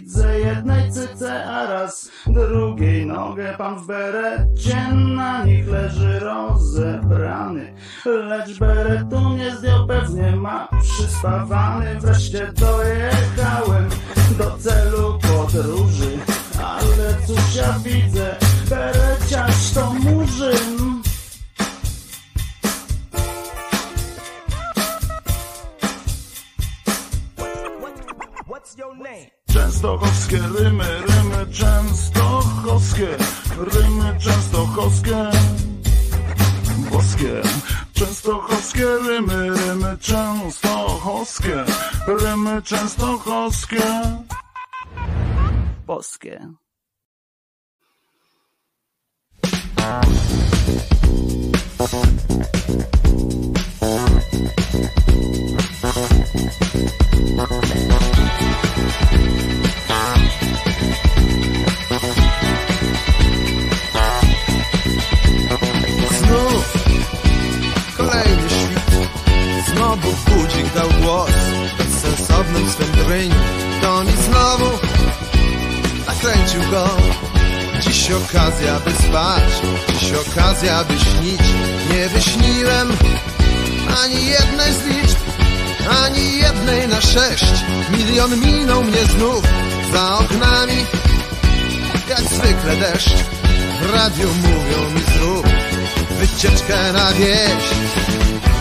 widzę jednej cyce, a raz drugiej nogę. Pan w berecie na nich leży rozebrany, lecz beretu nie zdjął, pewnie ma przyspawany. Wreszcie dojechałem do celu podróży, ale cóż ja widzę, bereciarz to murzyn. Częstochowskie rymy, rymy częstochowskie, rymy częstochowskie, boskie. Częstochowskie rymy, rymy częstochowskie, rymy częstochowskie, boskie. Znów Znowu budzik dał głos Bezsensownym swym dryń To mi znowu. Nakręcił go. Dziś okazja by spać. Dziś okazja by śnić. Nie wyśniłem ani jednej z liczb Ani jednej na sześć. Milion minął mnie znów Za oknami. Jak zwykle deszcz. W radiu mówią mi zrób wycieczkę na wieś.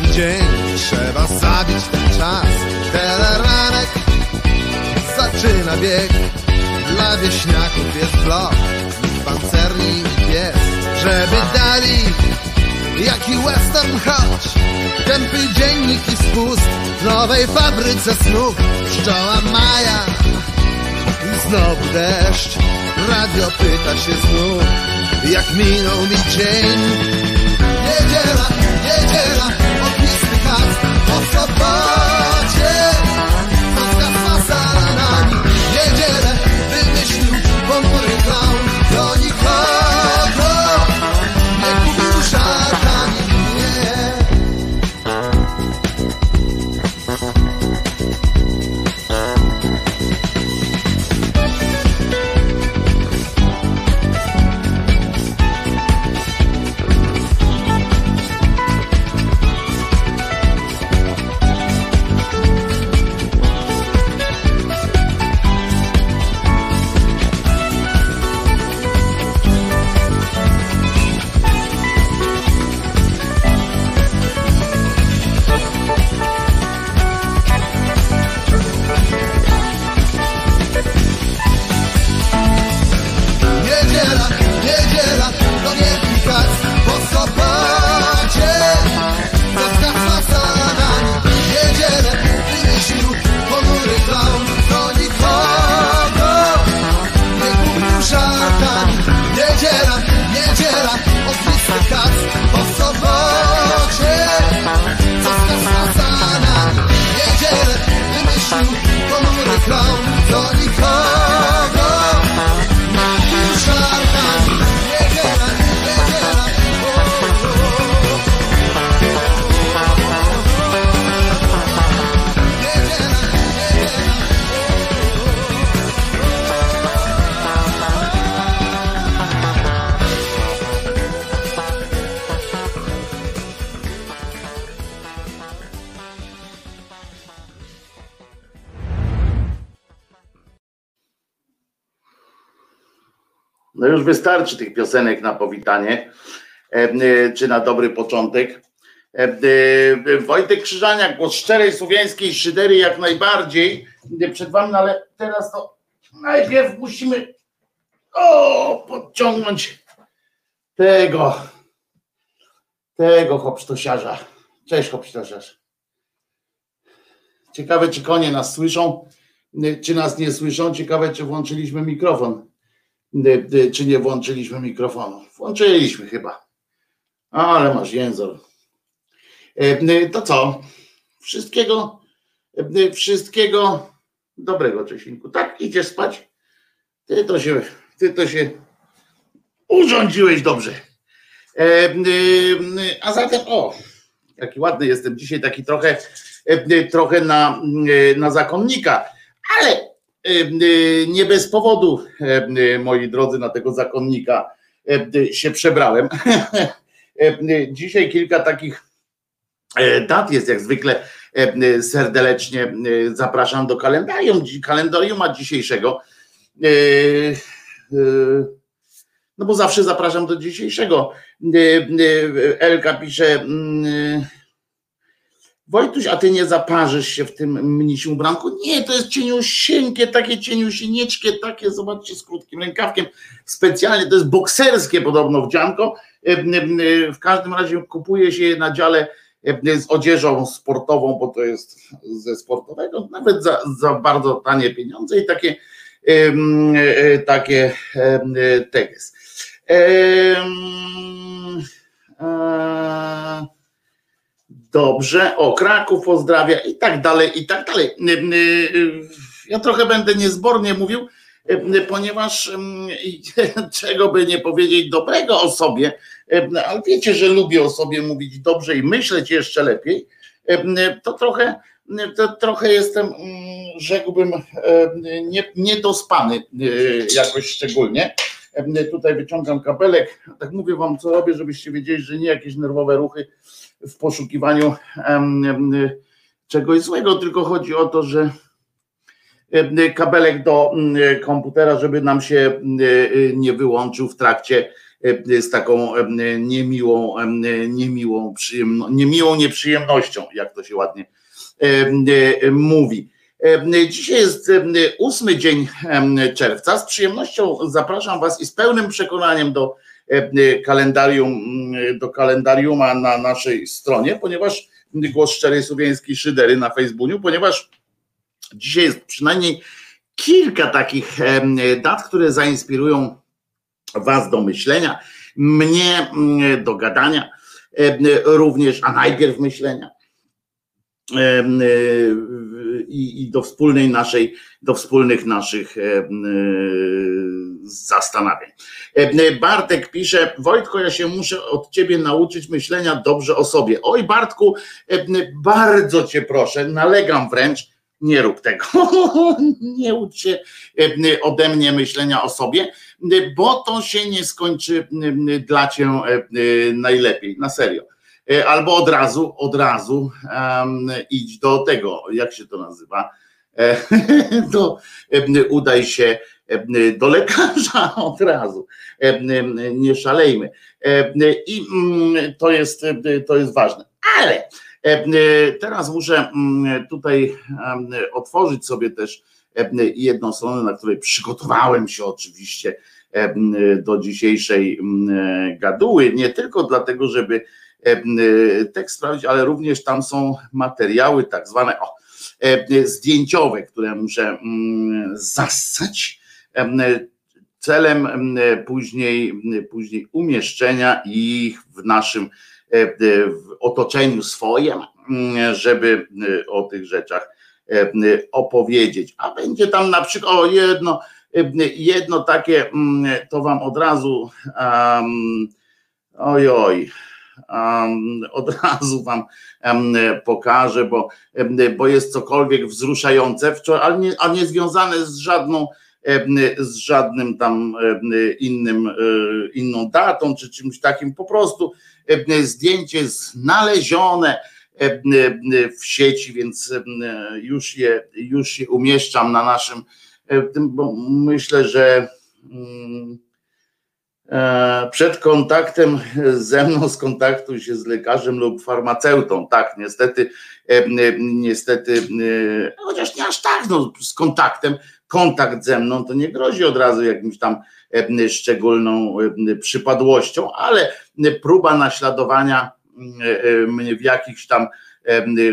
ten dzień. Trzeba zabić ten czas. Teleranek zaczyna bieg. Dla wieśniaków jest blok. Pancerni i pies. Żeby dali Jaki western choć. Tępy dziennik i spust W nowej fabryce snów. Pszczoła Maja i znowu deszcz. Radio pyta się znów Jak minął mi dzień. Niedziela, niedziela kac po wystarczy tych piosenek na powitanie, e, e, czy na dobry początek. E, Wojtek Krzyżaniak, głos szczerej słowiańskiej szydery jak najbardziej przed wami, no ale teraz to najpierw musimy o, podciągnąć tego, tego hopsztosiarza. Cześć hopsztosiarz. Ciekawe, czy konie nas słyszą, czy nas nie słyszą. Ciekawe, czy włączyliśmy mikrofon. Czy nie włączyliśmy mikrofonu. Włączyliśmy chyba. Ale masz język. Y, to co? Wszystkiego, wszystkiego dobrego, Czesinku. Tak, idziesz spać? Ty to się, ty to się urządziłeś dobrze. A zatem, o, jaki ładny jestem dzisiaj, taki trochę, trochę na, na zakonnika, ale nie bez powodu, moi drodzy, na tego zakonnika się przebrałem. Dzisiaj kilka takich e, dat jest, jak zwykle serdecznie zapraszam do kalendarium, kalendarium dzisiejszego. E, e, no bo zawsze zapraszam do dzisiejszego. Elka pisze, mm, Wojtuś, a ty nie zaparzysz się w tym mnisim ubranku? Nie, to jest cieniusieńkie, takie cieniusieńkie, takie, zobaczcie, z krótkim rękawkiem. Specjalnie, to jest bokserskie podobno wdzianko. E, e, w każdym razie kupuje się je na dziale e, z odzieżą sportową, bo to jest ze sportowego, nawet za, za bardzo tanie pieniądze i takie takie teges. Dobrze, o Kraków pozdrawia i tak dalej, i tak dalej. Ja trochę będę niezbornie mówił, ponieważ czego by nie powiedzieć dobrego o sobie, ale wiecie, że lubię o sobie mówić dobrze i myśleć jeszcze lepiej, to trochę, to trochę jestem, rzekłbym, nie, niedospany jakoś szczególnie. Tutaj wyciągam kabelek, tak mówię wam co robię, żebyście wiedzieli, że nie jakieś nerwowe ruchy, w poszukiwaniu czegoś złego, tylko chodzi o to, że kabelek do komputera, żeby nam się nie wyłączył w trakcie z taką niemiłą, niemiłą, przyjemno, niemiłą nieprzyjemnością, jak to się ładnie mówi. Dzisiaj jest ósmy dzień czerwca. Z przyjemnością zapraszam Was i z pełnym przekonaniem do kalendarium, mm, do kalendariuma na naszej stronie, ponieważ głos szczerej słowiańskiej szydery na Facebooku, ponieważ dzisiaj jest przynajmniej kilka takich dat, które zainspirują Was do myślenia, mnie mm, do gadania również, a najpierw myślenia i, i do wspólnej naszej, do wspólnych naszych zastanawiań. Bartek pisze, Wojtko, ja się muszę od ciebie nauczyć myślenia dobrze o sobie. Oj Bartku, bardzo cię proszę, nalegam wręcz, nie rób tego. nie ucz się ode mnie myślenia o sobie, bo to się nie skończy dla cię najlepiej, na serio. E, albo od razu, od razu um, idź do tego, jak się to nazywa, e, do, udaj się do lekarza od razu, nie szalejmy. I mm, to jest, to jest ważne. Ale teraz muszę mm, tutaj otworzyć sobie też jedną stronę, na której przygotowałem się oczywiście do dzisiejszej mm, gaduły, nie tylko dlatego, żeby tekst sprawdzić, ale również tam są materiały tak zwane o, zdjęciowe, które muszę zassać celem później, później umieszczenia ich w naszym w otoczeniu swoim, żeby o tych rzeczach opowiedzieć. A będzie tam na przykład, o jedno, jedno takie, to wam od razu, um, oj, oj, od razu wam pokażę, bo, bo jest cokolwiek wzruszające, ale nie, a nie związane z żadną z żadnym tam innym, e, inną datą czy czymś takim, po prostu zdjęcie znalezione w sieci, więc już je, już je umieszczam na naszym, bo myślę, że mm, przed kontaktem ze mną skontaktuj się z lekarzem lub farmaceutą. Tak, niestety, niestety, chociaż nie aż tak, no, z kontaktem, kontakt ze mną to nie grozi od razu jakimś tam szczególną przypadłością, ale próba naśladowania mnie w jakichś tam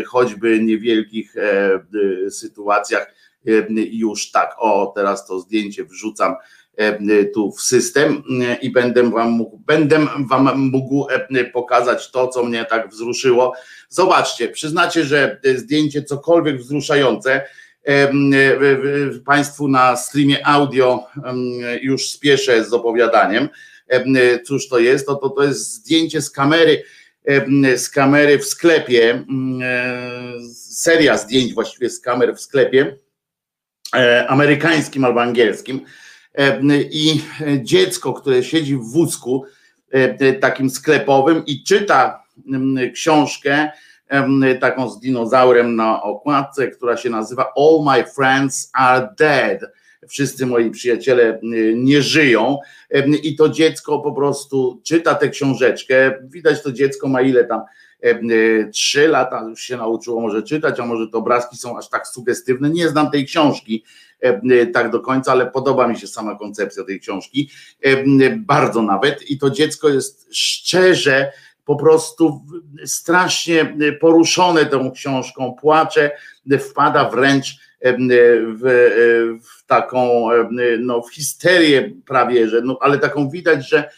choćby niewielkich sytuacjach już tak, o teraz to zdjęcie wrzucam tu w system i będę wam mógł, będę wam mógł pokazać to, co mnie tak wzruszyło. Zobaczcie, przyznacie, że zdjęcie cokolwiek wzruszające, Państwu na streamie audio już spieszę z opowiadaniem. Cóż to jest? To, to, to jest zdjęcie z kamery, z kamery w sklepie, seria zdjęć właściwie z kamer w sklepie e, amerykańskim albo angielskim i dziecko, które siedzi w wózku takim sklepowym i czyta książkę taką z dinozaurem na okładce, która się nazywa All My Friends Are Dead. Wszyscy moi przyjaciele nie żyją i to dziecko po prostu czyta tę książeczkę. Widać to dziecko ma ile tam trzy lata już się nauczyło może czytać, a może te obrazki są aż tak sugestywne. Nie znam tej książki tak do końca, ale podoba mi się sama koncepcja tej książki. Bardzo nawet. I to dziecko jest szczerze po prostu strasznie poruszone tą książką, płacze, wpada wręcz w, w taką no, w histerię prawie, że, no, ale taką widać, że,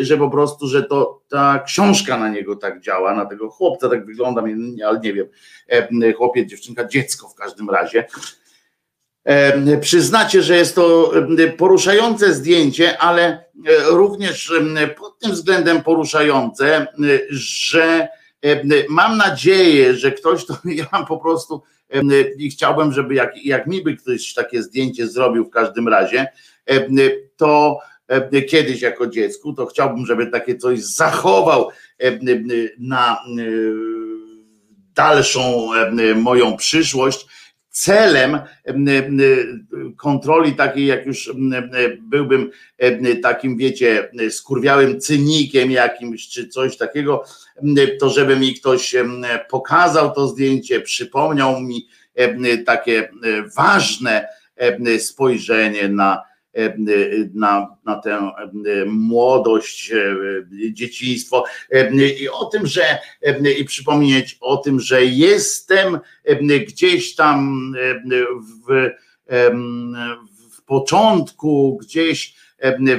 że po prostu, że to ta książka na niego tak działa, na tego chłopca tak wygląda, ale nie wiem, chłopiec, dziewczynka, dziecko w każdym razie. Przyznacie, że jest to poruszające zdjęcie, ale e, również pod tym względem poruszające, że mam nadzieję, że ktoś to, ja po prostu i chciałbym, żeby jak, jak mi by ktoś takie zdjęcie zrobił w każdym razie, to kiedyś jako dziecku, to chciałbym, żeby takie coś zachował na dalszą moją przyszłość celem kontroli takiej, jak już byłbym takim, wiecie, skurwiałym cynikiem jakimś, czy coś takiego, to żeby mi ktoś pokazał to zdjęcie, przypomniał mi takie ważne spojrzenie na, na, na tę młodość, dzieciństwo. I o tym, że i przypomnieć o tym, że jestem gdzieś tam w, w początku, gdzieś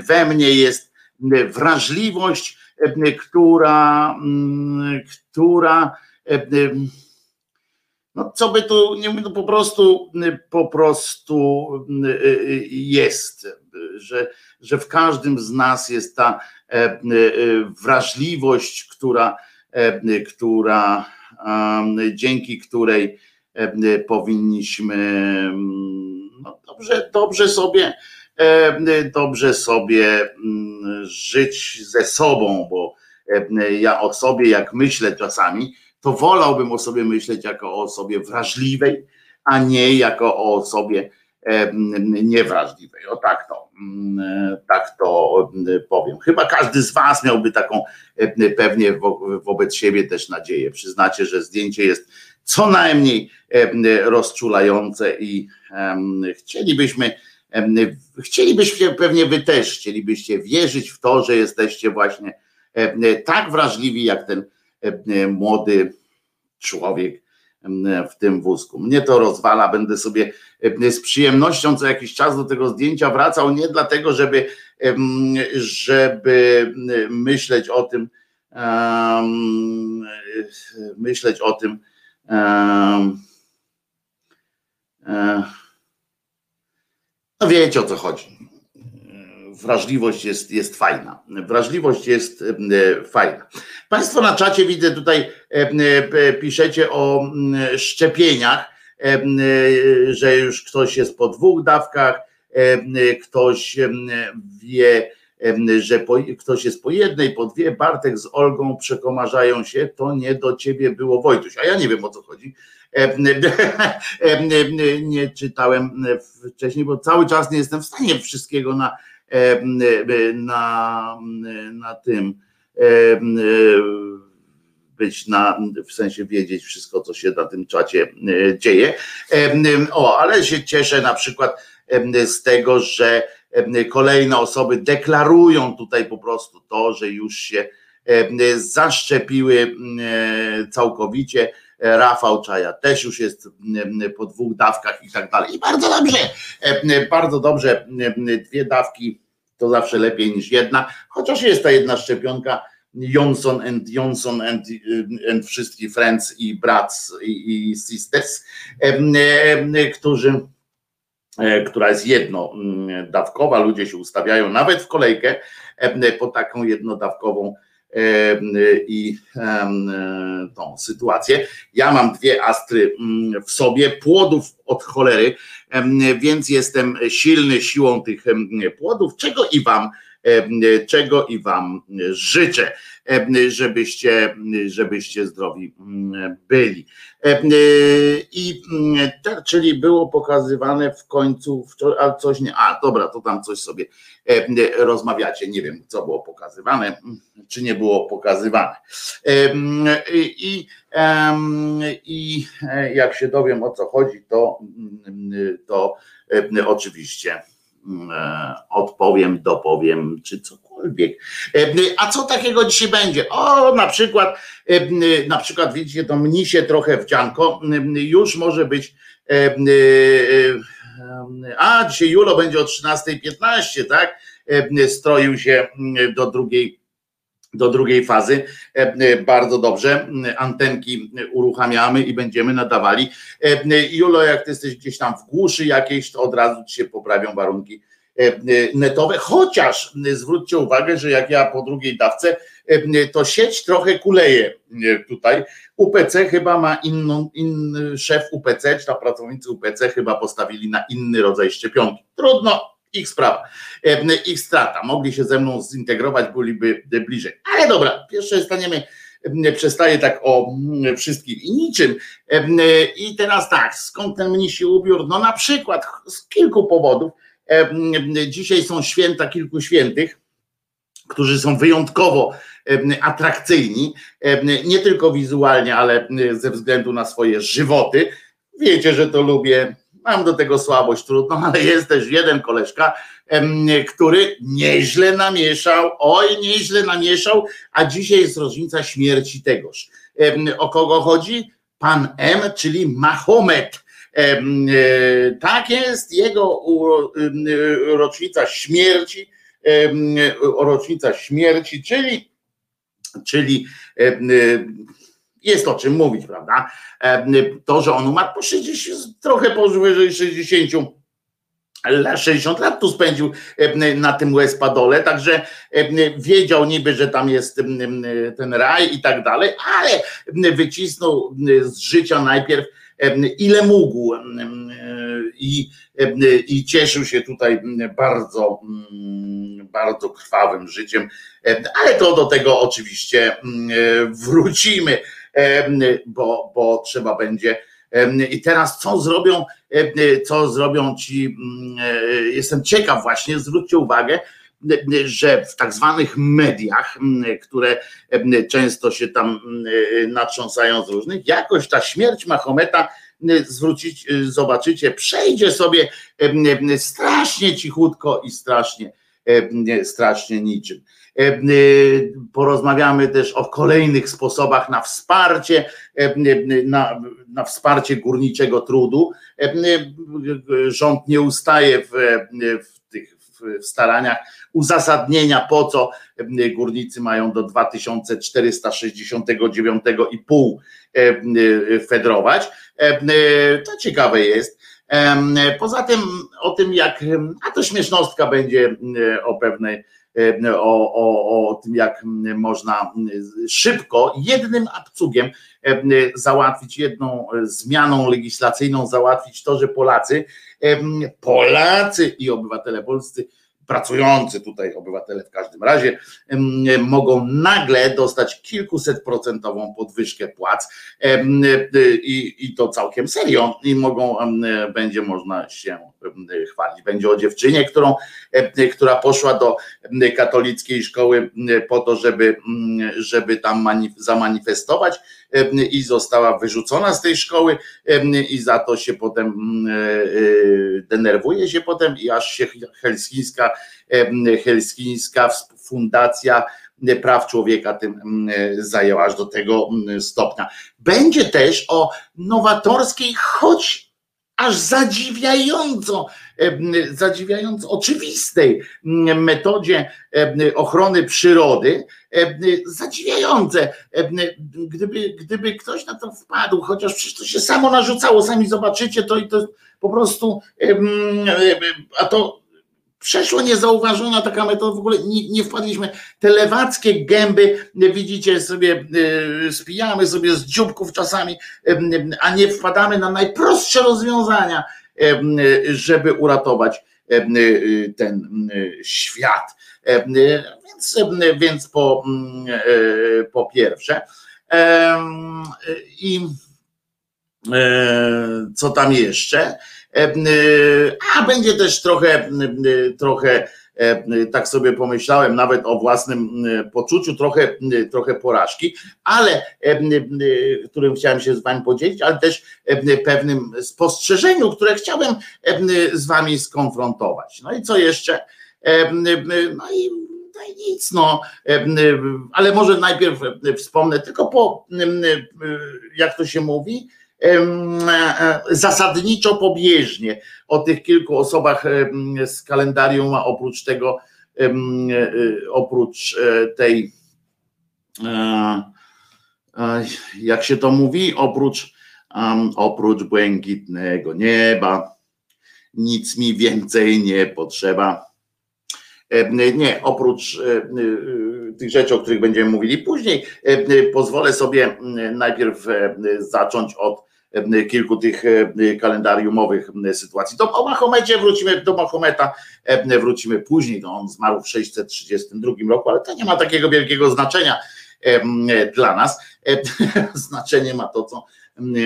we mnie jest wrażliwość, która, która no co by tu, nie no po prostu, po prostu jest, że, że w każdym z nas jest ta e, wrażliwość, która, e, która dzięki której e, powinniśmy no dobrze, dobrze sobie dobrze sobie żyć ze sobą, bo ja o sobie jak myślę czasami, to wolałbym o sobie myśleć jako o osobie wrażliwej, a nie jako o osobie niewrażliwej. O tak to, mm, tak to powiem. Chyba każdy z Was miałby taką pewnie wobec siebie też nadzieję. Przyznacie, że zdjęcie jest co najmniej rozczulające i chcielibyśmy, chcielibyście pewnie Wy też chcielibyście wierzyć w to, że jesteście właśnie tak wrażliwi jak ten młody człowiek w tym wózku. Mnie to rozwala, będę sobie e, z przyjemnością co jakiś czas do tego zdjęcia wracał, nie dlatego, żeby, żeby myśleć o tym, myśleć o tym, E, no wiecie o co chodzi. Wrażliwość jest, jest fajna. Wrażliwość jest e, fajna. Państwo na czacie widzę tutaj e, piszecie o szczepieniach, że już ktoś jest po dwóch dawkach, ktoś wie, że po, ktoś jest po jednej, po dwie, Bartek z Olgą przekomarzają się, to nie do ciebie było Wojtuś, a ja nie wiem o co chodzi. Nie czytałem wcześniej, bo cały czas nie jestem w stanie wszystkiego na, na, na tym być na, w sensie wiedzieć wszystko, co się na tym czacie dzieje. O, ale się cieszę na przykład z tego, że kolejne osoby deklarują tutaj po prostu to, że już się zaszczepiły całkowicie. Rafał Czaja też już jest po dwóch dawkach i tak dalej. I bardzo dobrze, bardzo dobrze. Dwie dawki to zawsze lepiej niż jedna, chociaż jest ta jedna szczepionka. Johnson and Johnson and, and wszystkich friends i brats i, i sisters, którzy E, która jest jednodawkowa, ludzie się ustawiają nawet w kolejkę e, po taką jednodawkową e, i tą sytuację. Ja mam dwie astry w sobie, płodów od cholery, więc jestem silny siłą tych płodów, czego i wam, czego i wam życzę, żebyście, żebyście zdrowi byli. E, I mm, czyli było pokazywane w końcu, ale coś nie, a dobra, to tam coś sobie e, rozmawiacie, nie wiem co było pokazywane, czy nie było pokazywane. I, i e, jak się dowiem o co chodzi, to, to oczywiście odpowiem, dopowiem, czy cokolwiek. A co takiego dzisiaj będzie? O, na przykład na przykład widzicie to mnisie trochę wdzianko, już może być a dzisiaj Julo będzie o 13.15, tak? Stroił się do drugiej do drugiej fazy. Bardzo dobrze. Antenki uruchamiamy i będziemy nadawali. Julo, jak ty jesteś gdzieś tam w głuszy jakiejś, to od razu ci się poprawią warunki netowe. Chociaż zwróćcie uwagę, że jak ja po drugiej dawce to sieć trochę kuleje tutaj. UPC chyba ma inną, inny szef UPC, czy ta pracownicy UPC chyba postawili na inny rodzaj szczepionki. Trudno, ich sprawa, ich strata. Mogli się ze mną zintegrować, byliby bliżej. Ale dobra, pierwsze staniemy, przestaje tak o wszystkim i niczym. I teraz tak, skąd ten mnisi ubiór? No na przykład z kilku powodów. Dzisiaj są święta kilku świętych, którzy są wyjątkowo atrakcyjni, nie tylko wizualnie, ale ze względu na swoje żywoty. Wiecie, że to lubię, mam do tego słabość, trudno, ale jest też jeden koleżka, który nieźle namieszał, oj, nieźle namieszał, a dzisiaj jest rocznica śmierci tegoż. O kogo chodzi? Pan M, czyli Mahomet. E, tak jest, jego rocznica śmierci, rocznica śmierci, czyli czyli e, e, jest o czym mówić, prawda? E, to, że on umarł po 60, trochę powyżej 60 60 lat tu spędził na tym Łespadole, także wiedział niby, że tam jest ten raj i tak dalej, ale wycisnął z życia najpierw ile mógł i, i cieszył się tutaj bardzo, bardzo krwawym życiem, ale to do tego oczywiście wrócimy, bo, bo trzeba będzie. I teraz co zrobią, co zrobią ci, jestem ciekaw właśnie, zwróćcie uwagę, że w tak zwanych mediach, które często się tam natrząsają z różnych, jakoś ta śmierć Mahometa zwrócić, zobaczycie, przejdzie sobie strasznie cichutko i strasznie, strasznie niczym. Porozmawiamy też o kolejnych sposobach na wsparcie, na, na wsparcie górniczego trudu. Rząd nie ustaje w, w w staraniach uzasadnienia, po co górnicy mają do 2469,5 fedrować. To ciekawe jest. Poza tym o tym, jak, a to śmiesznostka będzie o pewnej, o, o, o tym, jak można szybko, jednym abcugiem załatwić, jedną zmianą legislacyjną załatwić to, że Polacy, Polacy i obywatele polscy pracujący tutaj obywatele w każdym razie mogą nagle dostać kilkuset procentową podwyżkę płac i, i to całkiem serio i mogą, będzie można się chwalić. Będzie o dziewczynie, którą, która poszła do katolickiej szkoły po to, żeby, żeby tam zamanifestować i została wyrzucona z tej szkoły i za to się potem denerwuje się potem i aż się helsińska, helsińska fundacja praw człowieka tym zajęła aż do tego stopnia. Będzie też o nowatorskiej, choć aż zadziwiająco, zadziwiająco oczywistej metodzie ochrony przyrody, zadziwiające. Gdyby, gdyby ktoś na to wpadł, chociaż przecież to się samo narzucało, sami zobaczycie to i to po prostu, a to przeszło niezauważona taka metoda, w ogóle nie, nie, wpadliśmy. Te lewackie gęby, widzicie sobie, y, spijamy sobie z dzióbków czasami, a nie wpadamy na najprostsze rozwiązania, żeby uratować y, ten y, świat. Więc, więc po, po pierwsze, i co tam jeszcze? E, a będzie też trochę, trochę e, tak sobie pomyślałem, nawet o własnym poczuciu, trochę, trochę porażki, ale którym chciałem się z Wami podzielić, ale też pewnym spostrzeżeniu, które chciałem z Wami skonfrontować. No i co jeszcze? No i, no i nic, no, ale może najpierw wspomnę, tylko po, jak to się mówi, zasadniczo pobieżnie. O tych kilku osobach z kalendarium, a oprócz tego, e, oprócz e, tej, jak się to mówi, oprócz, oprócz błękitnego nieba, nic mi więcej nie potrzeba. Nie, oprócz tych rzeczy, o których będziemy mówili później, pozwolę sobie najpierw zacząć od kilku tych e, kalendariumowych sytuacji. Do, o Mahomecie wrócimy, do Mahometa wrócimy później, no on zmarł w 632 roku, ale to nie ma takiego wielkiego znaczenia dla nas. Znaczenie ma to, co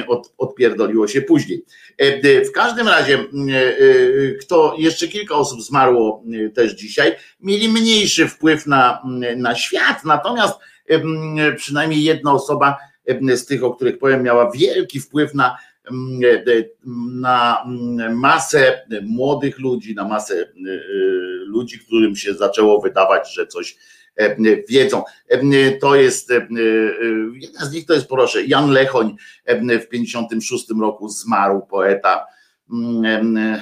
od, odpierdoliło się później. W każdym razie, e, kto jeszcze kilka osób zmarło też dzisiaj, mieli mniejszy wpływ na, na świat, natomiast przynajmniej jedna osoba z tych, o których powiem, miała wielki wpływ na, mm, e, na mm, masę młodych ludzi, na masę e, ludzi, którym się zaczęło wydawać, że coś e, wiedzą. To jest, jeden z nich to jest, proszę, Jan Lechoń w 56 roku zmarł, poeta. Mm,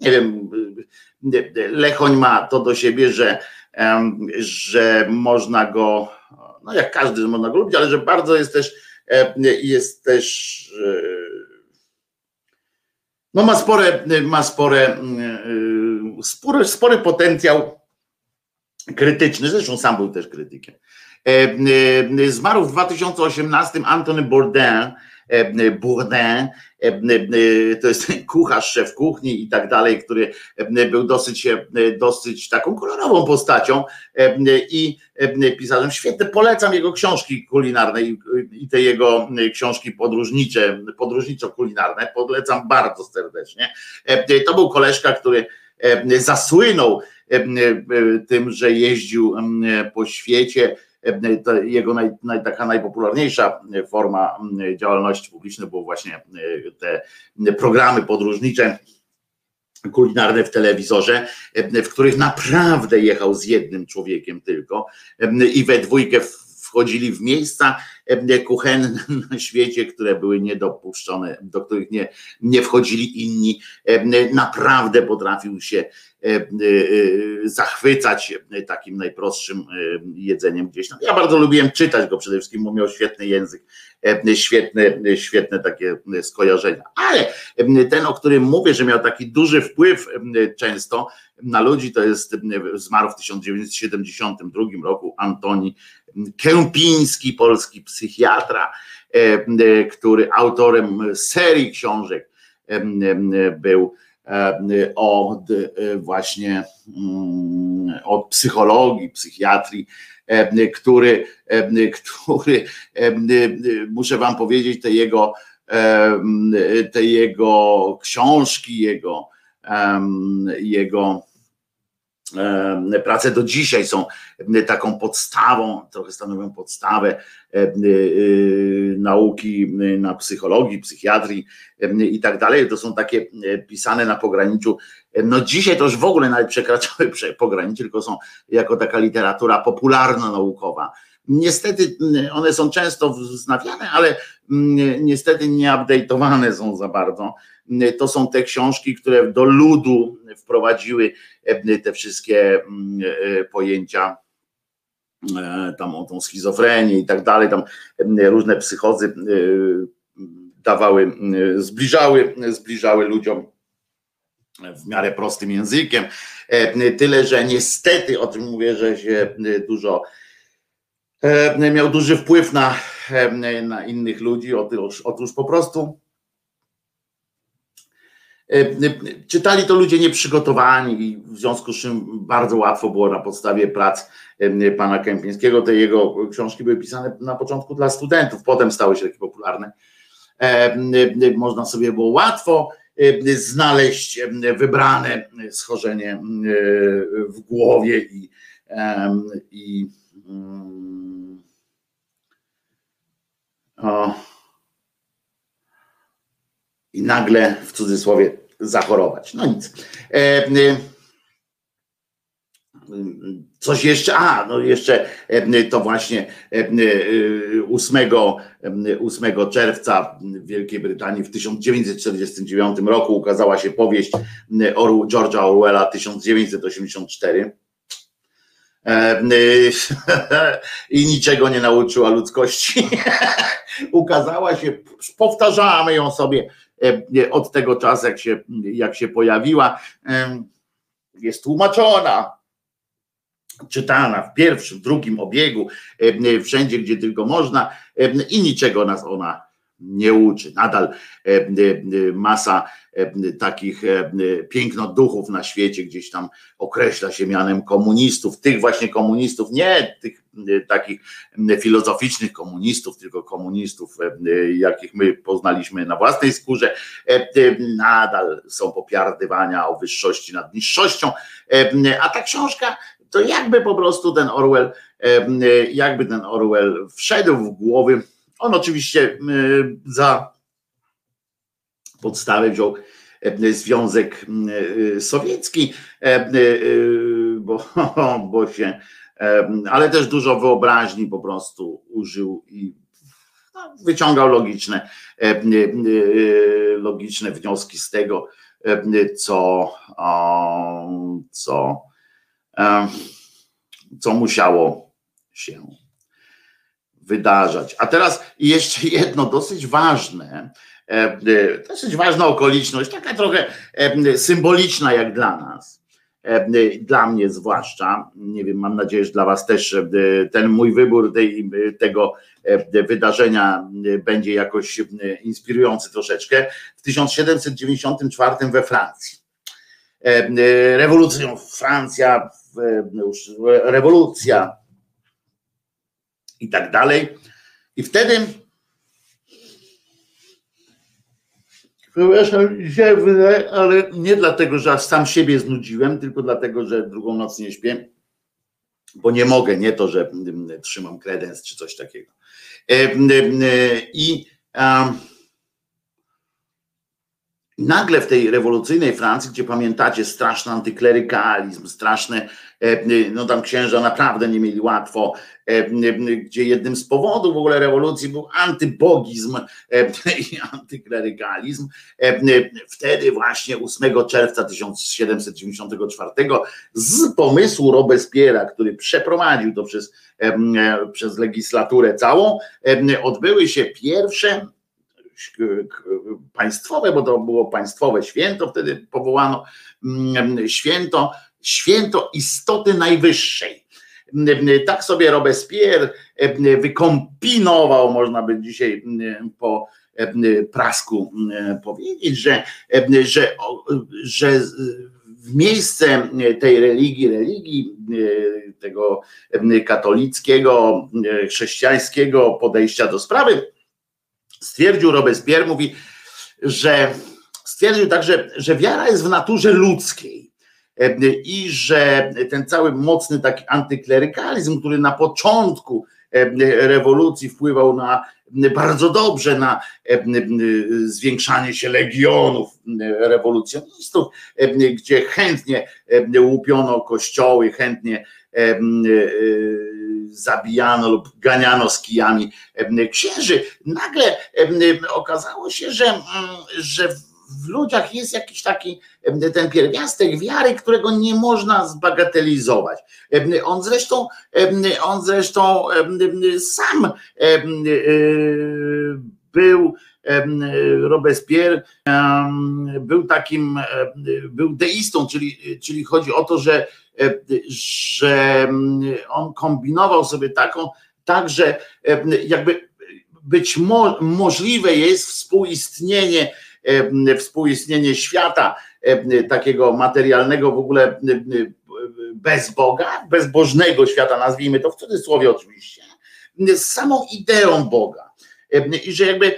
nie wiem, Lechoń ma to do siebie, że, że można go no jak każdy można go lubić, ale że bardzo jest też, e, jest też e, no ma spore, ma spore, e, spory, spory potencjał krytyczny, zresztą sam był też krytykiem. Zmarł w 2018 Antony Bourdain, E, Bourdain, e, to jest kucharz, szef kuchni i tak dalej, który był dosyć, dosyć taką kolorową postacią i pisarzem. Świetnie, polecam jego książki kulinarne i te jego książki podróżnicze, podróżniczo-kulinarne, polecam bardzo serdecznie. To był koleżka, który zasłynął tym, że jeździł po świecie, E, jego naj, naj, taka najpopularniejsza forma działalności publicznej było właśnie e, te programy podróżnicze kulinarne w telewizorze, w których naprawdę jechał z jednym człowiekiem tylko i we dwójkę wchodzili w miejsca kuchenne na świecie, które były niedopuszczone, do których nie, nie wchodzili inni. Naprawdę potrafił się zachwycać takim najprostszym jedzeniem gdzieś tam. Ja bardzo lubiłem czytać go przede wszystkim, bo miał świetny język, świetne, świetne takie skojarzenia. Ale ten, o którym mówię, że miał taki duży wpływ często na ludzi, to jest zmarł w 1972 roku Antoni Kępiński, polski psychiatra, który autorem serii książek był od właśnie od psychologii, psychiatrii, który, który muszę wam powiedzieć, te jego, te jego książki, jego, jego prace do dzisiaj są taką podstawą, trochę stanowią podstawę nauki na psychologii, psychiatrii i tak dalej. To są takie pisane na pograniczu. No dzisiaj to już w ogóle nawet przekraczały pogranicze, tylko są jako taka literatura popularno-naukowa. Niestety one są często wznawiane, ale niestety nie update'owane są za bardzo to są te książki, które do ludu wprowadziły e, te wszystkie mm, e, pojęcia e, tam o tą schizofrenię i tak dalej, tam różne psychozy dawały, zbliżały, zbliżały ludziom w miarę prostym językiem. Tyle, że niestety, o tym mówię, że się dużo miał duży wpływ na, na innych ludzi. Otóż, otóż po prostu czytali to ludzie nieprzygotowani w związku z czym bardzo łatwo było na podstawie prac e, pana Kępińskiego, te jego książki były pisane na początku dla studentów, potem stały się takie popularne. Można sobie było łatwo znaleźć wybrane schorzenie w głowie i, i mm, o, i nagle w cudzysłowie zachorować. No nic. E, e, coś jeszcze, a no jeszcze e, to właśnie 8, 8 czerwca w Wielkiej Brytanii w 1949 roku ukazała się powieść George'a Orwella 1984 i niczego nie nauczyła ludzkości. Ukazała się, powtarzamy ją sobie E, od tego czasu, jak się, jak się pojawiła, jest tłumaczona, czytana w pierwszym, drugim obiegu, wszędzie, gdzie tylko można i niczego nas ona nie uczy. Nadal masa takich pięknoduchów na świecie gdzieś tam określa się mianem komunistów, tych właśnie komunistów, nie tych takich filozoficznych komunistów, tylko komunistów, jakich my poznaliśmy na własnej skórze, nadal są popiardywania o wyższości nad niższością, a ta książka to jakby po prostu ten Orwell, jakby ten Orwell wszedł w głowy, on oczywiście za podstawę wziął Związek Sowiecki, bo, bo się ale też dużo wyobraźni po prostu użył i no, wyciągał logiczne, logiczne wnioski z tego, co, co, co musiało się wydarzać. A teraz jeszcze jedno dosyć ważne, dosyć ważna okoliczność, taka trochę symboliczna jak dla nas E, dla mnie zwłaszcza, nie wiem, mam nadzieję, że dla Was też e, ten mój wybór tej, tego e, wydarzenia będzie jakoś inspirujący troszeczkę. W 1794 we Francji. Rewolucją Francja, rewolucja i tak dalej. I wtedy Przepraszam, ziewnę, ale nie dlatego, że sam siebie znudziłem, tylko dlatego, że drugą noc nie śpię, bo nie mogę, nie to, że mm, trzymam kredens czy coś takiego. E, mm, e, I nagle w tej rewolucyjnej Francji, gdzie pamiętacie straszny antyklerykalizm, straszne, no tam księża naprawdę nie mieli łatwo, gdzie jednym z powodów w ogóle rewolucji był antybogizm i antyklerykalizm. Wtedy właśnie 8 czerwca 1794 z pomysłu Robespiera, który przeprowadził to przez, przez legislaturę całą, odbyły się pierwsze państwowe, bo to było państwowe święto, wtedy powołano mm, święto, święto istoty najwyższej. Tak sobie Robespierre wykombinował, można by dzisiaj po prasku powiedzieć, że, że, że w miejsce tej religii, religii tego katolickiego, chrześcijańskiego podejścia do sprawy, stwierdził Robespierre, mówi, że stwierdził także, że wiara jest w naturze ludzkiej i że ten cały mocny taki antyklerykalizm, który na początku rewolucji wpływał na bardzo dobrze na zwiększanie się legionów rewolucjonistów, gdzie chętnie łupiono kościoły, chętnie zabijano lub ganiano z kijami księży. Nagle okazało się, że, mm, że w ludziach jest jakiś taki ten pierwiastek wiary, którego nie można zbagatelizować. On zresztą, on zresztą sam był Robespierre był takim, był deistą, czyli, czyli chodzi o to, że że on kombinował sobie taką, tak, że jakby być mo, możliwe jest współistnienie, współistnienie świata takiego materialnego w ogóle bez Boga, bezbożnego świata, nazwijmy to w cudzysłowie oczywiście, z samą ideą Boga. I że jakby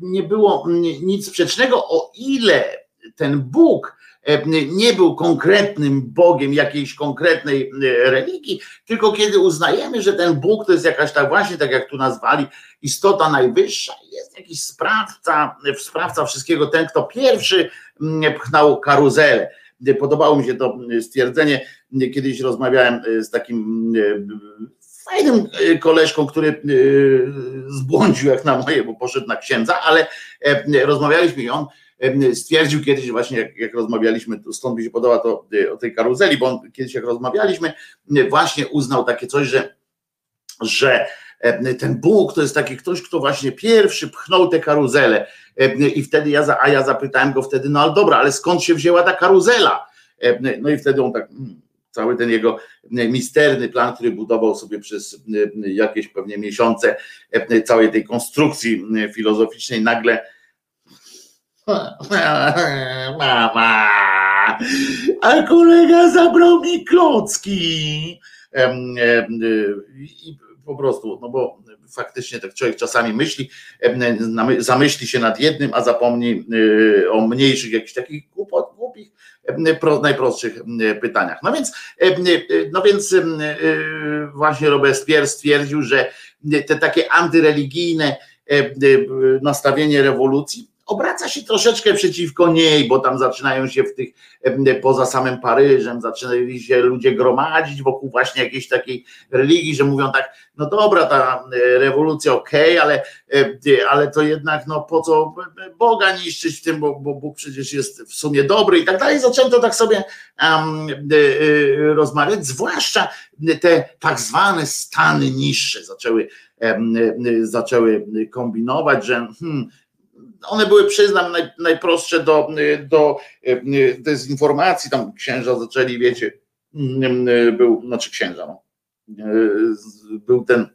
nie było nic sprzecznego, o ile ten Bóg E, nie był konkretnym Bogiem jakiejś konkretnej e, religii, tylko kiedy uznajemy, że ten Bóg to jest jakaś tak właśnie, tak jak tu nazwali, istota najwyższa, jest jakiś sprawca, sprawca wszystkiego, ten, kto pierwszy pchnął karuzelę. Podobało mi się to stwierdzenie, kiedyś rozmawiałem e, z takim fajnym koleżką, który zbłądził jak na moje, bo poszedł na księdza, ale rozmawialiśmy i on stwierdził kiedyś właśnie, jak, jak rozmawialiśmy, stąd mi się podoba to y, o tej karuzeli, bo on kiedyś jak rozmawialiśmy, y, właśnie uznał takie coś, że, że ten Bóg to jest taki ktoś, kto właśnie pierwszy pchnął tę karuzelę i wtedy ja, a ja zapytałem go wtedy, no ale dobra, ale skąd się wzięła ta karuzela? No i wtedy on tak, mm, cały ten jego misterny plan, który budował sobie przez jakieś pewnie miesiące całej tej konstrukcji filozoficznej, nagle Mama, a kolega zabrał mi klocki. I po prostu, no bo faktycznie tak człowiek czasami myśli, zamyśli się nad jednym, a zapomni y, o mniejszych, jakichś takich głupot, głupich, najprostszych pytaniach. No więc, no więc właśnie Robespierre stwierdził, że te takie antyreligijne nastawienie rewolucji obraca się troszeczkę przeciwko niej, bo tam zaczynają się w tych, poza samym Paryżem, zaczynali się ludzie gromadzić wokół właśnie jakiejś takiej religii, że mówią tak, no dobra, ta rewolucja okej, okay, ale, ale to jednak no po co Boga niszczyć w tym, bo, bo Bóg przecież jest w sumie dobry i tak dalej. Zaczęto tak sobie um, rozmawiać, zwłaszcza te tak zwane stany niższe zaczęły, um, zaczęły kombinować, że hmm, one były, przyznam, naj, najprostsze do, do dezinformacji. Tam księża zaczęli, wiecie, był, znaczy księża, no, był ten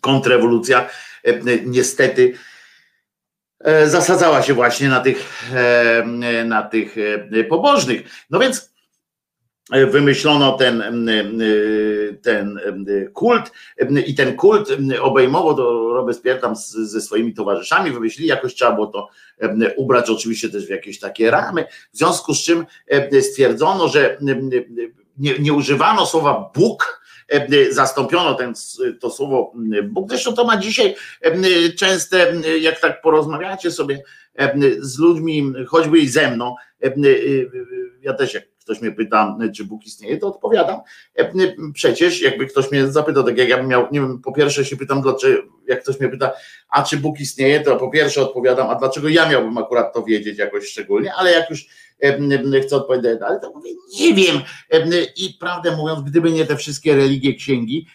kontrrewolucja, niestety zasadzała się właśnie na tych, na tych pobożnych. No więc wymyślono ten, ten kult i ten kult obejmował to Robespierre tam ze swoimi towarzyszami, wymyślili, jakoś trzeba było to ubrać oczywiście też w jakieś takie ramy, w związku z czym stwierdzono, że nie, nie używano słowa Bóg, zastąpiono ten, to słowo Bóg. Zresztą to ma dzisiaj częste, jak tak porozmawiacie sobie z ludźmi, choćby i ze mną, ja też jak ktoś mnie pyta, czy Bóg istnieje, to odpowiadam. Przecież jakby ktoś mnie zapytał, tak jak ja bym miał, nie wiem, po pierwsze się pytam, dlaczego, jak ktoś mnie pyta, a czy Bóg istnieje, to po pierwsze odpowiadam, a dlaczego ja miałbym akurat to wiedzieć jakoś szczególnie, ale jak już chcę odpowiedzieć, ale to mówię, nie wiem. I prawdę mówiąc, gdyby nie te wszystkie religie księgi,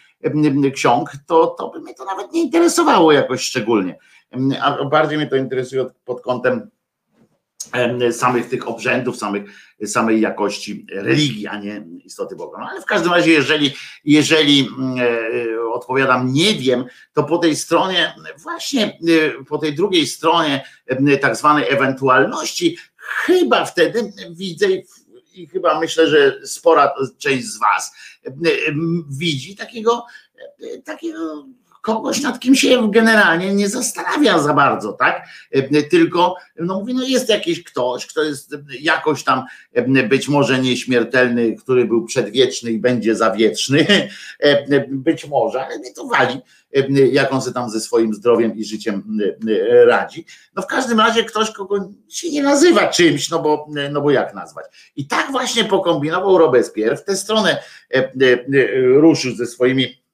ksiąg, to, to by mnie to nawet nie interesowało jakoś szczególnie. A bardziej mnie to interesuje pod kątem samych tych obrzędów, samych, samej jakości religii, a nie istoty Boga. No ale w każdym razie, jeżeli, jeżeli e, odpowiadam nie wiem, to po tej stronie, właśnie e, po tej drugiej stronie tak zwanej ewentualności, chyba wtedy widzę i chyba myślę, że spora część z Was widzi takiego, takiego kogoś, nad kim się generalnie nie zastanawia za bardzo, tak? Tylko, no mówi, no jest jakiś ktoś, kto jest jakoś tam być może nieśmiertelny, który był przedwieczny i będzie zawieczny, być może, ale mnie to wali, jak on sobie tam ze swoim zdrowiem i życiem radzi. No w każdym razie ktoś, kogo się nie nazywa czymś, no bo, no bo jak nazwać? I tak właśnie pokombinował Robespierre, w tę stronę ruszył ze swoimi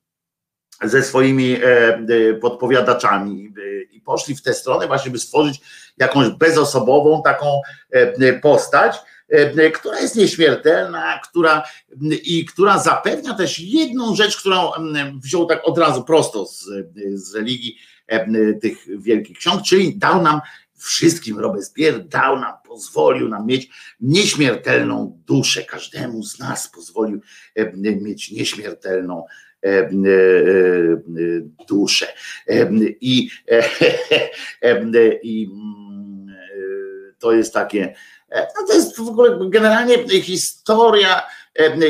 ze swoimi e, e, podpowiadaczami i poszli w tę stronę właśnie, by stworzyć jakąś bezosobową taką e, postać, która jest nieśmiertelna, która i która zapewnia też jedną rzecz, którą wziął tak od razu prosto z, z religii tych wielkich ksiąg, czyli dał nam wszystkim Robespierre dał nam, pozwolił nam mieć nieśmiertelną duszę. Każdemu z nas pozwolił mieć nieśmiertelną E, e, e, duszę. I, i mm, to jest takie, no to jest w ogóle generalnie historia,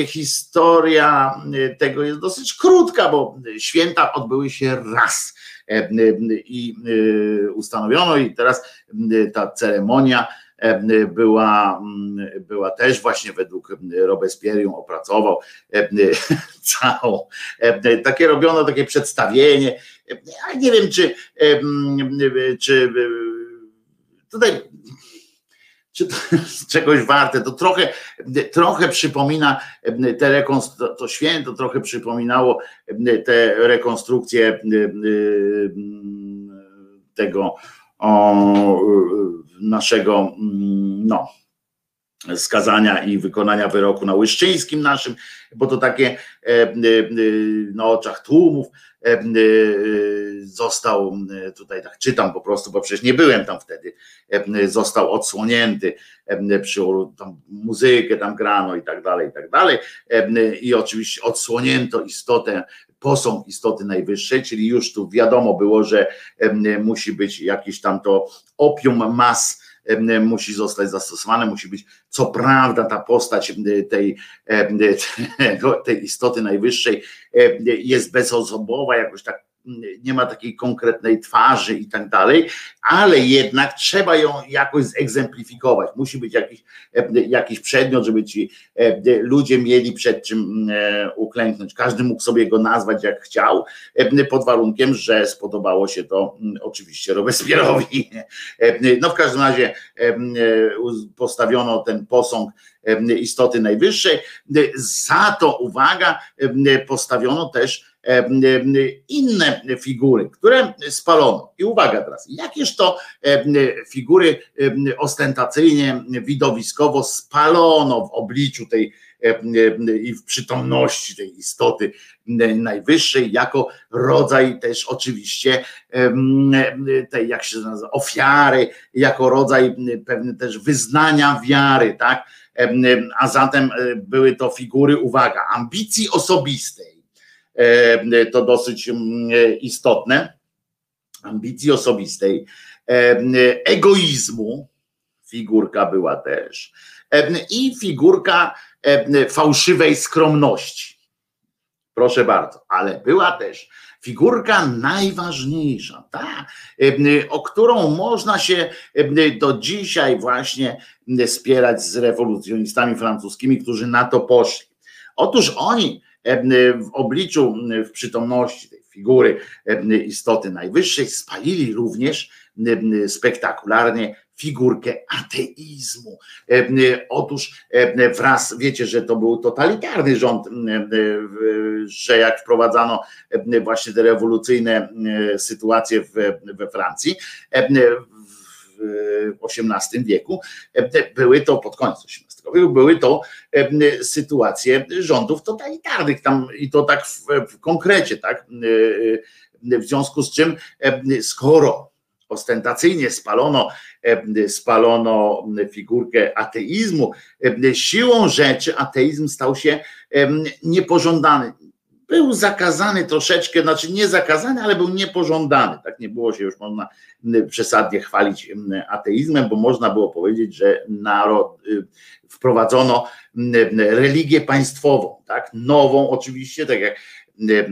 historia tego jest dosyć krótka, bo święta odbyły się raz i ustanowiono i teraz ta ceremonia była, była też właśnie według Robespierre ją opracował całą. Takie robiono takie przedstawienie. ale nie wiem, czy, czy tutaj czy to jest czegoś warte, to trochę, trochę przypomina te rekonstrukcje, to święto trochę przypominało te rekonstrukcje tego o, naszego mm, no, skazania i wykonania wyroku na Łyszczyńskim naszym, bo to takie e, e, na oczach tłumów e, został, tutaj tak czytam po prostu, bo przecież nie byłem tam wtedy, został odsłonięty, przy tam muzykę tam grano i tak dalej, i tak dalej i oczywiście odsłonięto istotę posąg istoty najwyższej, czyli już tu wiadomo było, że musi być jakiś tam to opium mas musi zostać zastosowane, musi być, co prawda ta postać tej, tej istoty najwyższej jest bezosobowa, jakoś tak nie ma takiej konkretnej twarzy i tak dalej, ale jednak trzeba ją jakoś zegzemplifikować. Musi być jakiś, jakiś przedmiot, żeby ci e, ludzie mieli przed czym e, uklęknąć. Każdy mógł sobie go nazwać jak chciał, e, pod warunkiem, że spodobało się to oczywiście Robespierowi. No w każdym razie postawiono ten posąg istoty najwyższej. Za to, uwaga, postawiono też inne figury, które spalono. I uwaga teraz, jakież to figury ostentacyjnie, widowiskowo spalono w obliczu tej i w przytomności tej istoty najwyższej, jako rodzaj też oczywiście tej, jak się nazywa, ofiary, jako rodzaj pewne też wyznania wiary, tak? A zatem e, były to figury, uwaga, ambicji osobistej to dosyć mm, istotne, ambicji osobistej, e, egoizmu, figurka była też, e, i figurka fałszywej skromności. Proszę bardzo, ale była też figurka najważniejsza, ta, o którą można się do dzisiaj właśnie spierać z rewolucjonistami francuskimi, którzy na to poszli. Otóż oni w obliczu, w przytomności tej figury istoty najwyższej spalili również spektakularnie figurkę ateizmu. Otóż wraz, wiecie, że to był totalitarny rząd, że jak wprowadzano właśnie te rewolucyjne sytuacje we Francji, w XVIII wieku, były to pod koniec XVIII były to sytuacje rządów totalitarnych tam i to tak w, w konkrecie, tak? W związku z czym, skoro ostentacyjnie spalono, spalono figurkę ateizmu, siłą rzeczy ateizm stał się niepożądany był zakazany troszeczkę, znaczy nie zakazany, ale był niepożądany. Tak nie było się już można przesadnie chwalić ateizmem, bo można było powiedzieć, że narod, y, wprowadzono religię państwową, tak? Nową oczywiście, tak jak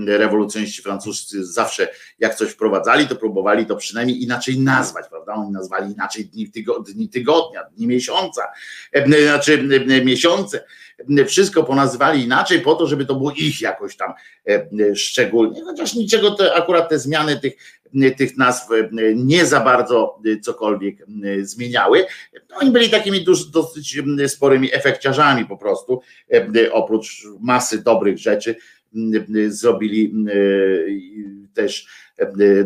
rewolucjoniści francuscy zawsze jak coś wprowadzali, to próbowali to przynajmniej inaczej nazwać, prawda? Oni nazwali inaczej dni, tygodnia, dni tygodnia, dni miesiąca, znaczy miesiące, wszystko ponazywali inaczej po to, żeby to było ich jakoś tam szczególnie, chociaż niczego te, akurat te zmiany tych, tych nazw nie za bardzo cokolwiek zmieniały. Oni byli takimi dosyć sporymi efekciarzami po prostu, oprócz masy dobrych rzeczy, zrobili też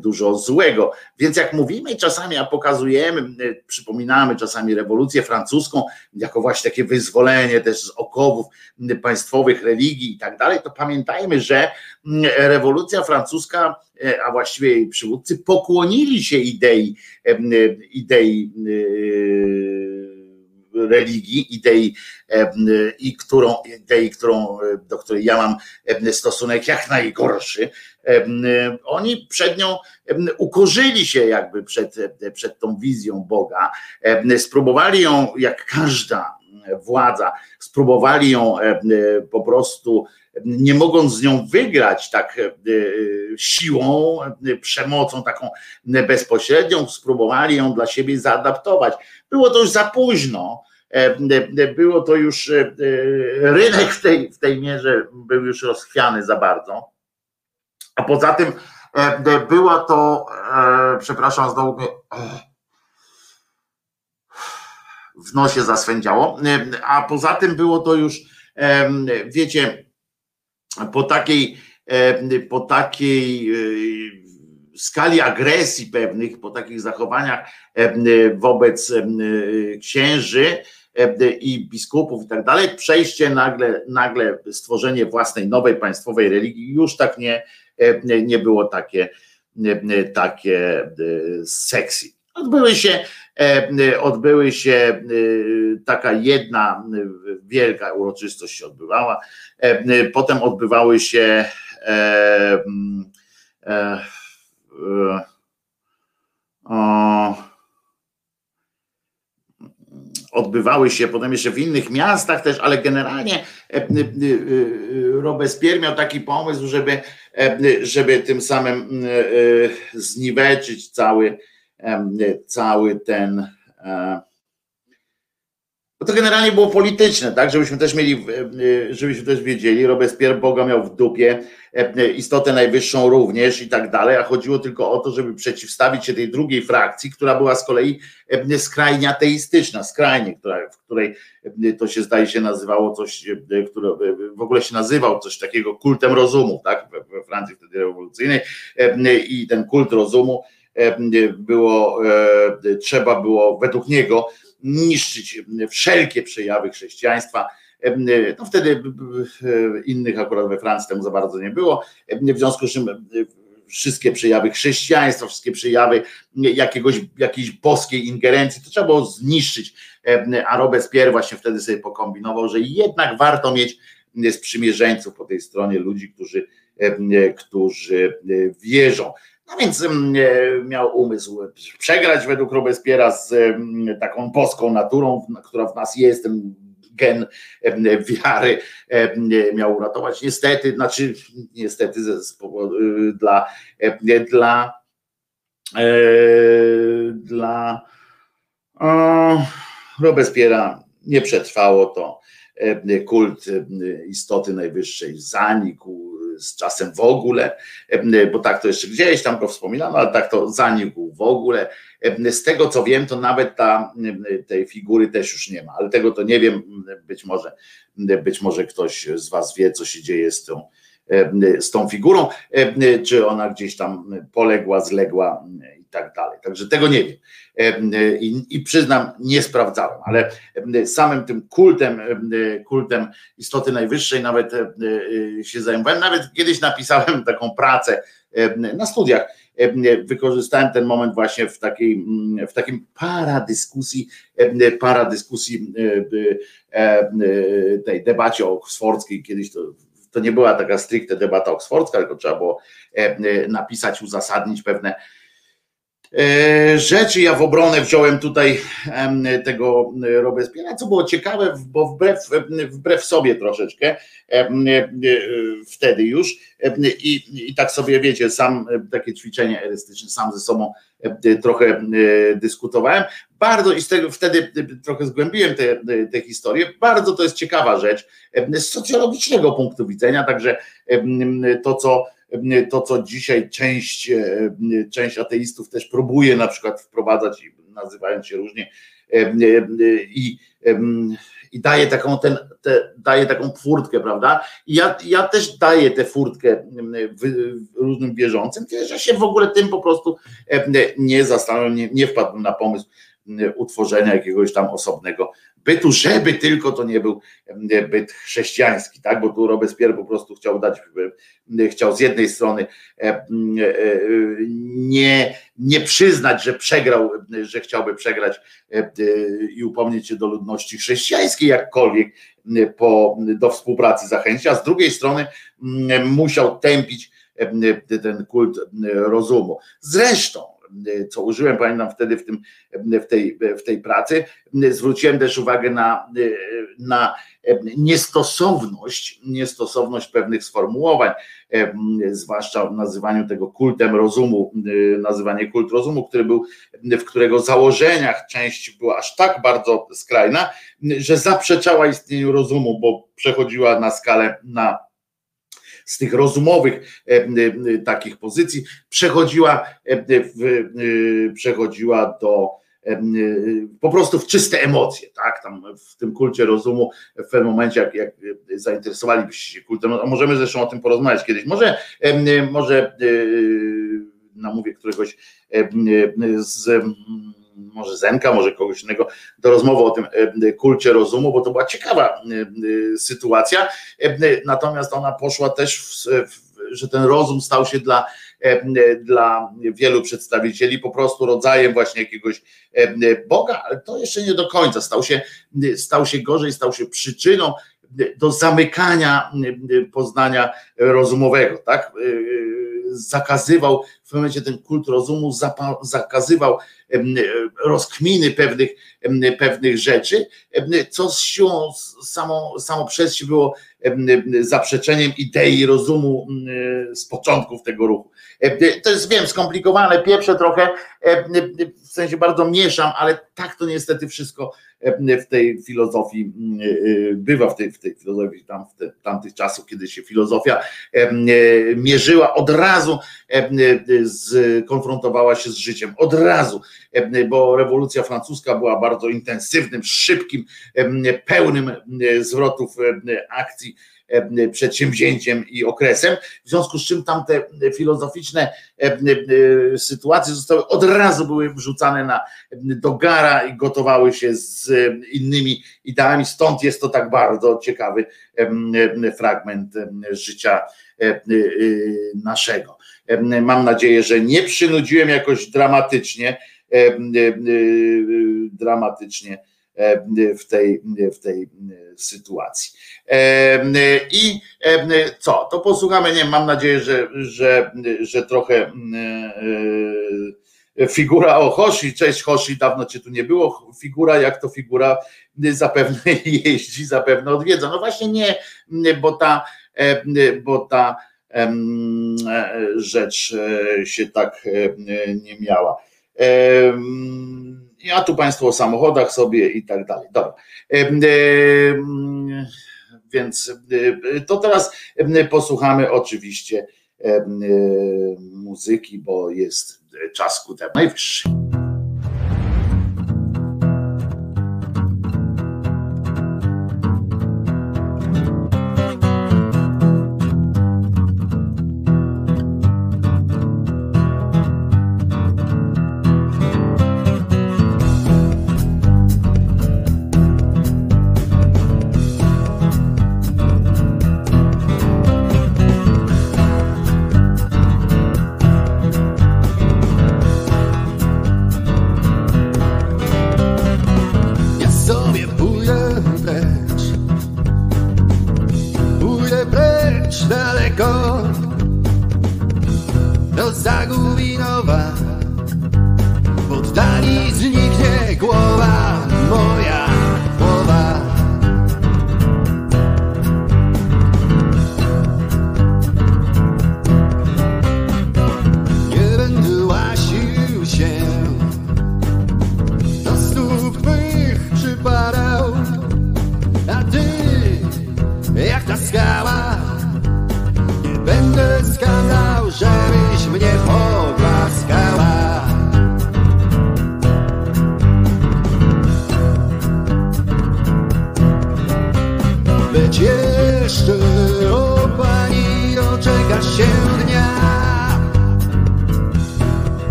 dużo złego. Więc jak mówimy czasami, a pokazujemy, przypominamy czasami rewolucję francuską jako właśnie takie wyzwolenie też z okowów państwowych religii i tak dalej, to pamiętajmy, że rewolucja francuska, a właściwie jej przywódcy pokłonili się idei, idei religii, idei, i którą, idei, którą, do której ja mam stosunek jak najgorszy, oni przed nią ukorzyli się jakby przed, przed tą wizją Boga, spróbowali ją, jak każda władza, spróbowali ją po prostu nie mogąc z nią wygrać tak siłą, przemocą taką bezpośrednią, spróbowali ją dla siebie zaadaptować. Było to już za późno. Było to już rynek w tej, w tej mierze był już rozchwiany za bardzo. A poza tym była to, przepraszam, znowu mnie w nosie zaswędziało, a poza tym było to już, wiecie, po takiej, po takiej skali agresji pewnych, po takich zachowaniach wobec księży i biskupów i tak dalej, przejście nagle, nagle stworzenie własnej nowej państwowej religii już tak nie, nie było takie, takie sexy. Odbyły się, odbyły się taka jedna wielka uroczystość się odbywała. Potem odbywały się odbywały się potem jeszcze w innych miastach też, ale generalnie Robespierre miał taki pomysł, żeby, żeby tym samym zniweczyć cały, cały ten to generalnie było polityczne, tak, żebyśmy też mieli, żebyśmy też wiedzieli, Robespierre Boga miał w dupie, istotę najwyższą również i tak dalej, a chodziło tylko o to, żeby przeciwstawić się tej drugiej frakcji, która była z kolei skrajnie ateistyczna, skrajnie, która, w której to się zdaje się nazywało coś, które w ogóle się nazywał coś takiego kultem rozumu, tak, we Francji wtedy rewolucyjnej i ten kult rozumu było, trzeba było według niego niszczyć wszelkie przejawy chrześcijaństwa. No wtedy innych akurat we Francji tam za bardzo nie było. W związku z czym wszystkie przejawy chrześcijaństwa, wszystkie przejawy jakiegoś, jakiejś boskiej ingerencji, to trzeba było zniszczyć. A Robespierre właśnie wtedy sobie pokombinował, że jednak warto mieć sprzymierzeńców po tej stronie ludzi, którzy, którzy wierzą. No więc miał umysł przegrać według Robespiera z taką boską naturą, która w nas jest, ten gen wiary miał uratować. Niestety, znaczy niestety z, z powodu, dla, dla, dla Robespiera nie przetrwało to kult istoty najwyższej zanikł, z czasem w ogóle, bo tak to jeszcze gdzieś tam go wspominano, ale tak to zanikł w ogóle. Z tego co wiem, to nawet ta, tej figury też już nie ma, ale tego to nie wiem, być może, być może ktoś z Was wie, co się dzieje z tą, z tą figurą, czy ona gdzieś tam poległa, zległa i tak dalej. Także tego nie wiem. I, I, przyznam, nie sprawdzałem, ale samym tym kultem, kultem istoty najwyższej nawet się zajmowałem. Nawet kiedyś napisałem taką pracę na studiach. Wykorzystałem ten moment właśnie w takiej, w takim paradyskusji, paradyskusji tej debacie oksfordzkiej. Kiedyś to to nie była taka stricte debata oksfordzka, tylko trzeba było napisać, uzasadnić pewne E, rzeczy. Ja w obronę wziąłem tutaj tego Robespiera, co było ciekawe, bo wbrew, wbrew sobie troszeczkę e, wtedy już i, i tak sobie wiecie, sam takie ćwiczenie erystyczne, sam ze sobą trochę dyskutowałem. Bardzo i z tego wtedy trochę zgłębiłem tę te historię. Bardzo to jest ciekawa rzecz z socjologicznego punktu widzenia, także to, co to, co dzisiaj część, e, część ateistów też próbuje na przykład wprowadzać, nazywając się różnie, e, e, i, i daje taką, ten, te, daje taką furtkę, prawda? I ja, ja też daję tę furtkę różnym wierzącym, że się w ogóle tym po prostu nie zastanawiam, nie, nie wpadłem na pomysł utworzenia jakiegoś tam osobnego bytu, żeby tylko to nie był byt chrześcijański, tak? Bo tu Robespierre po prostu chciał dać, chciał z jednej strony e, e, nie, nie przyznać, że przegrał, że chciałby przegrać e, i upomnieć się do ludności chrześcijańskiej jakkolwiek po, do współpracy zachęcić, a z drugiej strony musiał tępić ten kult rozumu. Zresztą co użyłem, pamiętam wtedy w, tym, w, tej, w tej pracy, zwróciłem też uwagę na, na niestosowność, niestosowność pewnych sformułowań, zwłaszcza w nazywaniu tego kultem rozumu, nazywanie kult rozumu, który był, w którego założeniach część była aż tak bardzo skrajna, że zaprzeczała istnieniu rozumu, bo przechodziła na skalę na z tych rozumowych e, e, takich pozycji, przechodziła, e, przechodziła do po prostu w czyste emocje, tak? Tam w tym kulcie rozumu, w pewnym momencie, jak, jak zainteresowalibyście się kultem, a możemy zresztą o tym porozmawiać kiedyś. Może, może namówię któregoś z może Zenka, może kogoś innego, do rozmowy o tym e, kulcie rozumu, bo to była ciekawa e, e, sytuacja. Natomiast ona poszła też, w, że ten rozum stał się dla, dla wielu przedstawicieli po prostu rodzajem właśnie jakiegoś Boga, ale to jeszcze nie do końca. Stał się, stał się gorzej, stał się przyczyną do zamykania poznania rozumowego, tak? Zakazywał pewnym momencie ten kult rozumu, zakazywał rozkminy pewnych, pewnych rzeczy, co z siłą samo, samo przez się było zaprzeczeniem idei rozumu z początków tego ruchu. To jest, wiem, skomplikowane, pierwsze trochę, w sensie bardzo mieszam, ale tak to niestety wszystko w tej filozofii bywa, w tej, w tej filozofii tam, w te, tamtych czasów, kiedy się filozofia mierzyła od razu, konfrontowała się z życiem, od razu, bo rewolucja francuska była bardzo intensywnym, szybkim, pełnym zwrotów akcji E, przedsięwzięciem i okresem, w związku z czym tamte filozoficzne e, e, sytuacje zostały od razu były wrzucane na, do gara i gotowały się z innymi ideami, stąd jest to tak bardzo ciekawy fragment życia naszego. Mam nadzieję, że nie przynudziłem jakoś dramatycznie, dramatycznie E, w tej, w tej sytuacji. E, I e, co? To posłuchamy, nie mam nadzieję, że, że, że trochę figura o Hoshi, cześć Hoshi, dawno cię tu nie było, figura jak to figura zapewne jeździ, zapewne odwiedza. No właśnie nie, bo ta, bo ta rzecz się tak nie miała. Ja tu Państwu o samochodach sobie i tak dalej. Dobra. Więc to teraz posłuchamy oczywiście muzyki, bo jest czas ku temu najwyższy.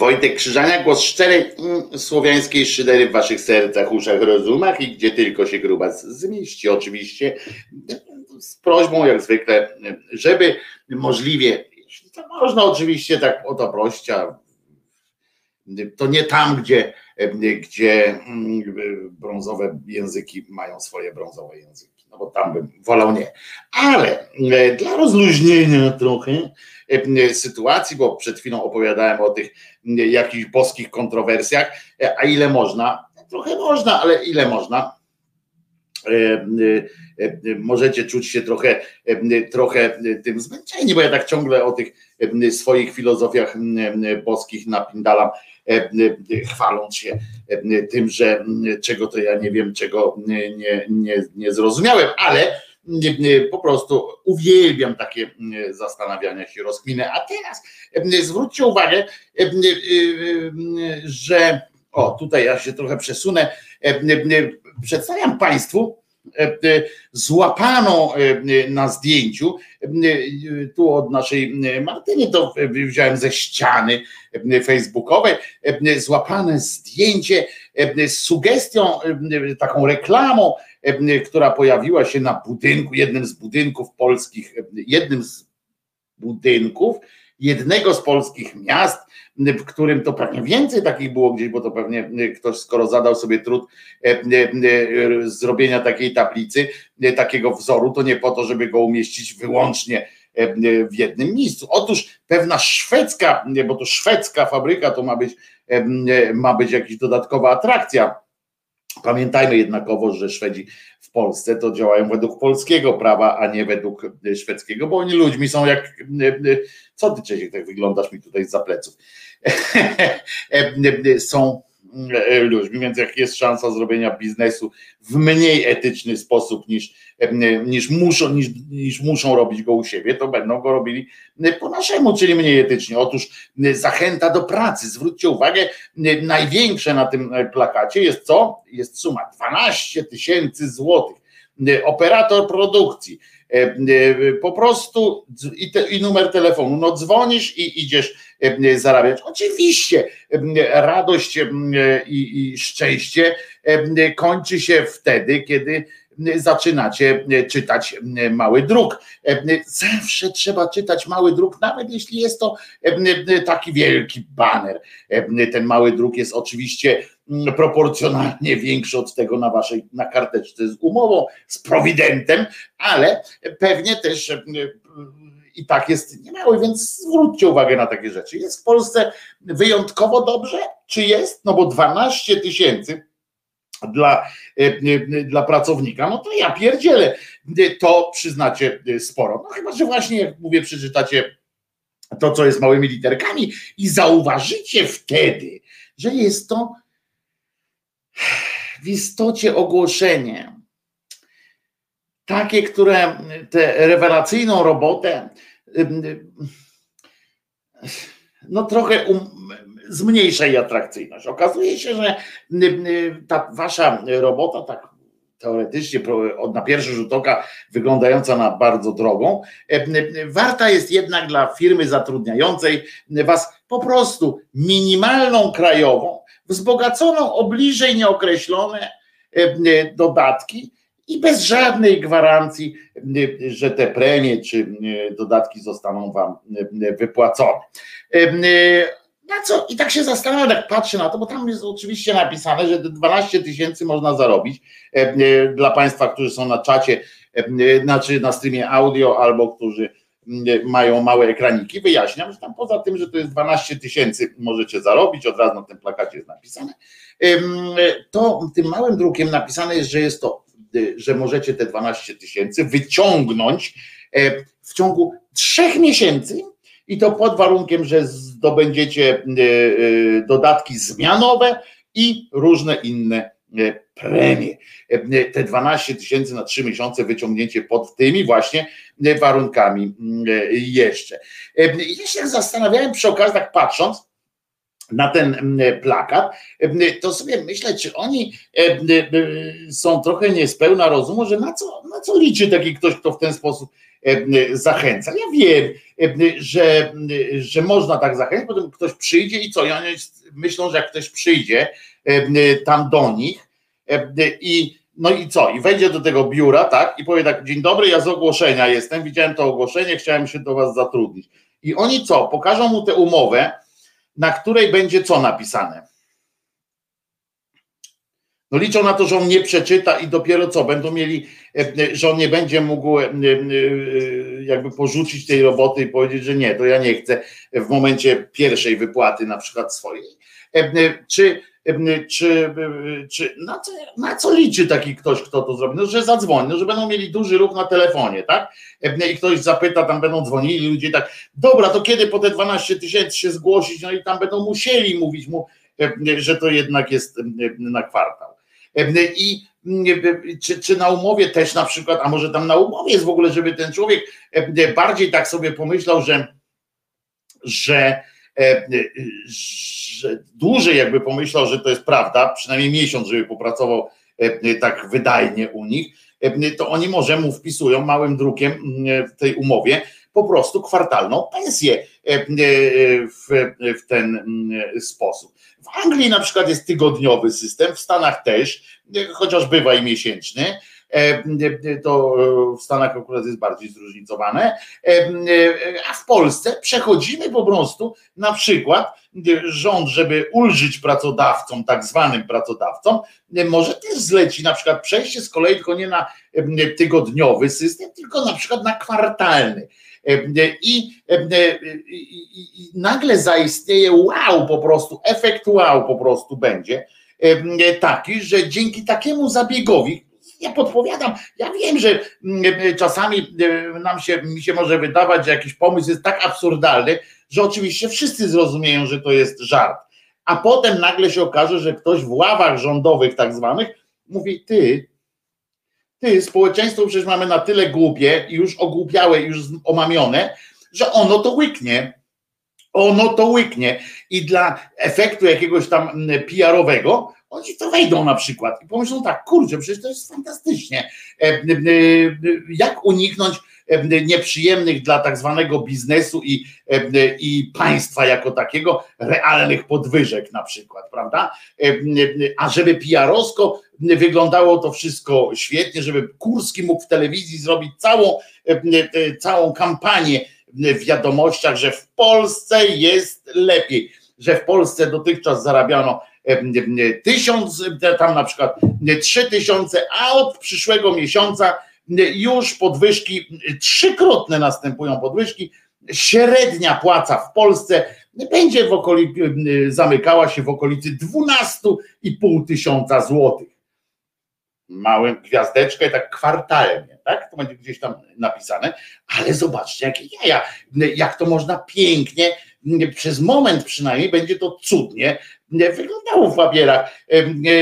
Wojtek Krzyżania, głos szczerej mm, słowiańskiej szydery w waszych sercach, uszach, rozumach i gdzie tylko się gruba zmieści. Oczywiście z prośbą jak zwykle, żeby możliwie, to można oczywiście tak o to prosić, a to nie tam, gdzie, gdzie mm, brązowe języki mają swoje brązowe języki, no bo tam bym wolał nie. Ale e, dla rozluźnienia trochę e, sytuacji, bo przed chwilą opowiadałem o tych jakichś boskich kontrowersjach, e, a ile można? Trochę można, ale ile można? Możecie czuć się trochę, trochę tym zmęczeni, bo ja tak ciągle o tych swoich filozofiach boskich napindalam E, e, chwaląc się e, tym, że czego to ja nie wiem, czego nie, nie, nie zrozumiałem, ale po prostu uwielbiam takie zastanawiania się, rozkminy. A teraz zwróćcie uwagę, że o, tutaj ja się trochę przesunę. Przedstawiam Państwu złapaną na zdjęciu, tu od naszej Martyny, to wziąłem ze ściany facebookowej, złapane zdjęcie z sugestią, taką reklamą, która pojawiła się na budynku, jednym z budynków polskich, jednym z budynków jednego z polskich miast, w którym to pewnie więcej takich było gdzieś, bo to pewnie ktoś, skoro zadał sobie trud zrobienia takiej tablicy, takiego wzoru, to nie po to, żeby go umieścić wyłącznie w jednym miejscu. Otóż pewna szwedzka, bo to szwedzka fabryka, to ma być, ma być jakaś dodatkowa atrakcja. Pamiętajmy jednakowo, że Szwedzi w Polsce to działają według polskiego prawa, a nie według szwedzkiego, bo oni ludźmi są jak. Co ty, Czesiek, tak wyglądasz mi tutaj za pleców? są E, ludźmi, więc jak jest szansa zrobienia biznesu w mniej etyczny sposób niż, e, niż, muszą, niż, niż muszą robić go u siebie, to będą go robili e, po naszemu, czyli mniej etycznie. Otóż zachęta do pracy. Zwróćcie uwagę, największe na tym plakacie jest co? Jest suma 12 tysięcy złotych. Operator produkcji E, e, po prostu i, te, i numer telefonu, no dzwonisz i idziesz e, zarabiać. Oczywiście radość i, i szczęście kończy się wtedy, kiedy zaczynacie czytać mały druk. Zawsze trzeba czytać mały druk, nawet jeśli jest to taki wielki baner. Ten mały druk jest oczywiście proporcjonalnie większy od tego na waszej na karteczce z umową, z prowidentem, ale pewnie też e, i tak jest niemały, więc zwróćcie uwagę na takie rzeczy. Jest w Polsce wyjątkowo dobrze, czy jest? No bo 12 tysięcy dla, e, e, dla pracownika, no to ja pierdzielę, to przyznacie sporo. No chyba, że właśnie, jak mówię, przeczytacie to, co jest małymi literkami i zauważycie wtedy, że jest to w istocie ogłoszenie, takie, które tę rewelacyjną robotę no trochę um, zmniejsza jej atrakcyjność. Okazuje się, że ta wasza robota, tak teoretycznie na pierwszy rzut oka wyglądająca na bardzo drogą, warta jest jednak dla firmy zatrudniającej was po prostu minimalną krajową, wzbogaconą o bliżej nieokreślone dodatki i bez żadnej gwarancji, e, że te premie czy dodatki zostaną wam wypłacone. Na co? I tak się zastanawiam, jak patrzę na to, bo tam jest oczywiście napisane, że 12 tysięcy można zarobić dla Państwa, którzy są na czacie, znaczy na streamie audio albo którzy mają małe ekraniki. Wyjaśniam, że tam poza tym, że to jest 12 tysięcy możecie zarobić, od razu na tym plakacie jest napisane, to tym małym drukiem napisane jest, że jest to, że możecie te 12 tysięcy wyciągnąć e, w ciągu trzech miesięcy i to pod warunkiem, że zdobędziecie e, e, dodatki zmianowe i różne inne premie. Te 12 tysięcy na 3 miesiące wyciągnięcie pod tymi właśnie warunkami jeszcze. Ja się zastanawiałem przy okazji, tak patrząc, na ten plakat, to sobie myślę, czy oni są trochę niespełna rozumu, że na co, na co liczy taki ktoś, kto w ten sposób zachęca. Ja wiem, że, że można tak zachęcić, potem ktoś przyjdzie i co? I oni myślą, że jak ktoś przyjdzie tam do nich i no i co? I wejdzie do tego biura, tak, i powie tak, dzień dobry, ja z ogłoszenia jestem, widziałem to ogłoszenie, chciałem się do was zatrudnić. I oni co? Pokażą mu tę umowę, na której będzie co napisane. No liczą na to, że on nie przeczyta i dopiero co, będą mieli, e, że on nie będzie mógł e, e, jakby porzucić tej roboty i powiedzieć, że nie, to ja nie chcę w momencie pierwszej wypłaty na przykład swojej. Czy czy, czy na, co, na co liczy taki ktoś, kto to zrobi? No, że zadzwoni, no, że będą mieli duży ruch na telefonie, tak? I ktoś zapyta, tam będą dzwonili ludzie tak, dobra, to kiedy po te 12 tysięcy się zgłosić? No i tam będą musieli mówić mu, że to jednak jest na kwartał. I czy, czy na umowie też na przykład, a może tam na umowie jest w ogóle, żeby ten człowiek bardziej tak sobie pomyślał, że, że dłużej jakby pomyślał, że to jest prawda, przynajmniej miesiąc, żeby popracował e, tak wydajnie u nich, e, to oni może mu wpisują małym drukiem w tej umowie po prostu kwartalną pensję w, w ten sposób. W Anglii na przykład jest tygodniowy system, w Stanach też, chociaż bywa i miesięczny, E, to w Stanach akurat jest bardziej zróżnicowane, e, a w Polsce przechodzimy po prostu na przykład rząd, żeby ulżyć pracodawcom, tak zwanym pracodawcom, może też zleci na przykład przejście z kolei tylko nie na tygodniowy system, tylko na przykład na kwartalny. I, i, i, nagle zaistnieje wow po prostu, efekt wow po prostu będzie taki, że dzięki takiemu zabiegowi, ja podpowiadam, ja wiem, że mm, czasami e, nam się, mi się może wydawać, że jakiś pomysł jest tak absurdalny, że oczywiście wszyscy zrozumieją, że to jest żart. A potem nagle się okaże, że ktoś w ławach rządowych tak zwanych mówi, ty, ty, społeczeństwo przecież mamy na tyle głupie już ogłupiałe, już omamione, że ono to łyknie. Ono to łyknie i dla efektu jakiegoś tam mm, PR-owego oni to wejdą na przykład i pomyślą tak, kurczę, przecież to jest fantastycznie. E, e, jak uniknąć e, nieprzyjemnych dla tak zwanego biznesu i, i państwa jako takiego realnych podwyżek na przykład, prawda? A żeby PR-owsko wyglądało to wszystko świetnie, żeby Kurski mógł w telewizji zrobić całą, całą kampanię w wiadomościach, że w Polsce jest lepiej, że w Polsce dotychczas zarabiano tysiąc, tam na przykład trzy tysiące, a od przyszłego miesiąca już podwyżki, trzykrotne następują podwyżki, średnia płaca w Polsce będzie w okolicy, zamykała się w okolicy 12,5 tysiąca złotych. Małym gwiazdeczkę, tak kwartalnie, tak? To będzie gdzieś tam napisane, ale zobaczcie, jakie jaja, jak to można pięknie, przez moment przynajmniej będzie to cudnie wyglądało w papierach.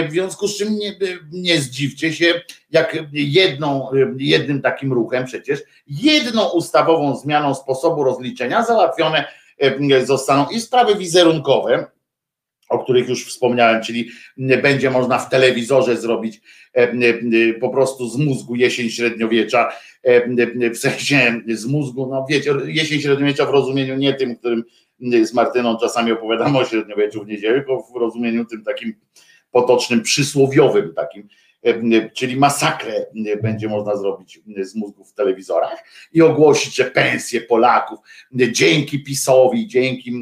W związku z czym nie, nie zdziwcie się, jak jedną, jednym takim ruchem przecież, jedną ustawową zmianą sposobu rozliczenia załatwione zostaną i sprawy wizerunkowe, o których już wspomniałem, czyli będzie można w telewizorze zrobić po prostu z mózgu jesień średniowiecza, w sensie z mózgu, no wiecie, jesień średniowiecza w rozumieniu nie tym, którym z Martyną czasami opowiadamy o średniowieczu w niedzielę, tylko w rozumieniu tym takim potocznym, przysłowiowym takim, czyli masakrę będzie można zrobić z mózgów w telewizorach i ogłosić, że pensje Polaków dzięki PiSowi, dzięki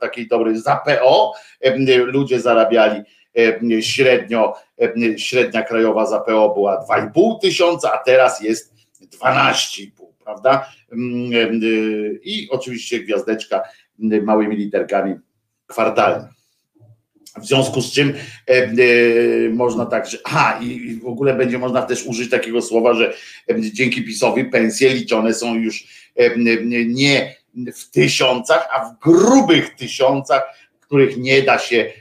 takiej dobrej za PO ludzie zarabiali średnio, średnia krajowa za PO była 2,5 tysiąca, a teraz jest 12,5 prawda? Mm, y, I oczywiście gwiazdeczka y, małymi literkami kwartalnie. W związku z czym e, e, można tak, że aha, i w ogóle będzie można też użyć takiego słowa, że e, dzięki PiSowi pensje liczone są już e, nie w tysiącach, a w grubych tysiącach, których nie da się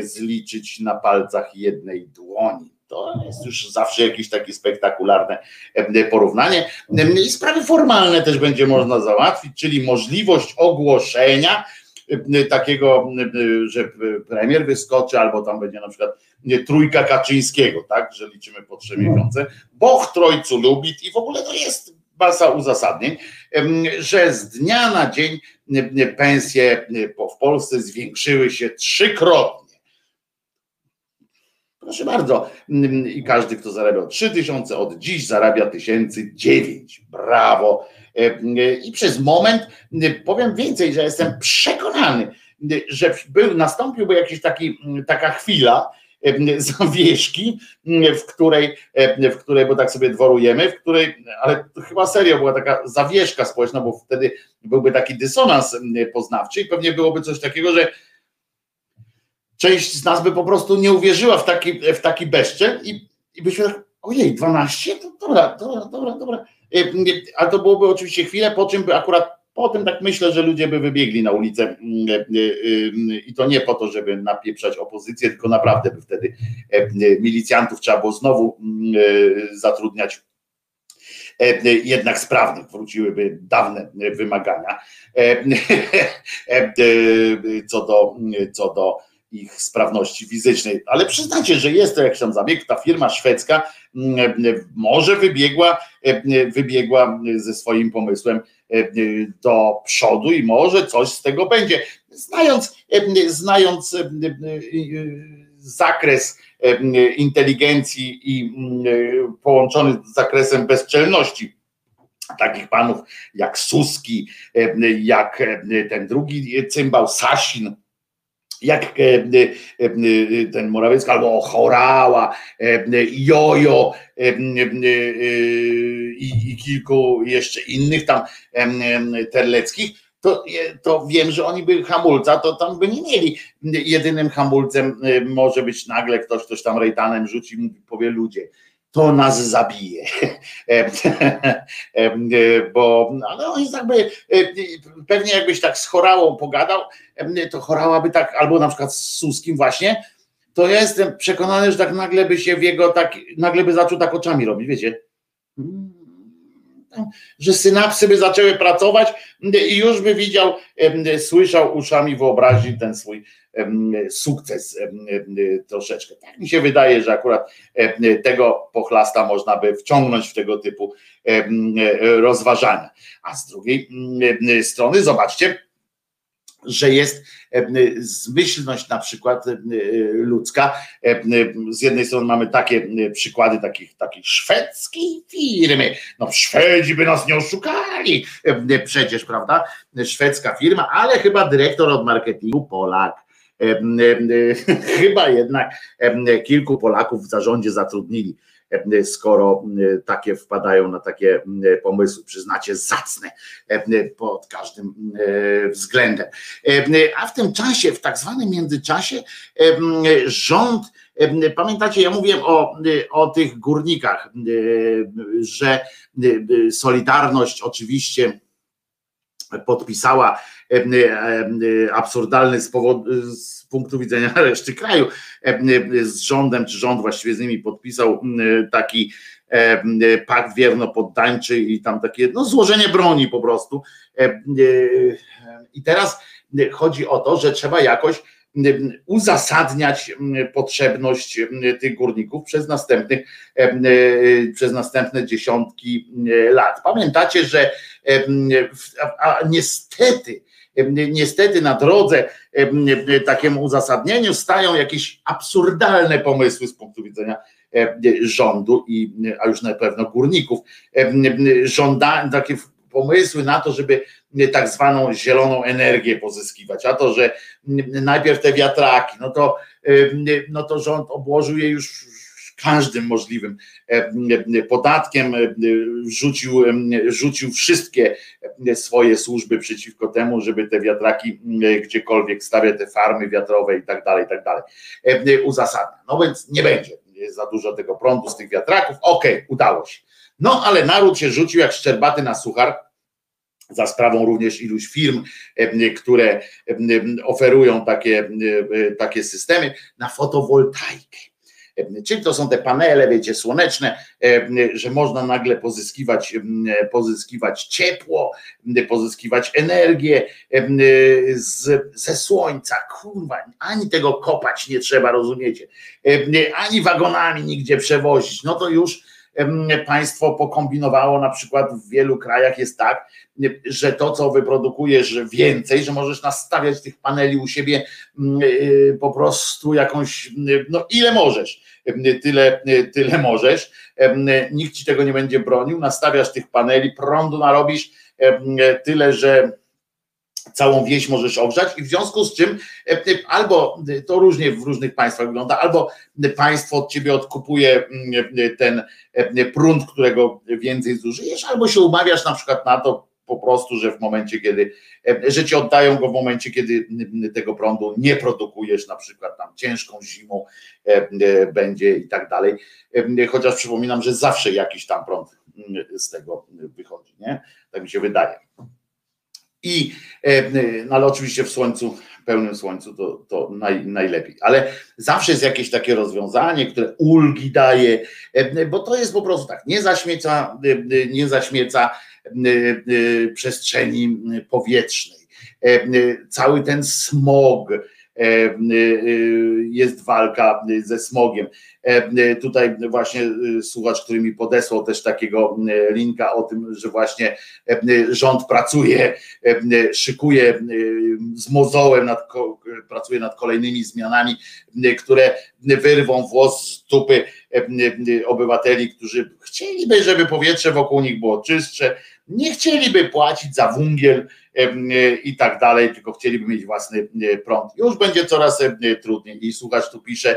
zliczyć na palcach jednej dłoni. To jest już zawsze jakieś takie spektakularne porównanie. I sprawy formalne też będzie można załatwić, czyli możliwość ogłoszenia takiego, że premier wyskoczy, albo tam będzie na przykład trójka Kaczyńskiego, tak, że liczymy po trzy miesiące. Boch trojcu lubi i w ogóle to jest masa uzasadnień, że z dnia na dzień pensje w Polsce zwiększyły się trzykrotnie. Proszę bardzo, i każdy, kto zarabiał 3000, od dziś zarabia 1009. Brawo. I przez moment powiem więcej, że jestem przekonany, że był, nastąpiłby jakiś taki, taka chwila, zawieszki, w której, w której, bo tak sobie dworujemy, w której, ale chyba serio była taka zawieszka społeczna, bo wtedy byłby taki dysonans poznawczy i pewnie byłoby coś takiego, że część z nas by po prostu nie uwierzyła w taki, w taki bezczyn i, i byśmy tak, ojej, 12? To dobra, dobra, dobra, dobra. A to byłoby oczywiście chwilę, po czym by akurat Potem tak myślę, że ludzie by wybiegli na ulicę e, i to nie po to, żeby napieprzać opozycję, tylko naprawdę by wtedy milicjantów trzeba było znowu zatrudniać jednak sprawnych, wróciłyby dawne wymagania co do, co do ich sprawności fizycznej. Ale przyznacie, że jest to jakiś tam zabieg. Ta firma szwedzka mm, może wybiegła, wybiegła ze swoim pomysłem do przodu i może coś z tego będzie. Znając, znając zakres inteligencji i połączony z zakresem bezczelności takich panów jak Suski, jak ten drugi cymbał Sasin, jak ten Morawiecki, albo Chorała, Jojo i, i kilku jeszcze innych tam terleckich, to, to wiem, że oni by hamulca, to tam by nie mieli. Jedynym hamulcem może być nagle ktoś, ktoś tam rejtanem rzuci i powie ludzie, to nas zabije. Bo ale on jest jakby, pewnie jakbyś tak z chorałą pogadał, to chorała by tak, albo na przykład z Suskim właśnie, to ja jestem przekonany, że tak nagle by się w jego tak, nagle by zaczął tak oczami robić, wiecie? Że synapsy by zaczęły pracować i już by widział, słyszał uszami wyobraźni ten swój sukces troszeczkę. Tak mi się wydaje, że akurat tego pochlasta można by wciągnąć w tego typu rozważania. A z drugiej strony, zobaczcie, że jest zmyślność na przykład ludzka. Z jednej strony mamy takie przykłady takich, takich szwedzkiej firmy. No Szwedzi by nas nie oszukali przecież, prawda? Szwedzka firma, ale chyba dyrektor od marketingu Polak Chyba jednak kilku Polaków w zarządzie zatrudnili, skoro takie wpadają na takie pomysły, przyznacie, zacne pod każdym względem. A w tym czasie, w tak zwanym międzyczasie, rząd, pamiętacie, ja mówiłem o, o tych górnikach, że Solidarność oczywiście podpisała absurdalny z, powodu, z punktu widzenia reszty kraju z rządem, czy rząd właściwie z nimi podpisał taki pakt wierno-poddańczy i tam takie no, złożenie broni po prostu. I teraz chodzi o to, że trzeba jakoś uzasadniać potrzebność tych górników przez następnych, przez następne dziesiątki lat. Pamiętacie, że a niestety, niestety na drodze takiemu uzasadnieniu stają jakieś absurdalne pomysły z punktu widzenia rządu i a już na pewno górników. Żąda, takie pomysły na to, żeby tak zwaną zieloną energię pozyskiwać, a to, że najpierw te wiatraki, no to, no to rząd obłożył je już każdym możliwym podatkiem, rzucił, rzucił wszystkie swoje służby przeciwko temu, żeby te wiatraki gdziekolwiek stawiać, te farmy wiatrowe i tak dalej, i tak dalej, uzasadnia. No więc nie będzie za dużo tego prądu z tych wiatraków, okej, okay, udało się. No ale naród się rzucił jak szczerbaty na suchar, za sprawą również iluś firm, które oferują takie, takie systemy na fotowoltaikę. Czyli to są te panele, wiecie, słoneczne, że można nagle pozyskiwać, pozyskiwać ciepło, pozyskiwać energię z, ze słońca. Kurwa, ani tego kopać nie trzeba, rozumiecie? Ani wagonami nigdzie przewozić. No to już państwo pokombinowało, na przykład w wielu krajach jest tak, że to, co wyprodukujesz więcej, że możesz nastawiać tych paneli u siebie po prostu jakąś, no ile możesz, tyle, tyle możesz, nikt ci tego nie będzie bronił, nastawiasz tych paneli, prądu narobisz tyle, że całą wieś możesz ogrzać i w związku z czym e, e, albo to różnie w różnych państwach wygląda, albo państwo od ciebie odkupuje mm, ten e, prąd, którego więcej zużyjesz, albo się umawiasz na przykład na to po prostu, że w momencie, kiedy, że ci oddają go w momencie, kiedy tego prądu nie produkujesz, na przykład tam ciężką zimą będzie i tak dalej. Chociaż przypominam, że zawsze jakiś tam prąd z tego wychodzi, nie? Tak mi się wydaje. I, e, no ale oczywiście w słońcu, pełnym słońcu to, to naj, najlepiej. Ale zawsze jest jakieś takie rozwiązanie, które ulgi daje, e, bo to jest po prostu tak, nie zaśmieca, e, nie zaśmieca przestrzeni powietrznej. Cały ten smog, jest walka ze smogiem. E, tutaj właśnie słuchacz, który mi podesłał też takiego linka o tym, że właśnie rząd pracuje, szykuje z mozołem, nad, pracuje nad kolejnymi zmianami, które wyrwą włos z dupy obywateli, którzy chcieliby, żeby powietrze wokół nich było czystsze, nie chcieliby płacić za wungiel i tak dalej, tylko chcieliby mieć własny prąd. Już będzie coraz trudniej. I słuchacz tu pisze,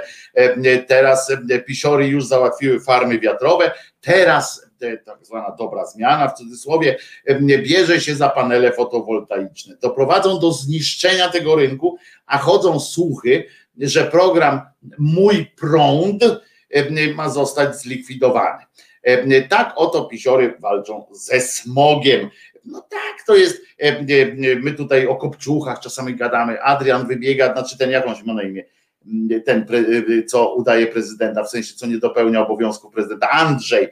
teraz pisiory już załatwiły farmy wiatrowe, teraz tak zwana dobra zmiana w cudzysłowie, bierze się za panele fotowoltaiczne. Doprowadzą do zniszczenia tego rynku, a chodzą słuchy, że program Mój Prąd ma zostać zlikwidowany. Tak oto pisiory walczą ze smogiem. No tak, to jest, my tutaj o kopczuchach czasami gadamy, Adrian wybiega, znaczy ten jakąś ma na imię, ten, co udaje prezydenta, w sensie, co nie dopełnia obowiązku prezydenta, Andrzej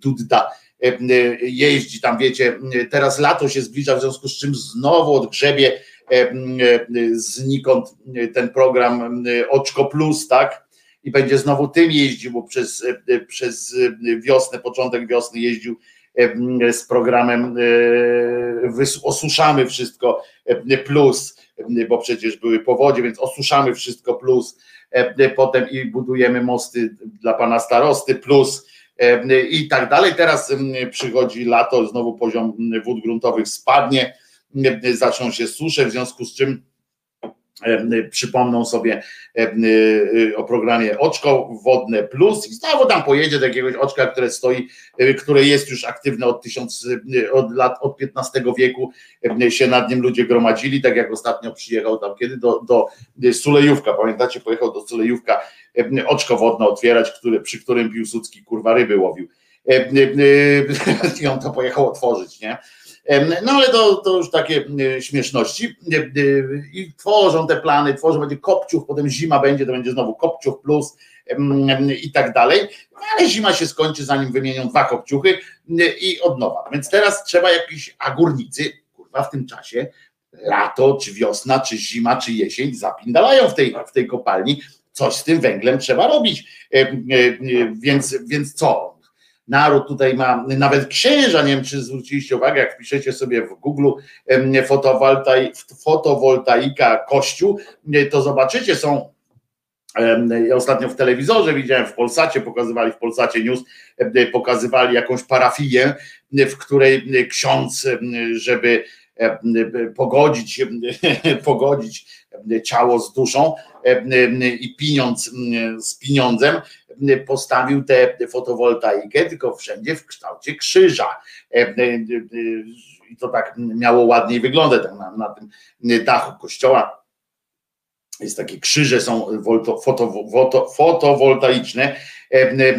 Dudda, jeździ tam, wiecie, teraz lato się zbliża, w związku z czym znowu odgrzebie znikąd ten program Oczko Plus, tak, i będzie znowu tym jeździł, bo przez, przez wiosnę, początek wiosny jeździł z programem osuszamy wszystko plus, bo przecież były powodzie, więc osuszamy wszystko plus, potem i budujemy mosty dla pana starosty plus i tak dalej. Teraz przychodzi lato, znowu poziom wód gruntowych spadnie, zaczną się susze, w związku z czym przypomną sobie o programie Oczko Wodne Plus. I znowu tam pojedzie do jakiegoś oczka, które stoi, które jest już aktywne od tysiąc, od lat, od XV wieku się nad nim ludzie gromadzili, tak jak ostatnio przyjechał tam kiedy do, do Sulejówka, pamiętacie, pojechał do Sulejówka oczko wodne otwierać, który, przy którym Piłsudski kurwa ryby łowił. I on to pojechał otworzyć, nie? No ale to, to już takie śmieszności. I tworzą te plany, tworzą, będzie kopciuch, potem zima będzie, to będzie znowu kopciuch plus i tak dalej. No, ale zima się skończy, zanim wymienią dwa kopciuchy i od nowa. Więc teraz trzeba jakiś, a górnicy, kurwa, w tym czasie lato, czy wiosna, czy zima, czy jesień zapindalają w tej, w tej kopalni. Coś z tym węglem trzeba robić. Więc, więc co? Naród tutaj ma, nawet księża, nie wiem czy zwróciliście uwagę, jak wpiszecie sobie w Google fotowoltai, fotowoltaika kościół, to zobaczycie, są ja ostatnio w telewizorze widziałem, w Polsacie pokazywali, w Polsacie News pokazywali jakąś parafiję, w której ksiądz, żeby pogodzić, pogodzić ciało z duszą i pieniądz z pieniądzem, postawił tę fotowoltaikę, tylko wszędzie w kształcie krzyża. I to tak miało ładniej wyglądać na, na tym dachu kościoła. Jest takie krzyże są foto, fotowoltaiczne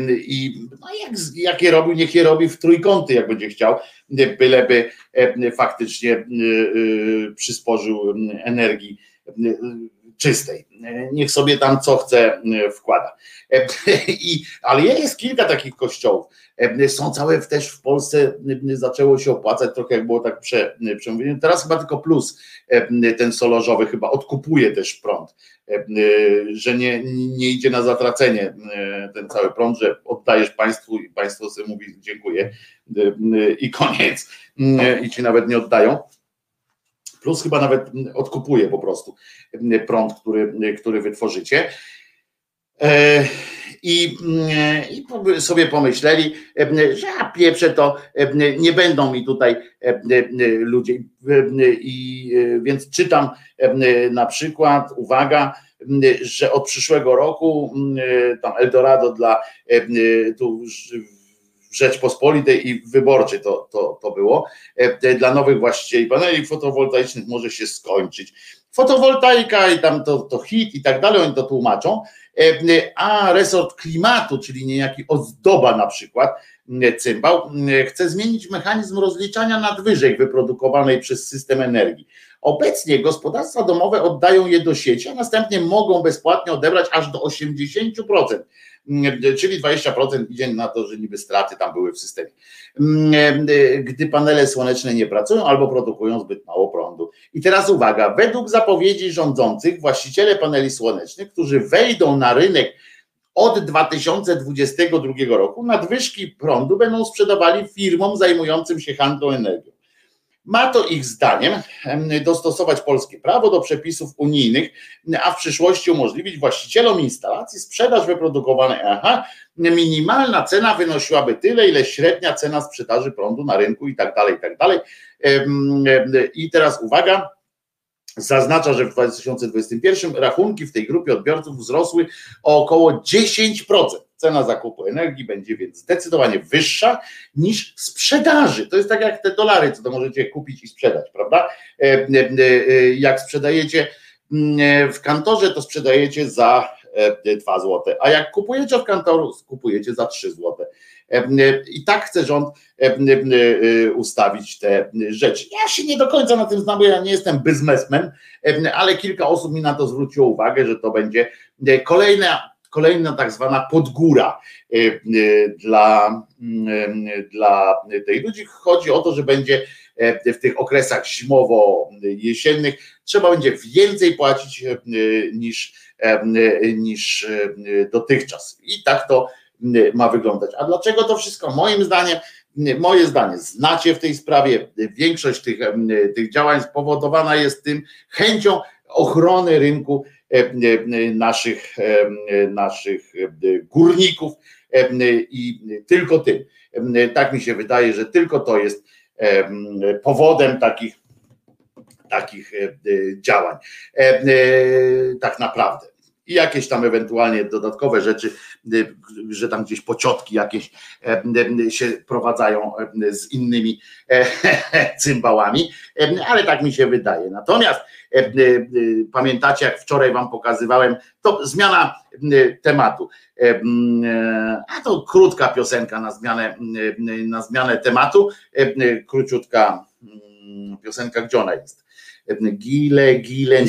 i no jak, jak je robił, niech je robi w trójkąty, jak będzie chciał, byleby faktycznie przysporzył energii czystej. Niech sobie tam co chce wkłada. I, ale jest kilka takich kościołów. Są całe też w Polsce, zaczęło się opłacać trochę, jak było tak prze, przemówienie. Teraz chyba tylko plus ten solorzowy chyba odkupuje też prąd, że nie, nie idzie na zatracenie ten cały prąd, że oddajesz państwu i państwo sobie mówi dziękuję i koniec. I ci nawet nie oddają plus chyba nawet odkupuje po prostu prąd, który, który wytworzycie. E, I, I sobie pomyśleli, że ja pieprzę to, nie będą mi tutaj ludzie. I więc czytam na przykład, uwaga, że od przyszłego roku tam Eldorado dla tu Rzeczpospolitej i Wyborczej to, to, to było. E, dla nowych właścicieli paneli fotowoltaicznych może się skończyć. Fotowoltaika i tam to, to hit i tak dalej, oni to tłumaczą, e, a resort klimatu, czyli niejaki ozdoba na przykład, cymbał, chce zmienić mechanizm rozliczania nadwyżek wyprodukowanej przez system energii. Obecnie gospodarstwa domowe oddają je do sieci, a następnie mogą bezpłatnie odebrać aż do 80% czyli 20% idzie na to, że niby straty tam były w systemie. Gdy panele słoneczne nie pracują albo produkują zbyt mało prądu. I teraz uwaga, według zapowiedzi rządzących właściciele paneli słonecznych, którzy wejdą na rynek od 2022 roku, nadwyżki prądu będą sprzedawali firmom zajmującym się handlą energią. Ma to ich zdaniem dostosować polskie prawo do przepisów unijnych, a w przyszłości umożliwić właścicielom instalacji sprzedaż wyprodukowanej aha, minimalna cena wynosiłaby tyle, ile średnia cena sprzedaży prądu na rynku i tak dalej, i tak dalej. I teraz uwaga, zaznacza, że w 2021 rachunki w tej grupie odbiorców wzrosły o około 10%. Cena zakupu energii będzie więc zdecydowanie wyższa niż sprzedaży. To jest tak jak te dolary, co to możecie kupić i sprzedać, prawda? E, e, e, jak sprzedajecie mm, w kantorze, to sprzedajecie za 2 zł, a jak kupujecie w kantoru, kupujecie za 3 zł. I tak chce rząd ustawić te rzeczy. Ja się nie do końca na tym znam, bo ja nie jestem biznesmen, ale kilka osób mi na to zwróciło uwagę, że to będzie kolejna kolejna tak zwana podgóra e, e, dla, mm, dla tej ludzi. Chodzi o to, że będzie w tych okresach zimowo-jesiennych trzeba będzie więcej płacić niż, niż dotychczas. I tak to ma wyglądać. A dlaczego to wszystko? Moim zdaniem, moje zdanie, znacie w tej sprawie, większość tych, tych działań spowodowana jest tym chęcią ochrony rynku naszych, e, naszych górników i tylko tym. Tak mi się wydaje, że tylko to jest powodem takich, takich działań. Tak naprawdę i jakieś tam ewentualnie dodatkowe rzeczy, że tam gdzieś pociotki jakieś się prowadzają z innymi cymbałami, ale tak mi się wydaje. Natomiast pamiętacie, jak wczoraj wam pokazywałem, to zmiana tematu. A to krótka piosenka na zmianę, na zmianę tematu, króciutka piosenka, gdzie ona jest? Gile, gile,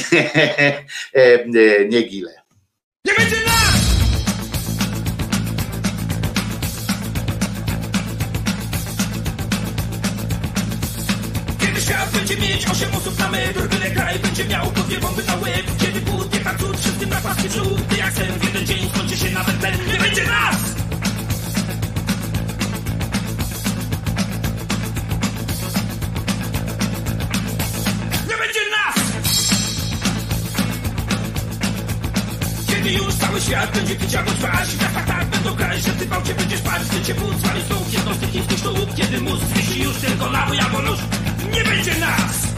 nie, nie gile. Nie będzie nas! Kiedy świat będzie mieć osiem osób na metr, byle kraj będzie miał po dwie bomby na łeb. Kiedy budnie tak cud, wszystkim na paski wrzód, jak sen w jeden dzień skończy się nawet ten. Nie będzie nas! Kiedy już cały świat będzie trwać Tak, tak, tak, będą grać, że ty cię będziesz spać Chcecie płuc, zwali stóp, jednostek chińskich sztuk Kiedy mózg wisi już tylko na albo nóż Nie będzie nas!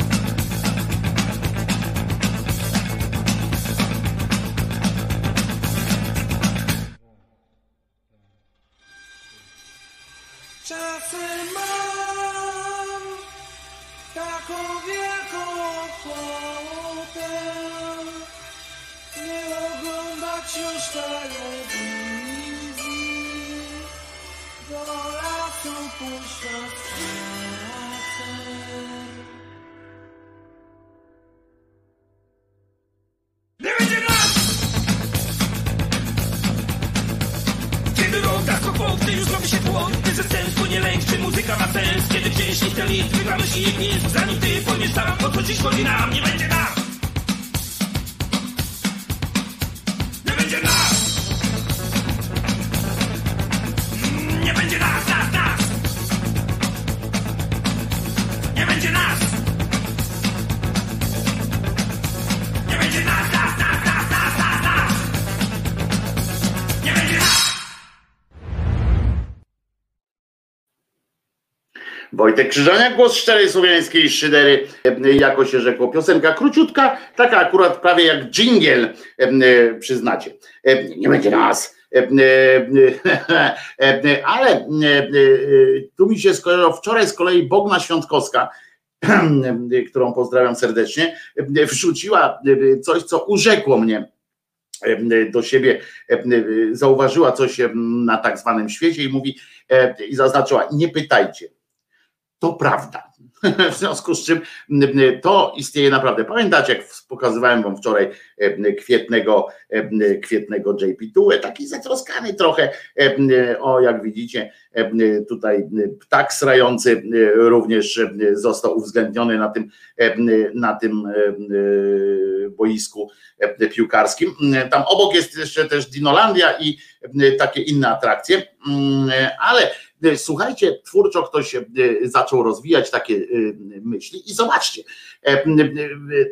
Czasem mam taką wielką ochotę już telewizji Do lasu puszcza Gdy już robi się tłok, ty ze sensu nie lęk, czy muzyka ma sens. Kiedy gdzieś nie te litwy na myśli Zanim ty pojmiesz sam, o co dziś chodzi nam, nie będzie nam Nie Wojtek Krzyżaniak, głos szczerej słowiańskiej szydery, e, jako się rzekło. Piosenka króciutka, taka akurat prawie jak dżingiel, e, przyznacie. E, Nie będzie nas. Ale tu mi się skojarzyło wczoraj z kolei Bogna Świątkowska, którą pozdrawiam serdecznie, wrzuciła coś, co urzekło mnie do siebie, zauważyła coś na tak zwanym świecie i mówi i zaznaczyła, nie pytajcie, to prawda. W związku z czym to istnieje naprawdę. Pamiętacie, jak pokazywałem wam wczoraj kwietnego, kwietnego JP2, taki zatroskany trochę, o jak widzicie, tutaj ptak srający również został uwzględniony na tym, na tym e, boisku piłkarskim. Tam obok jest jeszcze też Dinolandia i takie inne atrakcje, ale Słuchajcie, twórczo ktoś e, zaczął rozwijać takie e, myśli i zobaczcie, e,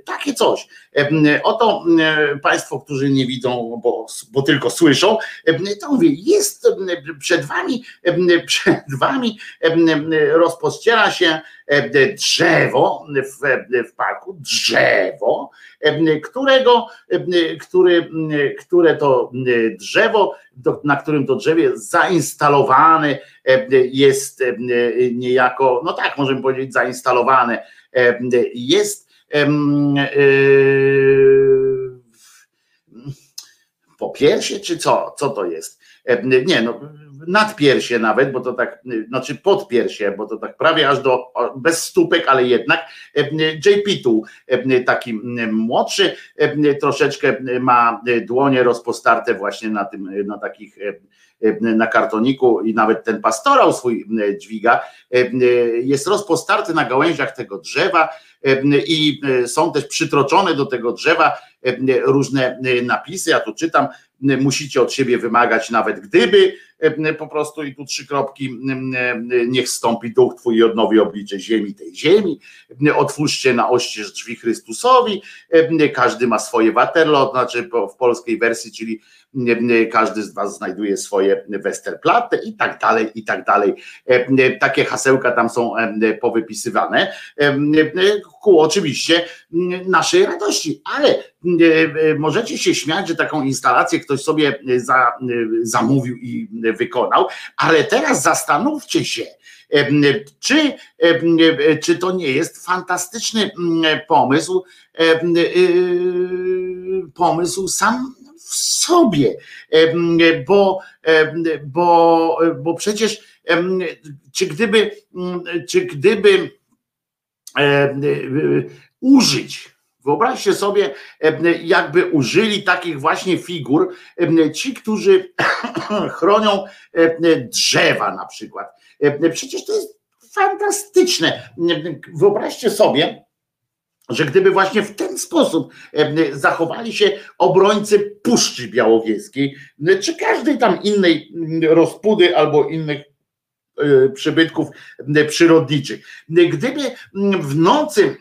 takie coś. E, Oto e, Państwo, którzy nie widzą, bo, bo tylko słyszą, to mówię, jest przed Wami, przed Wami rozpościera się drzewo w, w parku, drzewo, którego, który, które to drzewo, na którym to drzewie zainstalowane e, jest e, niejako, no tak możemy powiedzieć, zainstalowane e, jest em, e, popiersie, czy co? Co to jest? E, Nie, no nadpiersie nawet, bo to tak, znaczy podpiersie, bo to tak prawie aż do, bez stópek, ale jednak e, JP2, e, taki młodszy, e, troszeczkę ma dłonie rozpostarte właśnie na tym, na takich e, na kartoniku i nawet ten pastorał swój dźwiga, jest rozpostarty na gałęziach tego drzewa i są też przytroczone do tego drzewa różne napisy. Ja tu czytam, musicie od siebie wymagać, nawet gdyby po prostu i tu trzy kropki, niech stąpi duch Twój i odnowi oblicze ziemi tej ziemi, otwórzcie na oścież drzwi Chrystusowi, każdy ma swoje Waterloo, znaczy w polskiej wersji, czyli każdy z Was znajduje swoje Westerplatte i tak dalej, i tak dalej. Takie hasełka tam są powypisywane ku oczywiście naszej radości, ale możecie się śmiać, że taką instalację ktoś sobie za, zamówił i wykonał, ale teraz zastanówcie się, czy, czy to nie jest fantastyczny pomysł, pomysł sam w sobie, bo, bo, bo przecież czy gdyby, czy gdyby użyć Wyobraźcie sobie, jakby użyli takich właśnie figur ci, którzy chronią drzewa na przykład. Przecież to jest fantastyczne. Wyobraźcie sobie, że gdyby właśnie w ten sposób zachowali się obrońcy Puszczy Białowieskiej, czy każdej tam innej rozpudy albo innych e, przybytków przyrodniczych. Gdyby w nocy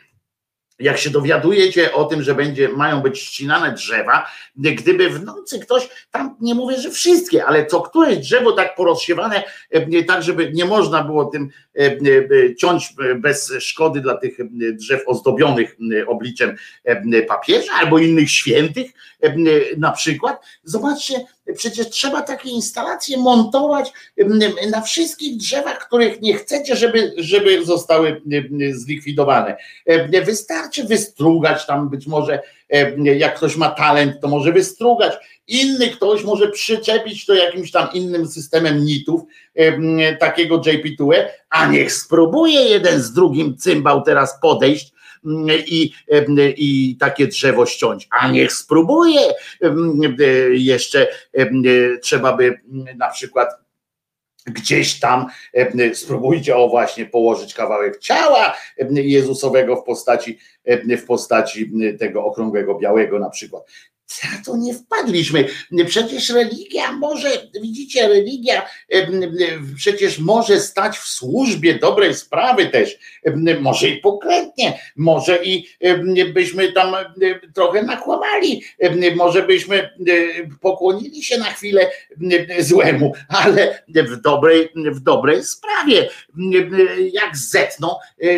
jak się dowiadujecie o tym, że będzie, mają być ścinane drzewa, gdyby w nocy ktoś, tam nie mówię, że wszystkie, ale co któreś drzewo tak porozsiewane, tak żeby nie można było tym ciąć bez szkody dla tych drzew ozdobionych obliczem papieża albo innych świętych na przykład. Zobaczcie, przecież trzeba takie instalacje montować na wszystkich drzewach, których nie chcecie, żeby, żeby zostały zlikwidowane. Wystarczy wystrugać tam być może, jak ktoś ma talent, to może wystrugać. Inny ktoś może przyczepić to jakimś tam innym systemem nitów, takiego JP2, a niech spróbuje jeden z drugim cymbał teraz podejść i, i takie drzewo ściąć. A niech spróbuje. Jeszcze trzeba by na przykład gdzieś tam e, spróbujcie o właśnie położyć kawałek ciała e, Jezusowego w postaci, e, w postaci tego okrągłego białego na przykład. Na to nie wpadliśmy. Przecież religia może, widzicie, religia przecież może stać w służbie dobrej sprawy też. Może i pokrętnie, może i byśmy tam trochę nakłamali, może byśmy pokłonili się na chwilę złemu, ale w dobrej, w dobrej sprawie. Jak zetną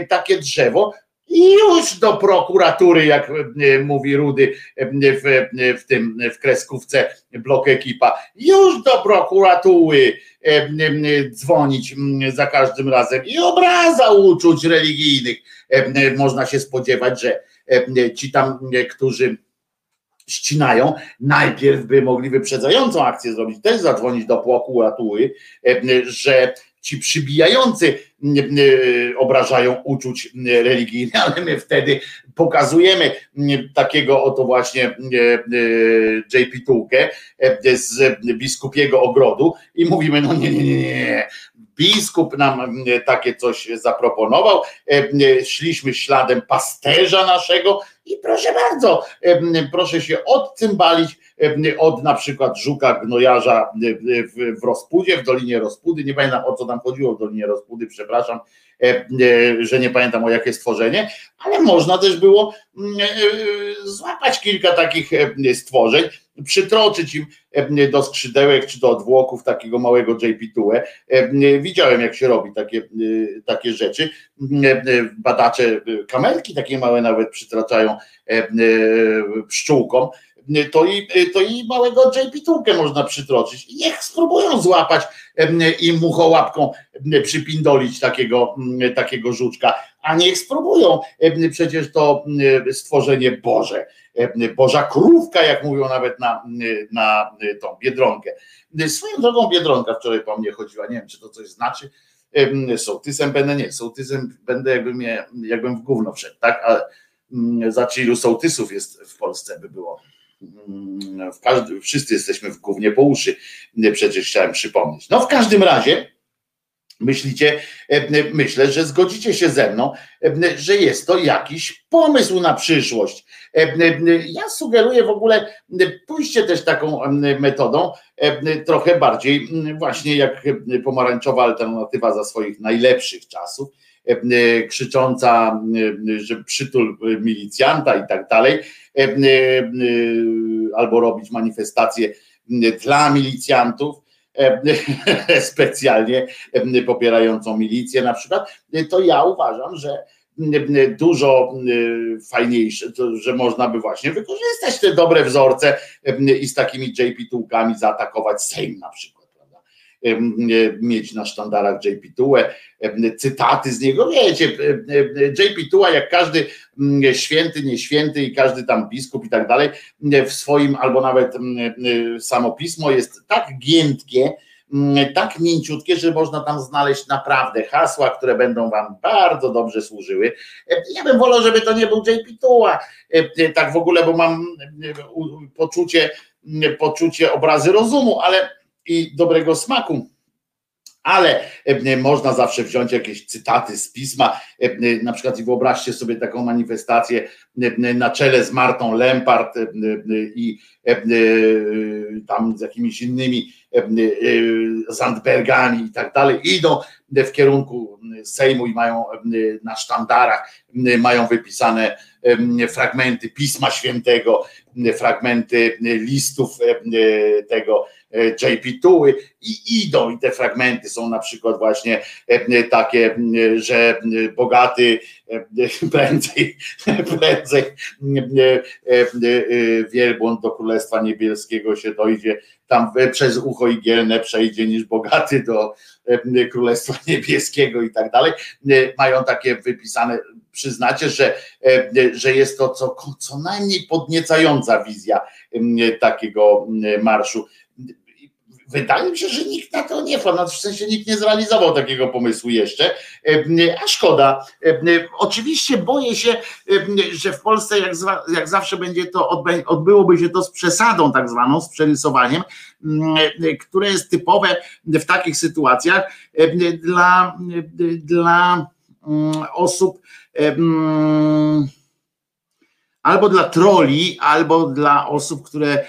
takie drzewo, i już do prokuratury, jak e, mówi Rudy e, w, e, w tym w kreskówce blok ekipa, już do prokuratury dzwonić za każdym razem i obraza uczuć religijnych. Można się spodziewać, że ci tam, którzy ścinają, najpierw by mogli wyprzedzającą akcję zrobić, też zadzwonić do prokuratury, że ci przybijający obrażają uczuć religijne, ale my wtedy pokazujemy takiego oto właśnie JP Tułkę z biskupiego ogrodu i mówimy, no nie, nie, nie, nie, biskup nam takie coś zaproponował, szliśmy śladem pasterza naszego i proszę bardzo, proszę się odcymbalić od na przykład Żuka Gnojarza w Rozpudzie, w Dolinie Rozpudy, nie pamiętam o co tam chodziło w Dolinie Rozpudy, przepraszam, że nie pamiętam o jakie stworzenie, ale można też było złapać kilka takich stworzeń, przytroczyć im do skrzydełek czy do odwłoków takiego małego JP2. Widziałem, jak się robi takie, takie rzeczy. Badacze kamelki takie małe nawet przytraczają pszczółkom to i, to i małego JP można przytroczyć niech spróbują złapać i muchołapką przypindolić takiego, takiego żuczka, a niech spróbują, przecież to stworzenie Boże, Boża krówka, jak mówią nawet na, na tą Biedronkę. Swoją drogą Biedronka wczoraj po mnie chodziła, nie wiem, czy to coś znaczy, sołtysem będę, nie, sołtysem będę jakbym, je, jakbym w gówno wszedł, tak, ale znaczy ilu sołtysów jest w Polsce by było w każdy, wszyscy jesteśmy w głównie po uszy, przecież chciałem przypomnieć. No w każdym razie myślicie, myślę, że zgodzicie się ze mną, że jest to jakiś pomysł na przyszłość. Ja sugeruję w ogóle pójście też taką metodą, trochę bardziej właśnie jak pomarańczowa alternatywa za swoich najlepszych czasów, krzycząca, że przytul milicjanta i tak dalej, albo robić manifestacje dla milicjantów, specjalnie popierającą milicję na przykład, to ja uważam, że dużo fajniejsze, że można by właśnie wykorzystać te dobre wzorce i z takimi JP-tułkami zaatakować Sejm na przykład mieć na sztandarach JP Tułę, cytaty z niego, wiecie, JP Tuła jak każdy święty, nieświęty i każdy tam biskup i tak dalej w swoim albo nawet samo pismo jest tak giętkie, tak mięciutkie, że można tam znaleźć naprawdę hasła, które będą wam bardzo dobrze służyły. Ja bym wolał, żeby to nie był JP Tuła, tak w ogóle, bo mam poczucie, poczucie obrazy rozumu, ale i dobrego smaku. Ale e, można zawsze wziąć jakieś cytaty z pisma, e, na przykład i wyobraźcie sobie taką manifestację e, na czele z Martą Lempart i tam z jakimiś innymi Zandbergami i tak dalej, idą w kierunku Sejmu i mają na sztandarach, mają wypisane fragmenty Pisma Świętego, fragmenty listów tego JP Tuły i idą. I te fragmenty są na przykład właśnie takie, że bogaty prędzej, prędzej wielbłąd do Królestwa Niebieskiego się dojdzie, tam przez ucho igielne przejdzie niż bogaty do Królestwa Niebieskiego i tak dalej. Mają takie wypisane przyznacie, że, że jest to co, co najmniej podniecająca wizja takiego marszu Wydaje mi się, że nikt na to nie wpadł, w sensie nikt nie zrealizował takiego pomysłu jeszcze, a szkoda. Oczywiście boję się, że w Polsce jak, jak zawsze będzie to, odbyłoby się to z przesadą tak zwaną, z przerysowaniem, które jest typowe w takich sytuacjach dla, dla osób albo dla troli, albo dla osób, które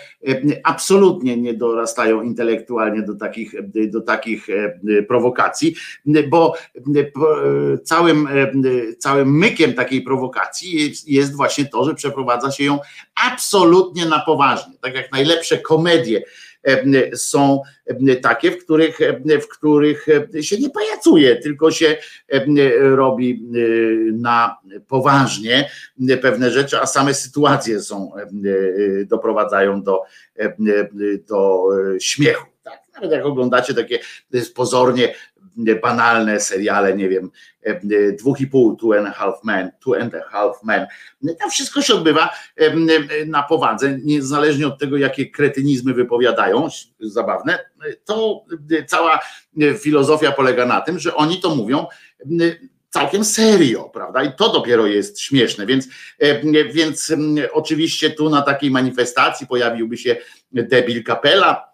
absolutnie nie dorastają intelektualnie do takich, do takich prowokacji, bo całym, całym mykiem takiej prowokacji jest właśnie to, że przeprowadza się ją absolutnie na poważnie, tak jak najlepsze komedie są takie, w których, w których się nie pajacuje, tylko się robi na poważnie pewne rzeczy, a same sytuacje są, doprowadzają do, do śmiechu. Tak? Nawet jak oglądacie takie pozornie banalne seriale, nie wiem, e, e, dwóch i pół, two and a half men, two and a half men. Tam wszystko się odbywa e, na powadze, niezależnie od tego, jakie kretynizmy wypowiadają, zabawne, to cała filozofia polega na tym, że oni to mówią całkiem serio, prawda? I to dopiero jest śmieszne, więc, więc oczywiście tu na takiej manifestacji pojawiłby się debil kapela,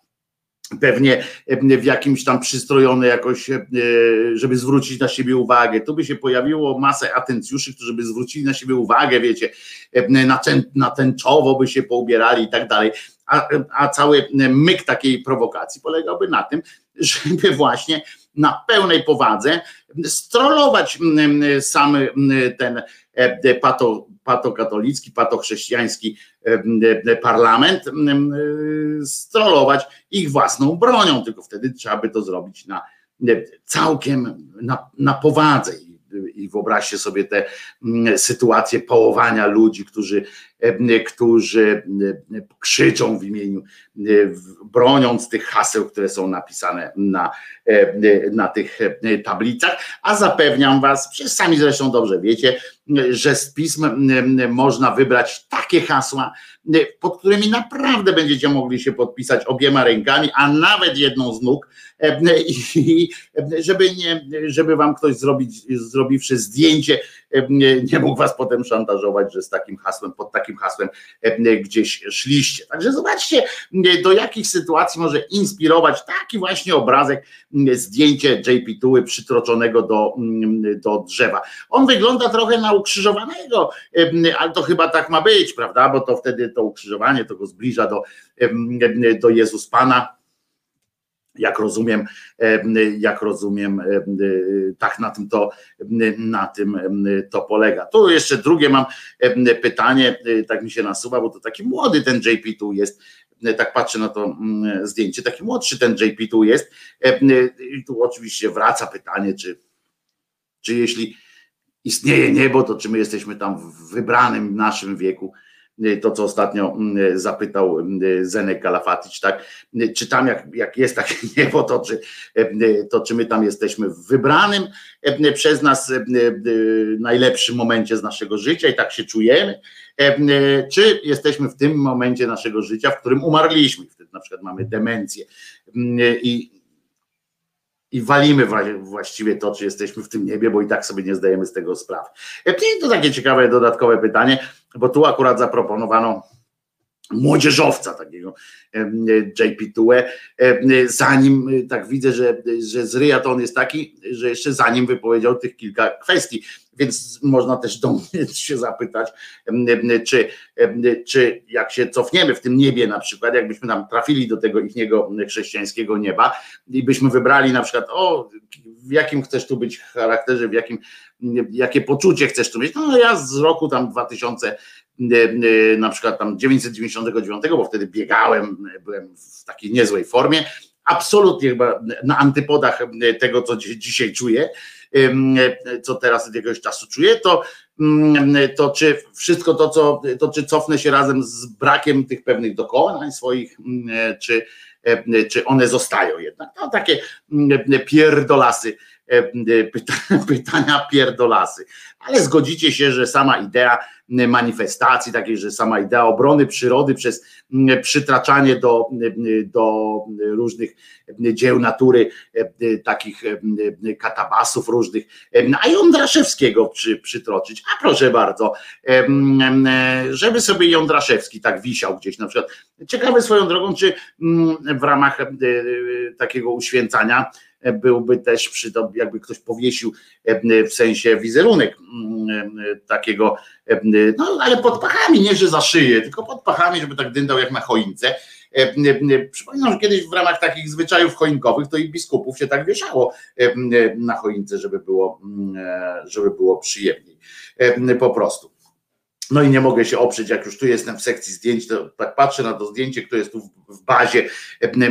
pewnie w jakimś tam przystrojone jakoś, e, żeby zwrócić na siebie uwagę. Tu by się pojawiło masę atencjuszy, którzy by zwrócili na siebie uwagę, wiecie, na, tęczowo by się poubierali i tak dalej. A, a cały myk takiej prowokacji polegałby na tym, żeby właśnie na pełnej powadze strollować sam ten e, pato, patokatolicki, patochrześcijański parlament, strollować ich własną bronią, tylko wtedy trzeba by to zrobić na całkiem na, na powadze i wyobraźcie sobie te mm, sytuacje połowania ludzi, którzy, którzy krzyczą w imieniu, broniąc tych haseł, które są napisane na, na tych tablicach, a zapewniam was, przecież sami zresztą dobrze wiecie, że z pism można wybrać takie hasła, pod którymi naprawdę będziecie mogli się podpisać obiema rękami, a nawet jedną z nóg, i żeby, nie, żeby wam ktoś zrobić, zrobiwszy zdjęcie, nie mógł was potem szantażować, że z takim hasłem, pod takim hasłem gdzieś szliście. Także zobaczcie, do jakich sytuacji może inspirować taki właśnie obrazek, zdjęcie JP Tuły przytroczonego do, do drzewa. On wygląda trochę na ukrzyżowanego, ale to chyba tak ma być, prawda? Bo to wtedy to ukrzyżowanie to go zbliża do, do Jezus Pana jak rozumiem, jak rozumiem, tak na tym to, na tym to polega. Tu jeszcze drugie mam pytanie, tak mi się nasuwa, bo to taki młody ten JP tu jest, tak patrzę na to mm, zdjęcie, taki młodszy ten JP tu jest. I tu oczywiście wraca pytanie, czy, czy jeśli istnieje niebo, to czy my jesteśmy tam w wybranym naszym wieku, to, co ostatnio mm, zapytał mm, Zenek Kalafatic, tak? Czy tam jak, jak jest takie niebo, to czy, to czy my tam jesteśmy w wybranym przez nas najlepszym momencie z naszego życia i tak się czujemy, czy jesteśmy w tym momencie naszego życia, w którym umarliśmy, wtedy na przykład mamy demencję i i walimy właściwie to, czy jesteśmy w tym niebie, bo i tak sobie nie zdajemy z tego sprawy. I to takie ciekawe dodatkowe pytanie, bo tu akurat zaproponowano młodzieżowca takiego JP Tue, zanim tak widzę, że, że z ryja to on jest taki, że jeszcze zanim wypowiedział tych kilka kwestii, więc można też do mnie się zapytać, czy, czy jak się cofniemy w tym niebie na przykład, jakbyśmy tam trafili do tego ichniego chrześcijańskiego nieba i byśmy wybrali na przykład, o w jakim chcesz tu być charakterze, w jakim, jakie poczucie chcesz tu mieć, no ja z roku tam 2000 na przykład tam 999, bo wtedy biegałem, byłem w takiej niezłej formie, absolutnie chyba na antypodach tego, co dzisiaj czuję, co teraz od jakiegoś czasu czuję, to, to czy wszystko to, co, to czy cofnę się razem z brakiem tych pewnych dokonań swoich, czy, czy one zostają jednak. No takie pierdolasy pyta, pytania pierdolasy. Ale zgodzicie się, że sama idea manifestacji, takiej, że sama idea obrony przyrody przez przytraczanie do, do różnych dzieł natury, takich katabasów różnych, a Jądraszewskiego przy, przytroczyć. A proszę bardzo, żeby sobie Jądraszewski tak wisiał gdzieś na przykład. Ciekawe swoją drogą, czy w ramach takiego uświęcania byłby też przy to, jakby ktoś powiesił w sensie wizerunek takiego, no ale pod pachami, nie że za szyję, tylko pod pachami, żeby tak dyndał jak na choince. Przypominam, że kiedyś w ramach takich zwyczajów choinkowych to i biskupów się tak wieszało na choince, żeby było, żeby było przyjemniej. Po prostu. No i nie mogę się oprzeć, jak już tu jestem w sekcji zdjęć, to tak patrzę na to zdjęcie, które jest tu w bazie.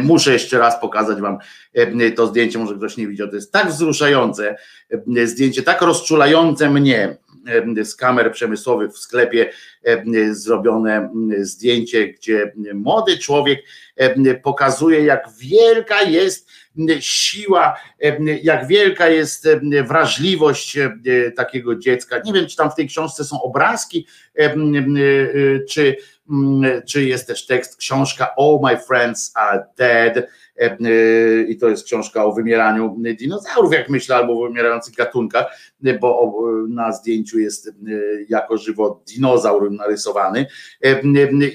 Muszę jeszcze raz pokazać Wam to zdjęcie, może ktoś nie widział. To jest tak wzruszające zdjęcie, tak rozczulające mnie z kamer przemysłowych w sklepie zrobione zdjęcie, gdzie młody człowiek pokazuje, jak wielka jest siła, jak wielka jest wrażliwość takiego dziecka. Nie wiem, czy tam w tej książce są obrazki, czy, czy jest też tekst, książka All My Friends Are Dead i to jest książka o wymieraniu dinozaurów, jak myślę, albo o wymierających gatunkach, bo na zdjęciu jest jako żywo dinozaur narysowany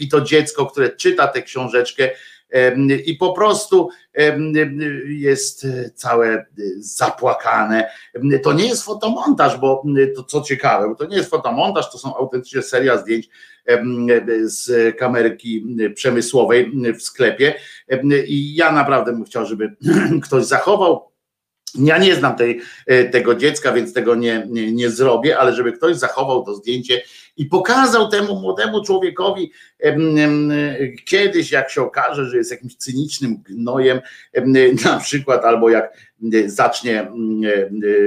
i to dziecko, które czyta tę książeczkę, i po prostu jest całe zapłakane. To nie jest fotomontaż, bo to co ciekawe, to nie jest fotomontaż, to są autentycznie seria zdjęć z kamerki przemysłowej w sklepie i ja naprawdę bym chciał, żeby ktoś zachował ja nie znam tej, tego dziecka, więc tego nie, nie, nie, zrobię, ale żeby ktoś zachował to zdjęcie i pokazał temu młodemu człowiekowi kiedyś, jak się okaże, że jest jakimś cynicznym gnojem, na przykład, albo jak zacznie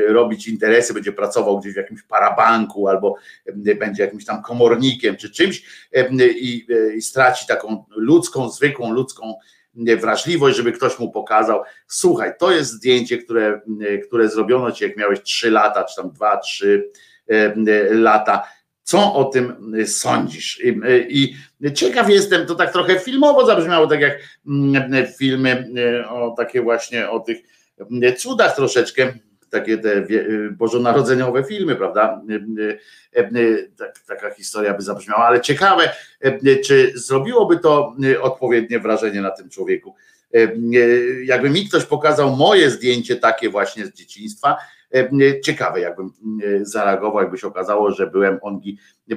robić interesy, będzie pracował gdzieś w jakimś parabanku, albo będzie jakimś tam komornikiem czy czymś i, straci taką ludzką, zwykłą ludzką wrażliwość, żeby ktoś mu pokazał, słuchaj, to jest zdjęcie, które, które zrobiono ci, jak miałeś 3 lata, czy tam 2, 3 lata co o tym sądzisz? I, I, ciekaw jestem, to tak trochę filmowo zabrzmiało, tak jak mm, filmy o takie właśnie o tych cudach troszeczkę, takie te bożonarodzeniowe filmy, prawda? Tak, taka historia by zabrzmiała, ale ciekawe, czy zrobiłoby to odpowiednie wrażenie na tym człowieku. Jakby mi ktoś pokazał moje zdjęcie takie właśnie z dzieciństwa, ciekawe, jakbym e, zareagował, jakby się okazało, że byłem on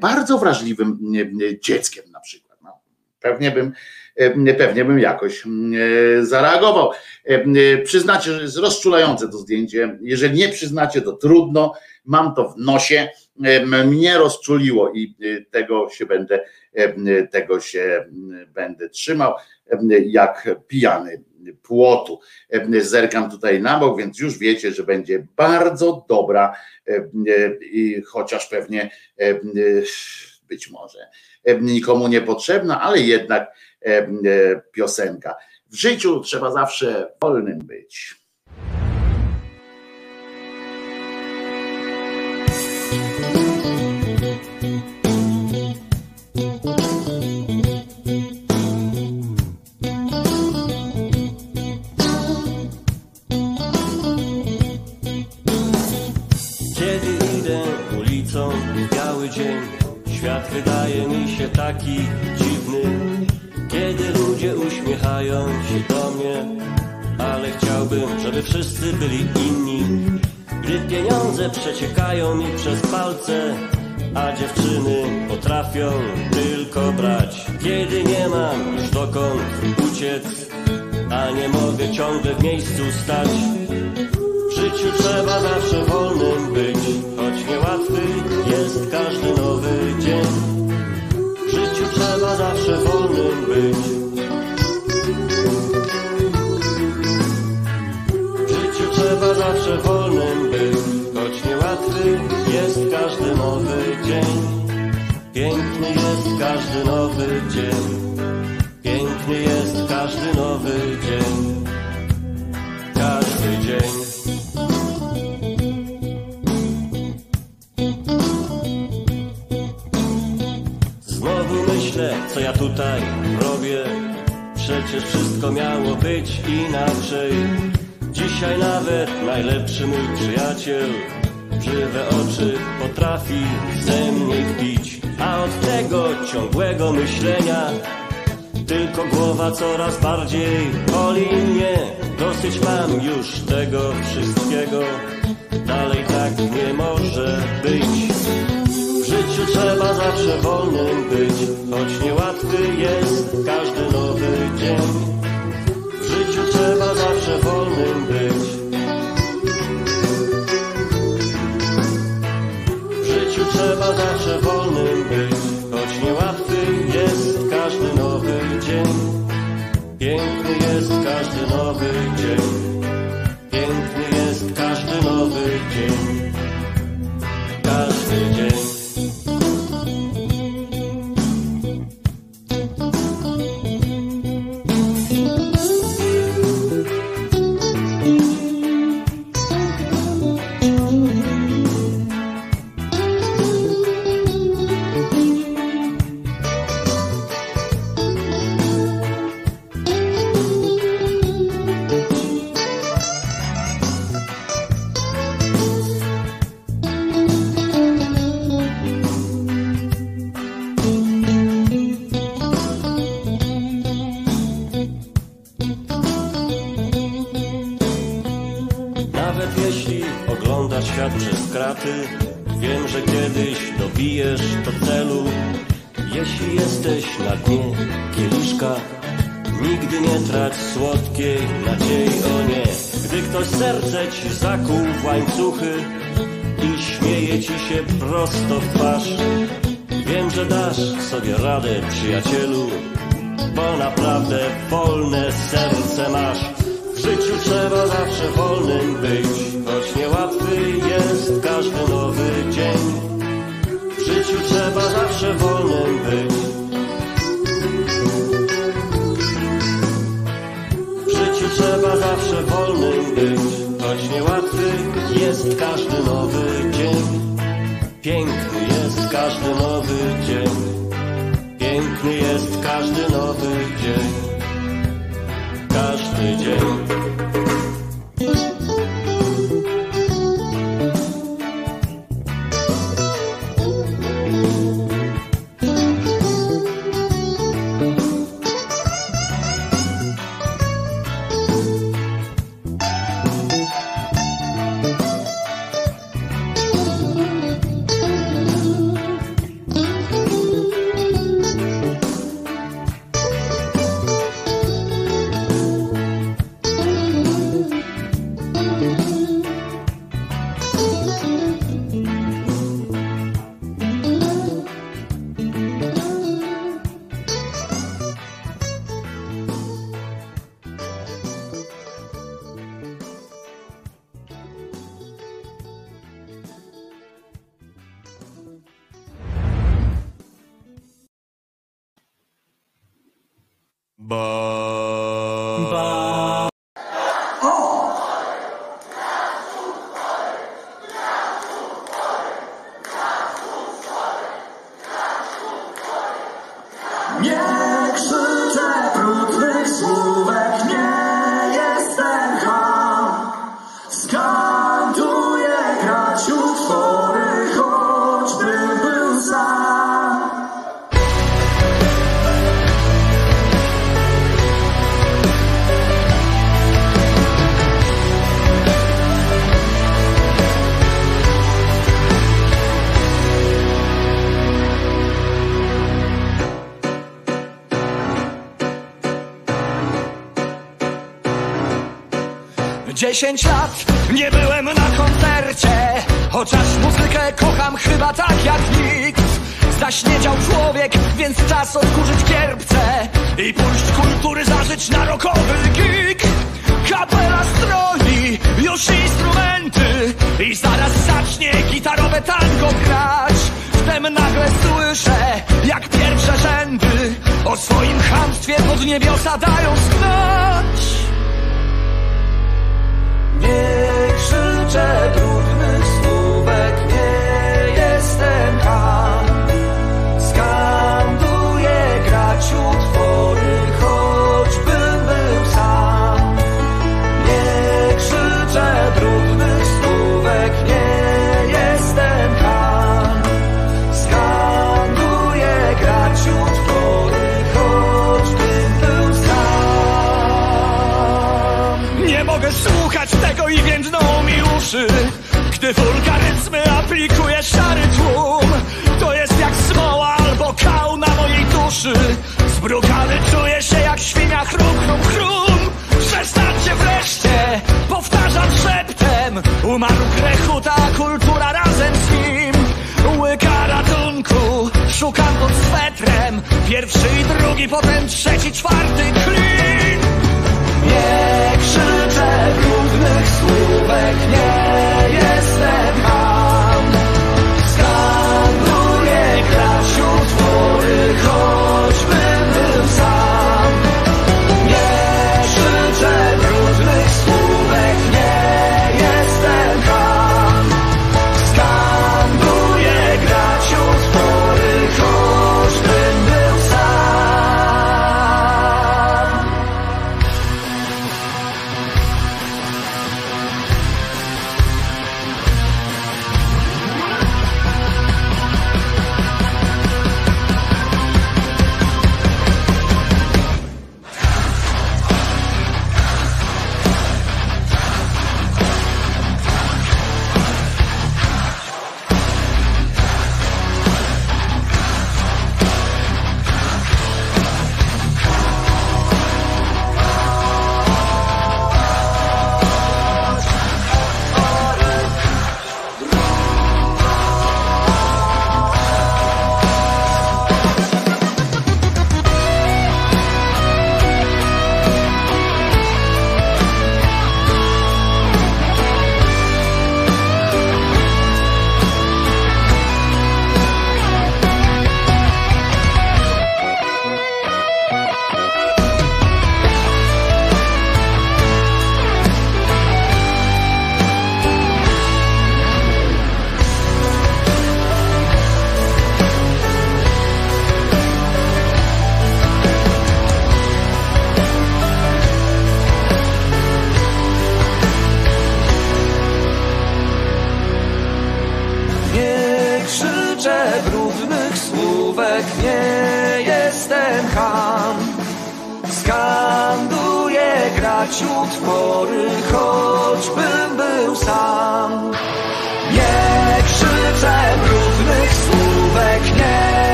bardzo wrażliwym e, dzieckiem na przykład. No, pewnie bym pewnie bym jakoś zareagował. Przyznacie, że jest rozczulające to zdjęcie. Jeżeli nie przyznacie, to trudno. Mam to w nosie. Mnie rozczuliło i tego się będę, tego się będę trzymał jak pijany płotu. Zerkam tutaj na bok, więc już wiecie, że będzie bardzo dobra, chociaż pewnie być może nikomu niepotrzebna, ale jednak piosenka. W życiu trzeba zawsze wolnym być. Świat wydaje mi się taki dziwny, kiedy ludzie uśmiechają się do mnie, ale chciałbym, żeby wszyscy byli inni. Gdy pieniądze przeciekają mi przez palce, a dziewczyny potrafią tylko brać. Kiedy nie mam już dokąd uciec, a nie mogę ciągle w miejscu stać. Życiu trzeba zawsze wolnym być, choć niełatwy jest każdy nowy dzień. W życiu trzeba zawsze wolnym być. W życiu trzeba zawsze wolnym być, choć niełatwy jest każdy nowy dzień. Piękny jest każdy nowy dzień. Piękny jest każdy nowy dzień. Każdy dzień. myślę, co ja tutaj robię. Przecież wszystko miało być inaczej. Dzisiaj nawet najlepszy mój przyjaciel Żywe oczy potrafi ze mnie kpić A od tego ciągłego myślenia Tylko głowa coraz bardziej boli mnie Dosyć mam już tego wszystkiego Dalej tak nie może być Trzeba zawsze wolnym być, choć niełatwy jest każdy nowy dzień. W życiu trzeba zawsze wolnym być. W życiu trzeba zawsze wolnym być, choć niełatwy jest każdy nowy dzień. Piękny jest każdy nowy dzień. Piękny jest każdy nowy dzień. Dziesięć lat nie byłem na koncercie Chociaż muzykę kocham chyba tak jak nikt. Zaśniedział człowiek, więc czas odkurzyć kierpce I pójść kultury zażyć na rokowy gig. Kapela stroi już instrumenty I zaraz zacznie gitarowe tango grać. Wtem nagle słyszę, jak pierwsze rzędy O swoim chamstwie pod niebiosa dają znać nie krzyczę Gdy wulgaryzmy aplikuje szary tłum To jest jak smoła albo kał na mojej duszy. Zbrukany czuję się jak świnia chrum, chrum, chrum Przestańcie wreszcie, powtarzam szeptem. Umarł grechu ta kultura razem z nim. Łyka ratunku, szukam pod swetrem. Pierwszy i drugi, potem trzeci, czwarty klin Nie krzyczę brudnych słówek, nie jestem ham. Skanduję grać utwory, choćbym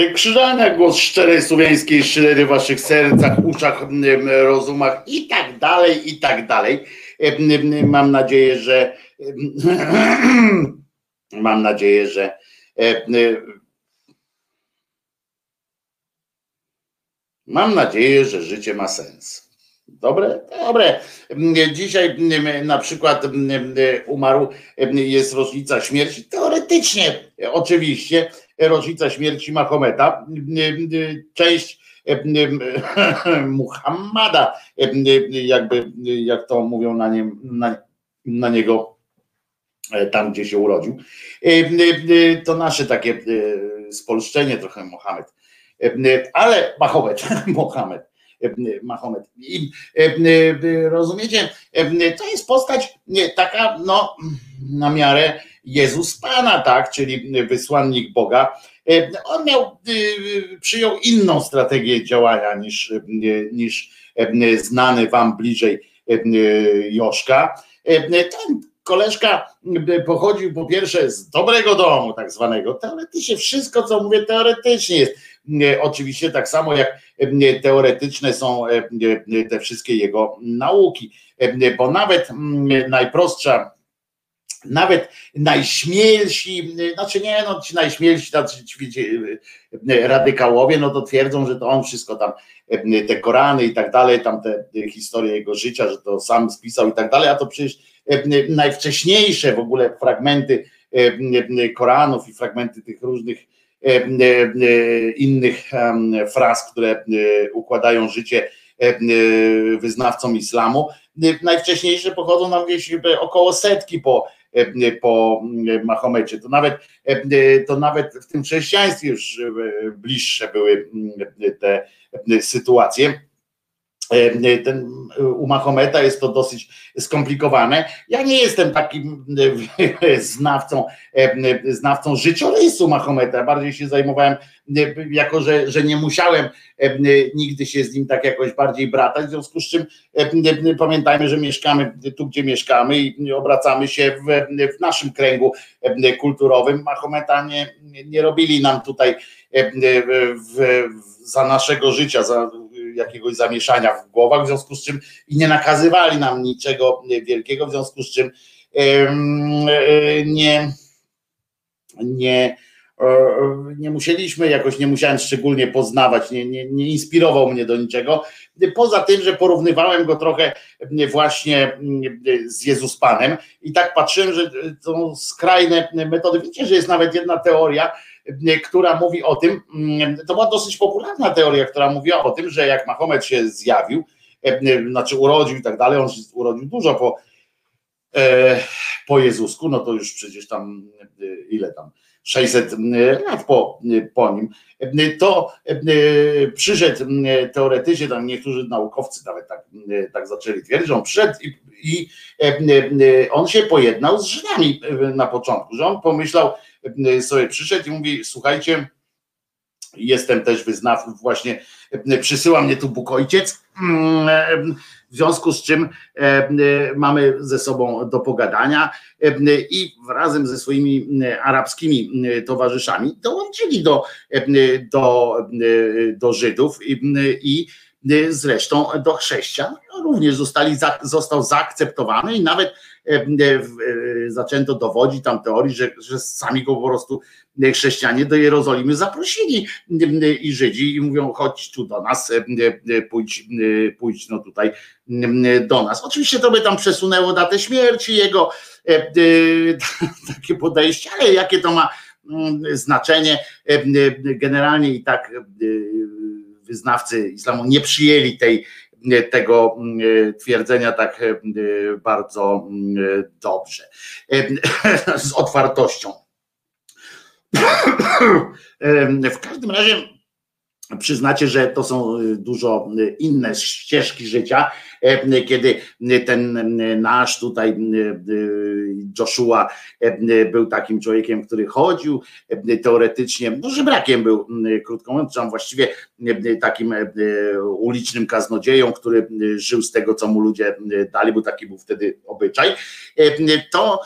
Wojtek Krzyżania, głos szczerej słowiańskiej szydery w waszych sercach, uszach, rozumach i tak dalej, i tak dalej. Mam nadzieję, że mam nadzieję, że mam nadzieję, że życie ma sens. Dobre? Dobre. Dzisiaj na przykład umarł, jest rocznica śmierci, teoretycznie oczywiście, rocznica śmierci Mahometa. Część Muhammada, jakby jak to mówią na, nie, na, na niego tam, gdzie się urodził. To nasze takie spolszczenie trochę Mohamed. Ale Mahomet, Mohamed. Mahomet. I, rozumiecie, to jest postać taka, no, na miarę Jezus Pana, tak, czyli wysłannik Boga. On miał, przyjął inną strategię działania niż, niż znany wam bliżej Joszka. Ten koleżka pochodził po pierwsze z dobrego domu, tak zwanego. Teoretycznie wszystko, co mówię, teoretycznie jest. Oczywiście tak samo jak teoretyczne są te wszystkie jego nauki, bo nawet najprostsza nawet najśmielsi, znaczy nie, no ci najśmielsi, tacy radykałowie, no to twierdzą, że to on wszystko tam, te Korany i tak dalej, tam te historie jego życia, że to sam spisał i tak dalej, a to przecież najwcześniejsze w ogóle fragmenty Koranów i fragmenty tych różnych innych fraz, które układają życie wyznawcom islamu, najwcześniejsze pochodzą nam gdzieś około setki po E, po e, Mahomecie. To nawet, e, to nawet w tym chrześcijaństwie już bliższe były te sytuacje. Ten, u Mahometa jest to dosyć skomplikowane. Ja nie jestem takim znawcą, znawcą życiorysu Mahometa. Bardziej się zajmowałem, jako że, że nie musiałem nigdy się z nim tak jakoś bardziej bratać. W związku z czym pamiętajmy, że mieszkamy tu, gdzie mieszkamy i obracamy się w, w naszym kręgu kulturowym. Mahometa nie, nie robili nam tutaj w, w, za naszego życia, za jakiegoś zamieszania w głowach, w związku z czym i nie nakazywali nam niczego wielkiego, w związku z czym nie, nie, nie musieliśmy jakoś, nie musiałem szczególnie poznawać, nie, nie, nie inspirował mnie do niczego. Poza tym, że porównywałem go trochę właśnie z Jezus Panem i tak patrzyłem, że to skrajne metody. Wiecie, że jest nawet jedna teoria, która mówi o tym, mm, to była dosyć popularna teoria, która mówiła o tym, że jak Mahomet się zjawił, e, znaczy urodził i tak dalej, on się urodził dużo po, e, po Jezusku, no to już przecież tam ile tam 600 lat po, po nim, to przyszedł teoretycznie, tam niektórzy naukowcy nawet tak, tak zaczęli twierdzić, że on przyszedł i, i on się pojednał z Żydami na początku, że on pomyślał, sobie przyszedł i mówi, słuchajcie, jestem też wyznawcą, właśnie przysyła mnie tu Bóg Ojciec, w związku z czym mamy ze sobą do pogadania i razem ze swoimi arabskimi towarzyszami dołączyli do, do, do Żydów i, i zresztą do chrześcijan również zostali, został zaakceptowany i nawet E, e, zaczęto dowodzić tam teorii, że, że sami go po prostu chrześcijanie do Jerozolimy zaprosili i Żydzi i mówią chodź tu do nas, e, pójdź, pójdź no tutaj do nas. Oczywiście to by tam przesunęło datę śmierci jego, takie podejście, ale jakie to ma znaczenie, generalnie i tak wyznawcy islamu nie przyjęli tej tego mm, twierdzenia tak e, bardzo mm, dobrze, e, z otwartością. W każdym razie przyznacie, że to są dużo inne ścieżki życia, kiedy ten nasz tutaj Joshua był takim człowiekiem, który chodził teoretycznie, no żebrakiem był, krótko mówiąc, właściwie takim ulicznym kaznodzieją, który żył z tego, co mu ludzie dali, bo taki był wtedy obyczaj, to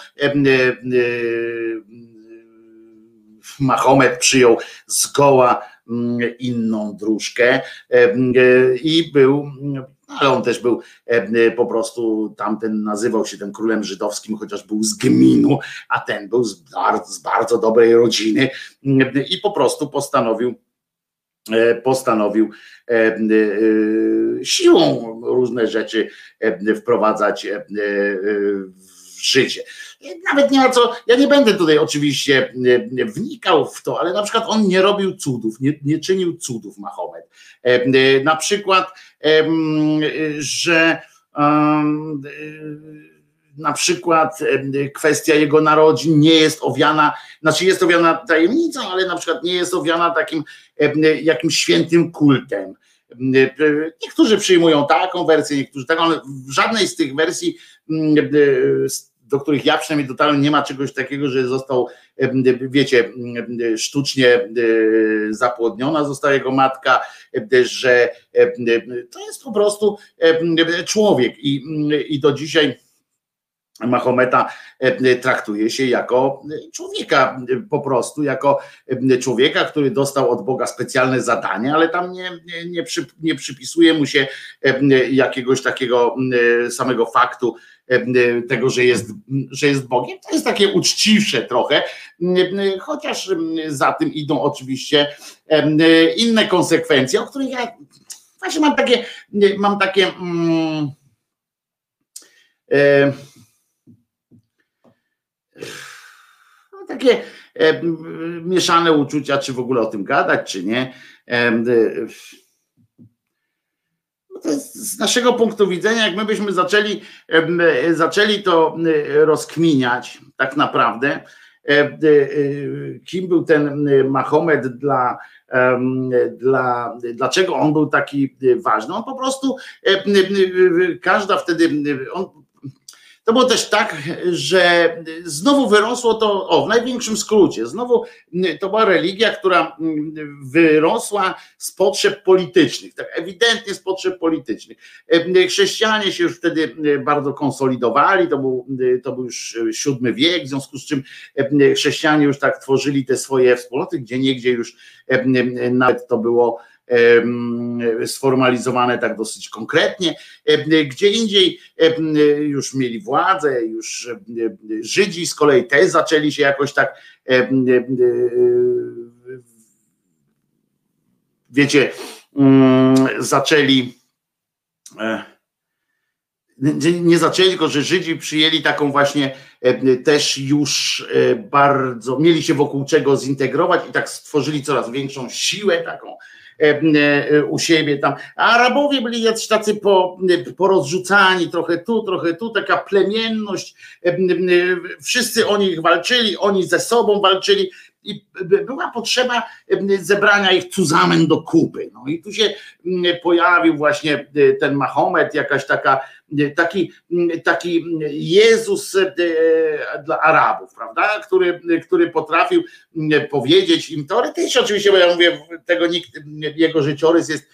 Mahomet przyjął zgoła inną dróżkę i był ale on też był po prostu, tamten nazywał się tym królem żydowskim, chociaż był z gminu, a ten był z bardzo, z bardzo dobrej rodziny i po prostu postanowił e, postanowił e, siłą różne rzeczy wprowadzać w życie. Nawet nie ma co, ja nie będę tutaj oczywiście wnikał w to, ale na przykład on nie robił cudów, nie, nie czynił cudów Mahomet. Na przykład że na przykład kwestia jego narodzin nie jest owiana, znaczy jest owiana tajemnicą, ale na przykład nie jest owiana takim jakimś świętym kultem. Niektórzy przyjmują taką wersję, niektórzy taką, ale w żadnej z tych wersji do których ja przynajmniej dotarłem, nie ma czegoś takiego, że został, wiecie, sztucznie zapłodniona została jego matka, że to jest po prostu człowiek. I, i do dzisiaj Mahometa traktuje się jako człowieka po prostu, jako człowieka, który dostał od Boga specjalne zadanie, ale tam nie, nie, nie, przy, nie przypisuje mu się jakiegoś takiego samego faktu, tego, że jest, że jest Bogiem. To jest takie uczciwsze trochę, chociaż za tym idą oczywiście inne konsekwencje, o których ja właśnie mam takie, mam takie. Mm, e, no, takie e, mieszane uczucia, czy w ogóle o tym gadać, czy nie. E, z naszego punktu widzenia, jak my byśmy zaczęli, zaczęli to rozkminiać, tak naprawdę, kim był ten Mahomet dla, dla, dlaczego on był taki ważny. On po prostu, każda wtedy, on to było też tak, że znowu wyrosło to, o w największym skrócie, znowu to była religia, która wyrosła z potrzeb politycznych, tak ewidentnie z potrzeb politycznych. Chrześcijanie się już wtedy bardzo konsolidowali, to był, to był już VII wiek, w związku z czym chrześcijanie już tak tworzyli te swoje wspólnoty, gdzie niegdzie już nawet to było sformalizowane tak dosyć konkretnie. Gdzie indziej już mieli władzę, już Żydzi z kolei też zaczęli się jakoś tak wiecie, mm, zaczęli e, nie zaczęli, tylko że Żydzi przyjęli taką właśnie też już e, bardzo, mieli się wokół czego zintegrować i tak stworzyli coraz większą siłę taką u siebie tam. Arabowie byli jacyś tacy po, porozrzucani, trochę tu, trochę tu, taka plemienność. E, wszyscy o nich walczyli, oni ze sobą walczyli i była potrzeba zebrania ich zusammen do kupy. No i tu się pojawił właśnie ten Mahomet, jakaś taka, taki, taki Jezus dla Arabów, prawda, który, który potrafił powiedzieć im teoretycznie, oczywiście, bo ja mówię, tego nikt, jego życiorys jest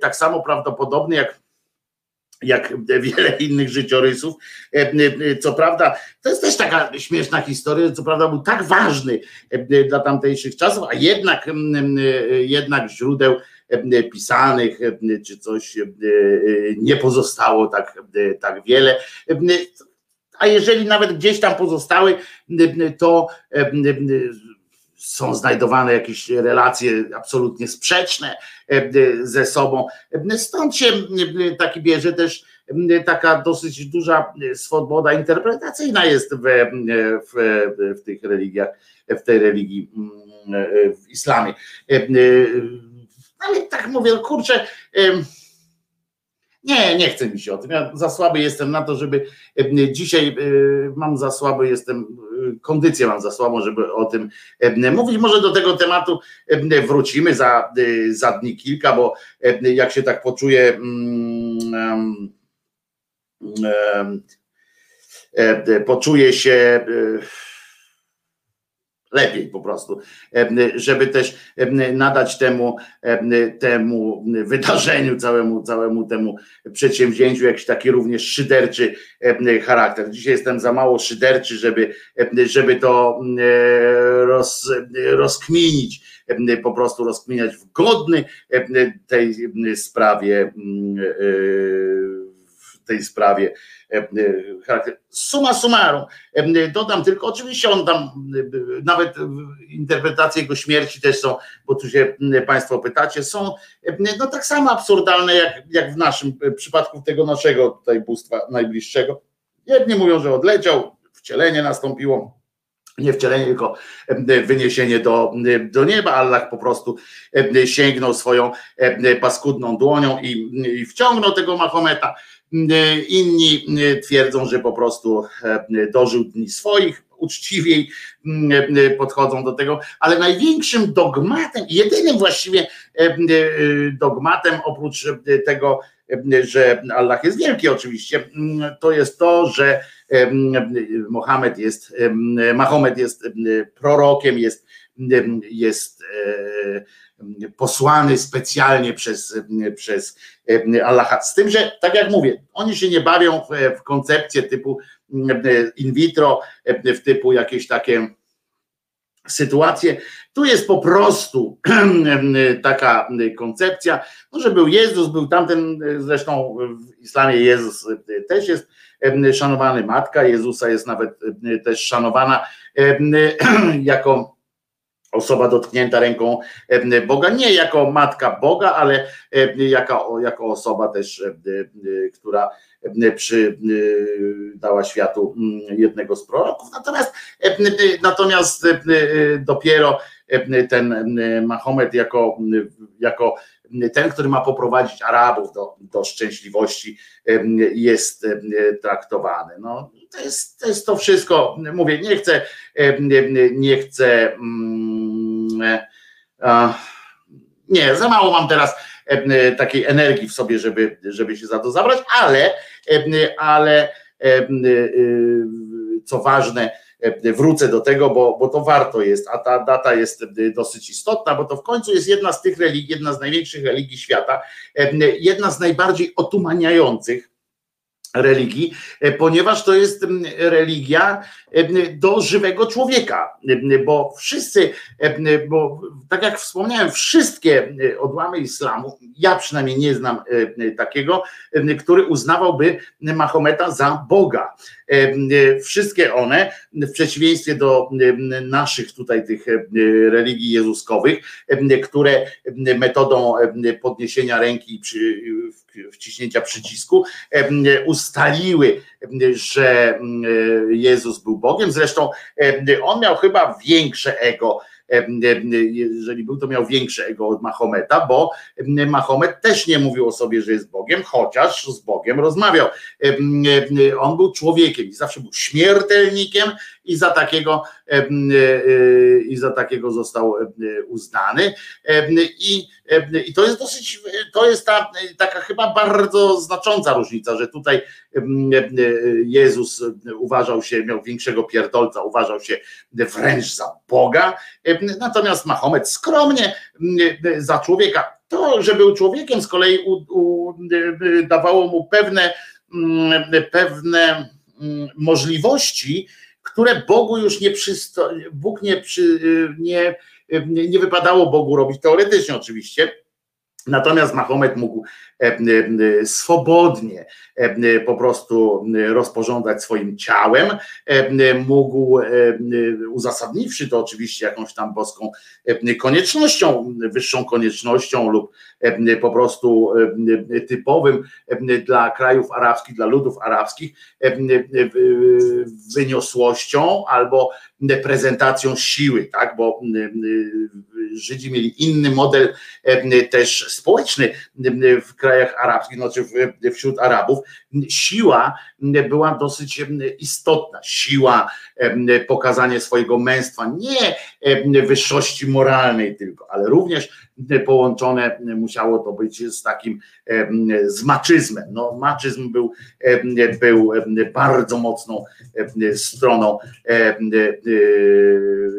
tak samo prawdopodobny jak jak wiele innych życiorysów. E, e, co prawda, to jest też taka śmieszna historia, co prawda był tak ważny e, dla tamtejszych czasów, a jednak, jednak źródeł pisanych czy coś nie pozostało tak, tak wiele. A jeżeli nawet gdzieś tam pozostały, to są znajdowane jakieś relacje absolutnie sprzeczne e, ze sobą. Stąd się taki bierze też taka dosyć duża swoboda interpretacyjna jest w, w, w tych religiach, w tej religii w islamie. Ale tak mówię, kurczę, nie, nie chcę mi się o tym. Ja za słaby jestem na to, żeby dzisiaj mam za słaby jestem kondycję mam za słabą, żeby o tym mówić. Może do tego tematu wrócimy za, za dni kilka, bo jak się tak poczuję poczuję się lepiej po prostu, żeby też nadać temu, temu wydarzeniu, całemu, całemu temu przedsięwzięciu jakiś taki również szyderczy charakter. Dzisiaj jestem za mało szyderczy, żeby, żeby to roz, rozkminić, po prostu rozkminiać w godny tej sprawie w tej sprawie E, e. Suma summarum, e, dodam tylko, oczywiście on tam, nawet interpretacje jego śmierci też są, bo tu się Państwo pytacie, są no tak samo absurdalne jak, jak w naszym przypadku tego naszego tutaj bóstwa najbliższego. Jedni mówią, że odleciał, wcielenie nastąpiło, nie wcielenie, tylko wyniesienie do, do nieba. Allah po prostu sięgnął swoją paskudną dłonią i, i wciągnął tego Mahometa inni e, twierdzą, że po prostu e, dożył dni swoich, uczciwiej podchodzą do tego, ale największym dogmatem, jedynym właściwie dogmatem oprócz tego, że Allah jest wielki oczywiście, to jest to, że Mohamed jest, Mahomet jest prorokiem, jest jest posłany specjalnie przez, przez Allaha. Z tym, że tak jak mówię, oni się nie bawią w, w koncepcję typu in vitro, w typu jakieś takie sytuacje. Tu jest po prostu taka koncepcja, no, że był Jezus, był tamten, zresztą w islamie Jezus też jest szanowany, matka Jezusa jest nawet też szanowana jako osoba dotknięta ręką Boga, nie jako matka Boga, ale jako, jako osoba też, która przy, dała światu mm, jednego z proroków. Natomiast, natomiast dopiero ten Mahomet jako, jako ten, który ma poprowadzić Arabów do, do szczęśliwości, jest traktowany. No, to, jest, to jest to wszystko. Mówię, nie chcę, nie chcę. Mm, nie, za mało mam teraz takiej energii w sobie, żeby, żeby się za to zabrać, ale, ale co ważne, wrócę do tego, bo, bo to warto jest, a ta data jest dosyć istotna, bo to w końcu jest jedna z tych religii, jedna z największych religii świata, jedna z najbardziej otumaniających religii, e, ponieważ to jest religia do żywego człowieka, bo wszyscy, bo tak jak wspomniałem, wszystkie odłamy islamu, ja przynajmniej nie znam takiego, który uznawałby Mahometa za Boga. Wszystkie one, w przeciwieństwie do naszych tutaj tych religii jezuskowych, które metodą podniesienia ręki przy wciśnięcia przycisku, ustaliły, że Jezus był Bogiem. Zresztą on miał chyba większe ego jeżeli był, to miał większe ego od Mahometa, bo Mahomet też nie mówił o sobie, że jest Bogiem, chociaż z Bogiem rozmawiał. On był człowiekiem i zawsze był śmiertelnikiem i za takiego i za takiego został uznany. I, i to jest dosyć, to jest ta, taka chyba bardzo znacząca różnica, że tutaj Jezus uważał się, miał większego pierdolca, uważał się wręcz za Boga, natomiast Mahomet skromnie za człowieka. To, że był człowiekiem, z kolei u, u, dawało mu pewne, pewne możliwości, które Bogu już nie przysto, Bóg nie, przy, nie, nie wypadało Bogu robić, teoretycznie oczywiście, Natomiast Mahomet mógł swobodnie e, po prostu rozporządzać swoim ciałem, mógł, uzasadniwszy to oczywiście jakąś tam boską koniecznością, wyższą koniecznością lub po prostu typowym dla krajów arabskich, dla ludów arabskich wyniosłością albo prezentacją siły, tak, bo Żydzi mieli inny model też społeczny w krajach arabskich, znaczy wśród Arabów. Siła była dosyć istotna. Siła, pokazanie swojego męstwa, nie wyższości moralnej tylko, ale również połączone musiało to być z takim z maczyzmem. No, maczyzm był, był bardzo mocną stroną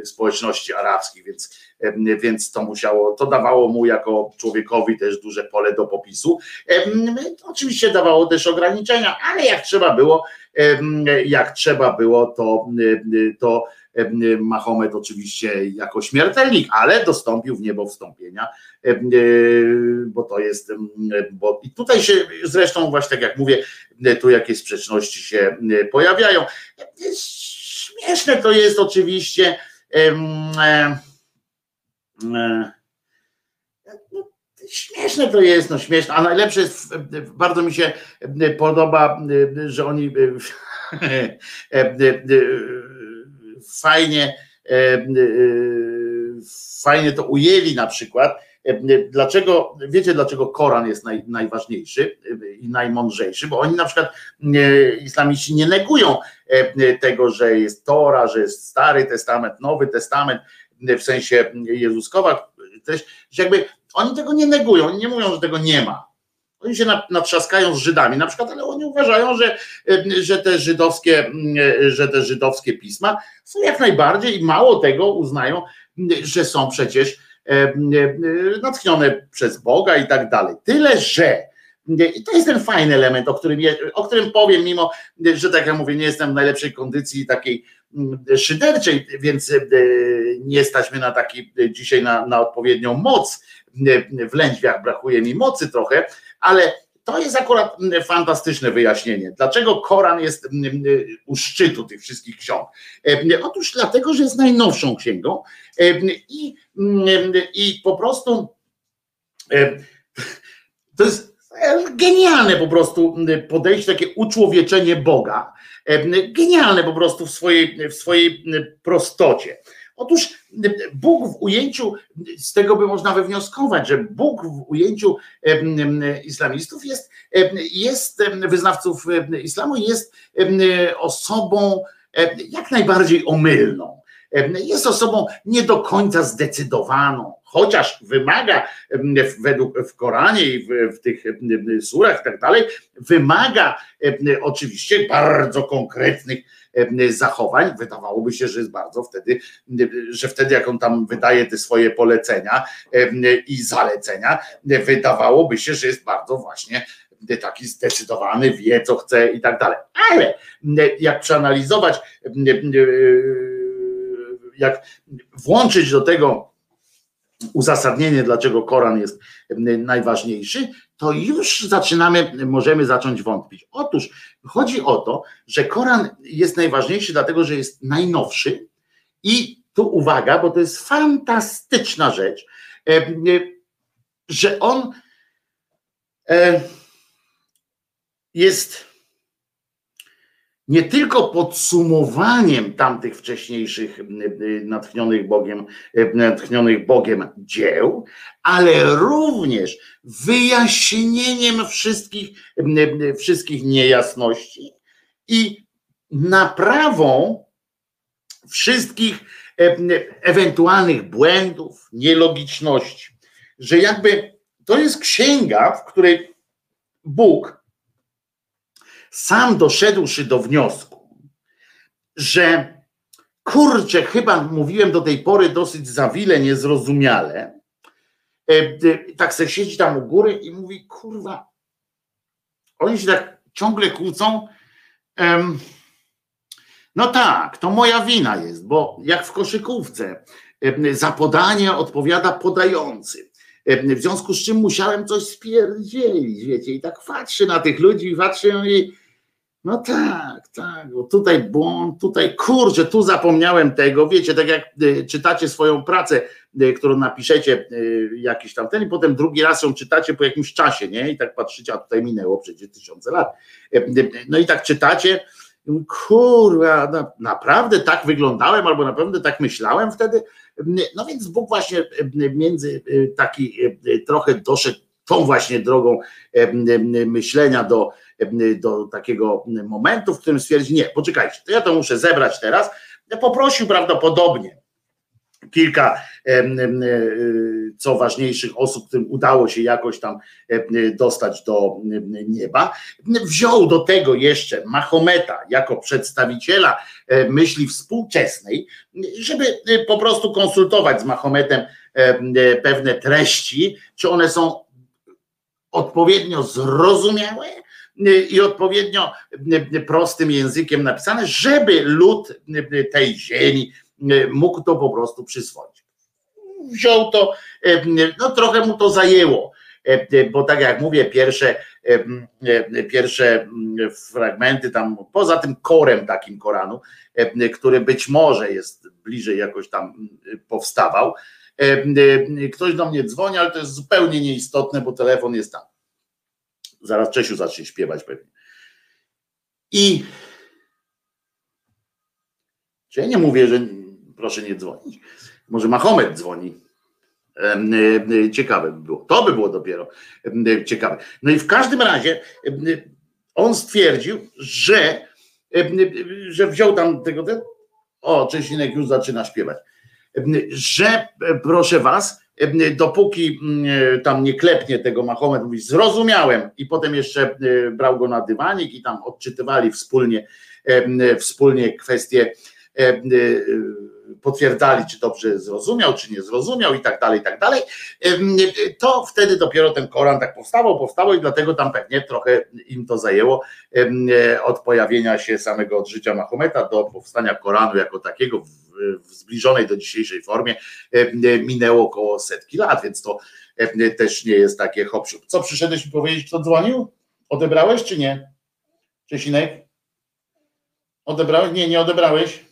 społeczności arabskiej, więc, więc to musiało, to dawało mu jako człowiekowi też duże pole do popisu. Oczywiście dawało też ograniczenia, ale jak trzeba było, jak trzeba było, to, to Mahomet oczywiście jako śmiertelnik, ale dostąpił w niebo wstąpienia, bo to jest, bo i tutaj się zresztą właśnie tak jak mówię, tu jakieś sprzeczności się pojawiają. Śmieszne to jest oczywiście. Śmieszne to jest, no śmieszne, a najlepsze jest, bardzo mi się podoba, że oni fajnie, fajnie to ujęli na przykład. Dlaczego, wiecie dlaczego Koran jest naj, najważniejszy i najmądrzejszy? Bo oni na przykład islamiści nie negują tego, że jest Tora, że jest Stary Testament, Nowy Testament, w sensie Jezuskowa, też, jakby oni tego nie negują, oni nie mówią, że tego nie ma. Oni się natrzaskają z Żydami na przykład, ale oni uważają, że, że, te żydowskie, że te żydowskie pisma są jak najbardziej i mało tego uznają że są przecież natchnione przez Boga i tak dalej. Tyle, że i to jest ten fajny element, o którym, o którym powiem, mimo że tak jak mówię, nie jestem w najlepszej kondycji takiej szyderczej, więc nie stać mnie na taki dzisiaj na, na odpowiednią moc. W lędźwiach brakuje mi mocy trochę, ale to jest akurat fantastyczne wyjaśnienie. Dlaczego Koran jest u szczytu tych wszystkich ksiąg? Otóż dlatego, że jest najnowszą księgą i, i po prostu to jest genialne po prostu podejście, takie uczłowieczenie Boga. Genialne po prostu w swojej, w swojej prostocie. Otóż Bóg w ujęciu, z tego by można wywnioskować, że Bóg w ujęciu islamistów jest, jest wyznawców islamu, jest osobą jak najbardziej omylną. Jest osobą nie do końca zdecydowaną, chociaż wymaga według w Koranie i w, w tych surach i tak dalej, wymaga oczywiście bardzo konkretnych zachowań. Wydawałoby się, że jest bardzo wtedy, że wtedy jak on tam wydaje te swoje polecenia i zalecenia, wydawałoby się, że jest bardzo właśnie taki zdecydowany, wie co chce i tak dalej. Ale jak przeanalizować, jak włączyć do tego uzasadnienie, dlaczego Koran jest najważniejszy, to już zaczynamy, możemy zacząć wątpić. Otóż chodzi o to, że Koran jest najważniejszy, dlatego że jest najnowszy i tu uwaga, bo to jest fantastyczna rzecz, że on jest nie tylko podsumowaniem tamtych wcześniejszych natchnionych Bogiem, natchnionych Bogiem dzieł, ale również wyjaśnieniem wszystkich, wszystkich niejasności i naprawą wszystkich ewentualnych błędów, nielogiczności. Że jakby to jest księga, w której Bóg sam doszedłszy do wniosku, że kurczę, chyba mówiłem do tej pory dosyć zawile, niezrozumiale, e, tak se siedzi tam u góry i mówi, kurwa, oni się tak ciągle kłócą. No tak, to moja wina jest, bo jak w koszykówce za podanie odpowiada podający. W związku z czym musiałem coś spierdzielić, wiecie, i tak patrzę na tych ludzi patrzę i no tak, tak, bo tutaj błąd, tutaj kurczę, tu zapomniałem tego, wiecie, tak jak y, czytacie swoją pracę, y, którą napiszecie jakiś tam ten i potem drugi raz ją czytacie po jakimś czasie, nie? I tak patrzycie, a tutaj minęło przecież tysiące lat. No i tak czytacie, kurwa, na, naprawdę tak wyglądałem, albo naprawdę tak myślałem wtedy. No więc Bóg właśnie między taki trochę doszedł tą właśnie drogą myślenia do do takiego momentu, w którym stwierdzi, nie, poczekajcie, to ja to muszę zebrać teraz. Poprosił prawdopodobnie kilka co ważniejszych osób, którym udało się jakoś tam dostać do nieba. Wziął do tego jeszcze Mahometa jako przedstawiciela myśli współczesnej, żeby po prostu konsultować z Mahometem pewne treści, czy one są odpowiednio zrozumiałe, i odpowiednio prostym językiem napisane, żeby lud tej ziemi mógł to po prostu przyswoić. Wziął to, no trochę mu to zajęło, bo tak jak mówię, pierwsze, pierwsze fragmenty tam, poza tym korem takim Koranu, który być może jest bliżej jakoś tam powstawał, ktoś do mnie dzwoni, ale to jest zupełnie nieistotne, bo telefon jest tam. Zaraz Czesiu zacznie śpiewać pewnie. I czy ja nie mówię, że proszę nie dzwonić. Może Mahomet dzwoni. Ciekawe by było. To by było dopiero ciekawe. No i w każdym razie on stwierdził, że, że wziął tam tego. O, Czesinek już zaczyna śpiewać. Że proszę was, dopóki mm, tam nie klepnie tego Mahomet, mówi zrozumiałem i potem jeszcze e, brał go na dywanik i tam odczytywali wspólnie, wspólnie kwestie potwierdzali, czy dobrze zrozumiał, czy nie zrozumiał i tak dalej, i tak dalej, to wtedy dopiero ten Koran tak powstawał, powstało i dlatego tam pewnie trochę im to zajęło od pojawienia się samego od życia Mahometa do powstania Koranu jako takiego w, zbliżonej do dzisiejszej formie minęło około setki lat, więc to też nie jest takie hop Co przyszedłeś mi powiedzieć, kto dzwonił? Odebrałeś czy nie? Czesinek? Odebrałeś? Nie, nie odebrałeś?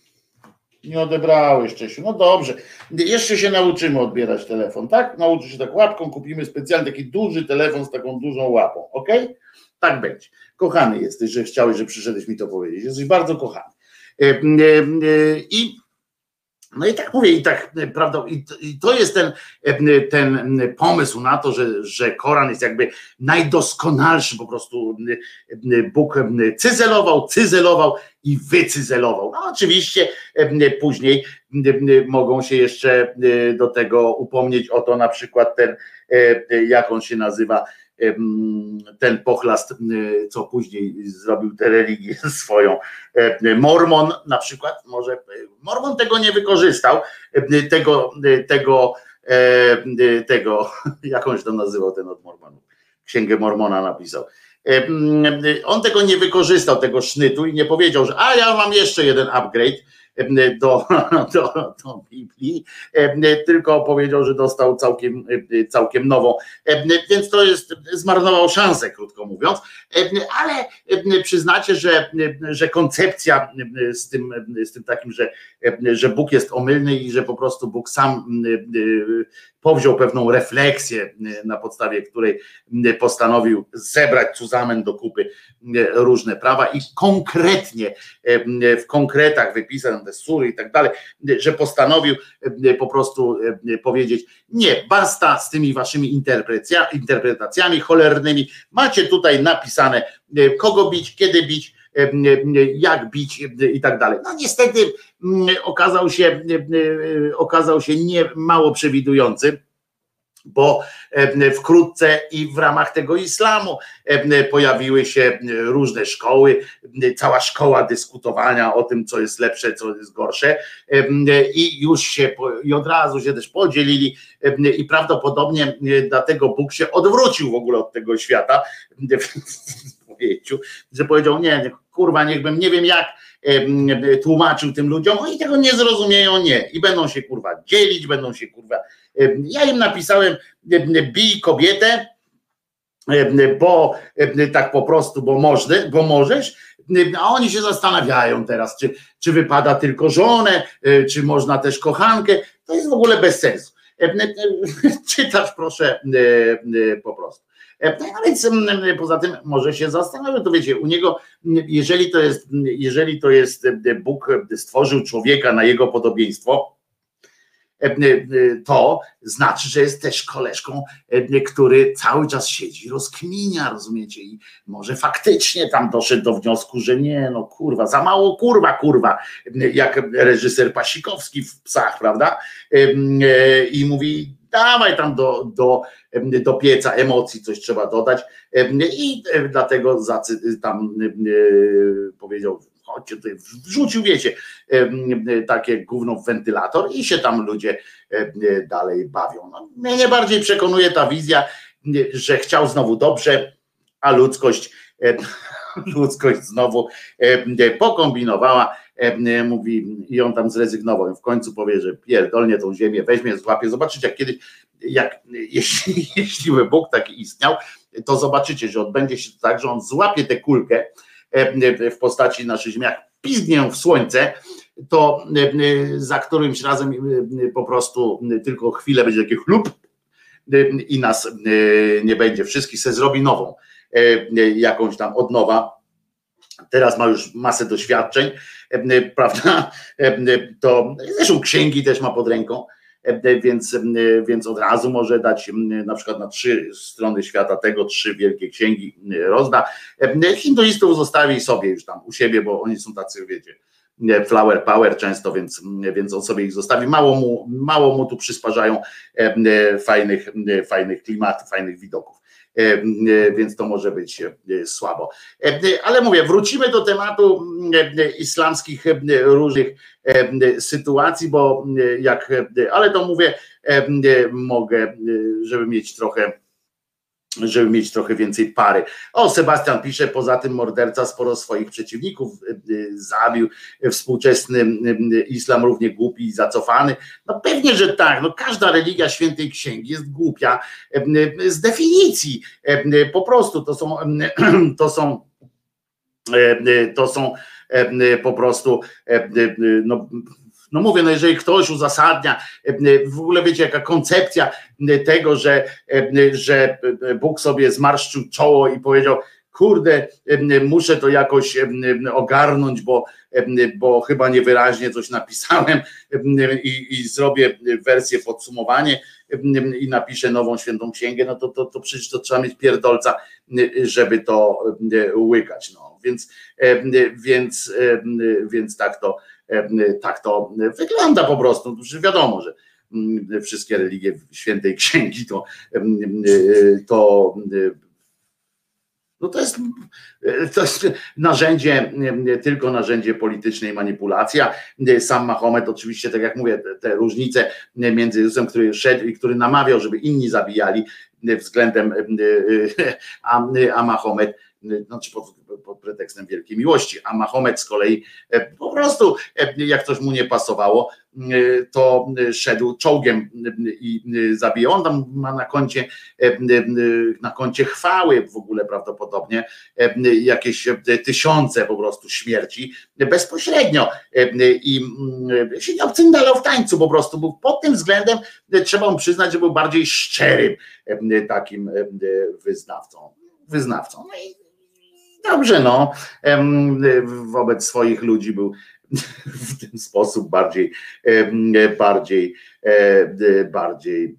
Nie odebrałeś, Czesiu. No dobrze. Jeszcze się nauczymy odbierać telefon, tak? Nauczy się tak łapką, kupimy specjalny taki duży telefon z taką dużą łapą, ok? Tak będzie. Kochany jesteś, że chciałeś, że przyszedłeś mi to powiedzieć. Jesteś bardzo kochany. E, e, e, I no i tak mówię, i tak, prawda, i to jest ten, ten pomysł na to, że, że Koran jest jakby najdoskonalszy, po prostu Bóg cyzelował, cyzelował i wycyzelował. No oczywiście później mogą się jeszcze do tego upomnieć o to na przykład ten, jak on się nazywa, ten pochlast, co później zrobił tę religię swoją. Mormon na przykład, może Mormon tego nie wykorzystał, tego, tego, tego, jak on się to nazywał ten od Mormonów, Księgę Mormona napisał. On tego nie wykorzystał, tego sznytu i nie powiedział, że a ja mam jeszcze jeden upgrade, do, do, do Biblii, tylko powiedział, że dostał całkiem, całkiem nową. Więc to jest, zmarnował szansę, krótko mówiąc, ale przyznacie, że, że koncepcja z tym, z tym takim, że, że Bóg jest omylny i że po prostu Bóg sam powziął pewną refleksję, na podstawie której postanowił zebrać Cuzamen do kupy różne prawa i konkretnie w konkretach wypisać te sury i tak dalej, że postanowił po prostu powiedzieć nie, basta z tymi waszymi interpretacjami cholernymi, macie tutaj napisane kogo bić, kiedy bić, jak bić i tak dalej. No niestety okazał się, okazał się nie mało przewidujący bo wkrótce i w ramach tego islamu pojawiły się różne szkoły, cała szkoła dyskutowania o tym, co jest lepsze, co jest gorsze i już się i od razu się też podzielili i prawdopodobnie dlatego Bóg się odwrócił w ogóle od tego świata że powiedział nie, kurwa, niechbym nie wiem jak tłumaczył tym ludziom, oni tego nie zrozumieją, nie. I będą się kurwa dzielić, będą się kurwa. Ja im napisałem, bij kobietę, bo tak po prostu, bo, można, bo możesz, a oni się zastanawiają teraz, czy, czy wypada tylko żonę, e, czy można też kochankę. To jest w ogóle bez sensu. Czytasz proszę po prostu. E, no więc poza tym może się zastanawiać, to wiecie, u niego, jeżeli to jest, jeżeli to jest e, Bóg stworzył człowieka na jego podobieństwo, e, to znaczy, że jest też koleżką, który cały czas siedzi, rozkminia, rozumiecie, i może faktycznie tam doszedł do wniosku, że nie, no kurwa, za mało kurwa, kurwa, jak reżyser Pasikowski w psach, prawda? I mówi, dawaj tam do, do, do pieca emocji coś trzeba dodać i dlatego tam powiedział, chodźcie tutaj, wrzucił, wiecie, takie gówno w wentylator i się tam ludzie dalej bawią. No, mnie nie bardziej przekonuje ta wizja, że chciał znowu dobrze, a ludzkość ludzkość znowu pokombinowała mówi i on tam zrezygnował i w końcu powie, że pierdolnie tą ziemię weźmie, złapie. Zobaczycie, jak kiedyś, jak, jeśli, jeśli by Bóg taki istniał, to zobaczycie, że odbędzie się tak, że on złapie tę kulkę e, w postaci naszej ziemi, jak pizgnie w słońce, to e, za którymś razem po prostu tylko chwilę będzie taki chlub i nas nie będzie. Wszystkich se zrobi nową, jakąś tam od nowa teraz ma już masę doświadczeń, e, prawda? E, to zresztą księgi też ma pod ręką, e, więc, więc od razu może dać na przykład na trzy strony świata tego, trzy wielkie księgi rozda. Hinduistów zostawi sobie już tam u siebie, bo oni są tacy, wiecie, flower power często, więc, więc on sobie ich zostawi. Mało mu, mało mu tu przysparzają fajnych, fajnych klimatów, fajnych widoków. Więc to może być słabo. Ale mówię, wrócimy do tematu islamskich różnych sytuacji, bo jak, ale to mówię, mogę, żeby mieć trochę żeby mieć trochę więcej pary. O, Sebastian pisze, poza tym morderca sporo swoich przeciwników y, y, zabił, współczesny y, islam równie głupi i zacofany. No pewnie, że tak, no każda religia świętej księgi jest głupia z definicji. Po prostu to są, to są, to są po prostu no, no mówię, no jeżeli ktoś uzasadnia, e, w ogóle wiecie, jaka koncepcja tego, że, e, że Bóg sobie zmarszczył czoło i powiedział, kurde, muszę to jakoś ogarnąć, bo, bo chyba niewyraźnie coś napisałem i, i zrobię wersję podsumowanie i napiszę nową świętą księgę, no to, to, to przecież to trzeba mieć pierdolca, żeby to łykać. No. Więc, więc, więc tak to tak to wygląda po prostu. Wiadomo, że mm, wszystkie religie świętej księgi to, to no to jest, to jest narzędzie, tylko narzędzie politycznej manipulacji. Sam Mahomet, oczywiście, tak jak mówię, te różnice między Jezusem, który szedł i który namawiał, żeby inni zabijali względem, a, a Mahomet znaczy pod, pod pretekstem wielkiej miłości, a Mahomet z kolei e, po prostu, e, jak coś mu nie pasowało, e, to szedł czołgiem i zabijał. On tam ma na koncie, na koncie chwały w ogóle prawdopodobnie jakieś tysiące po prostu śmierci bezpośrednio i się nie obcyndalał w tańcu po prostu, był pod tym względem trzeba mu przyznać, że był bardziej szczerym takim wyznawcą wyznawcą. No i Dobrze, no, wobec swoich ludzi był w ten sposób bardziej, bardziej, bardziej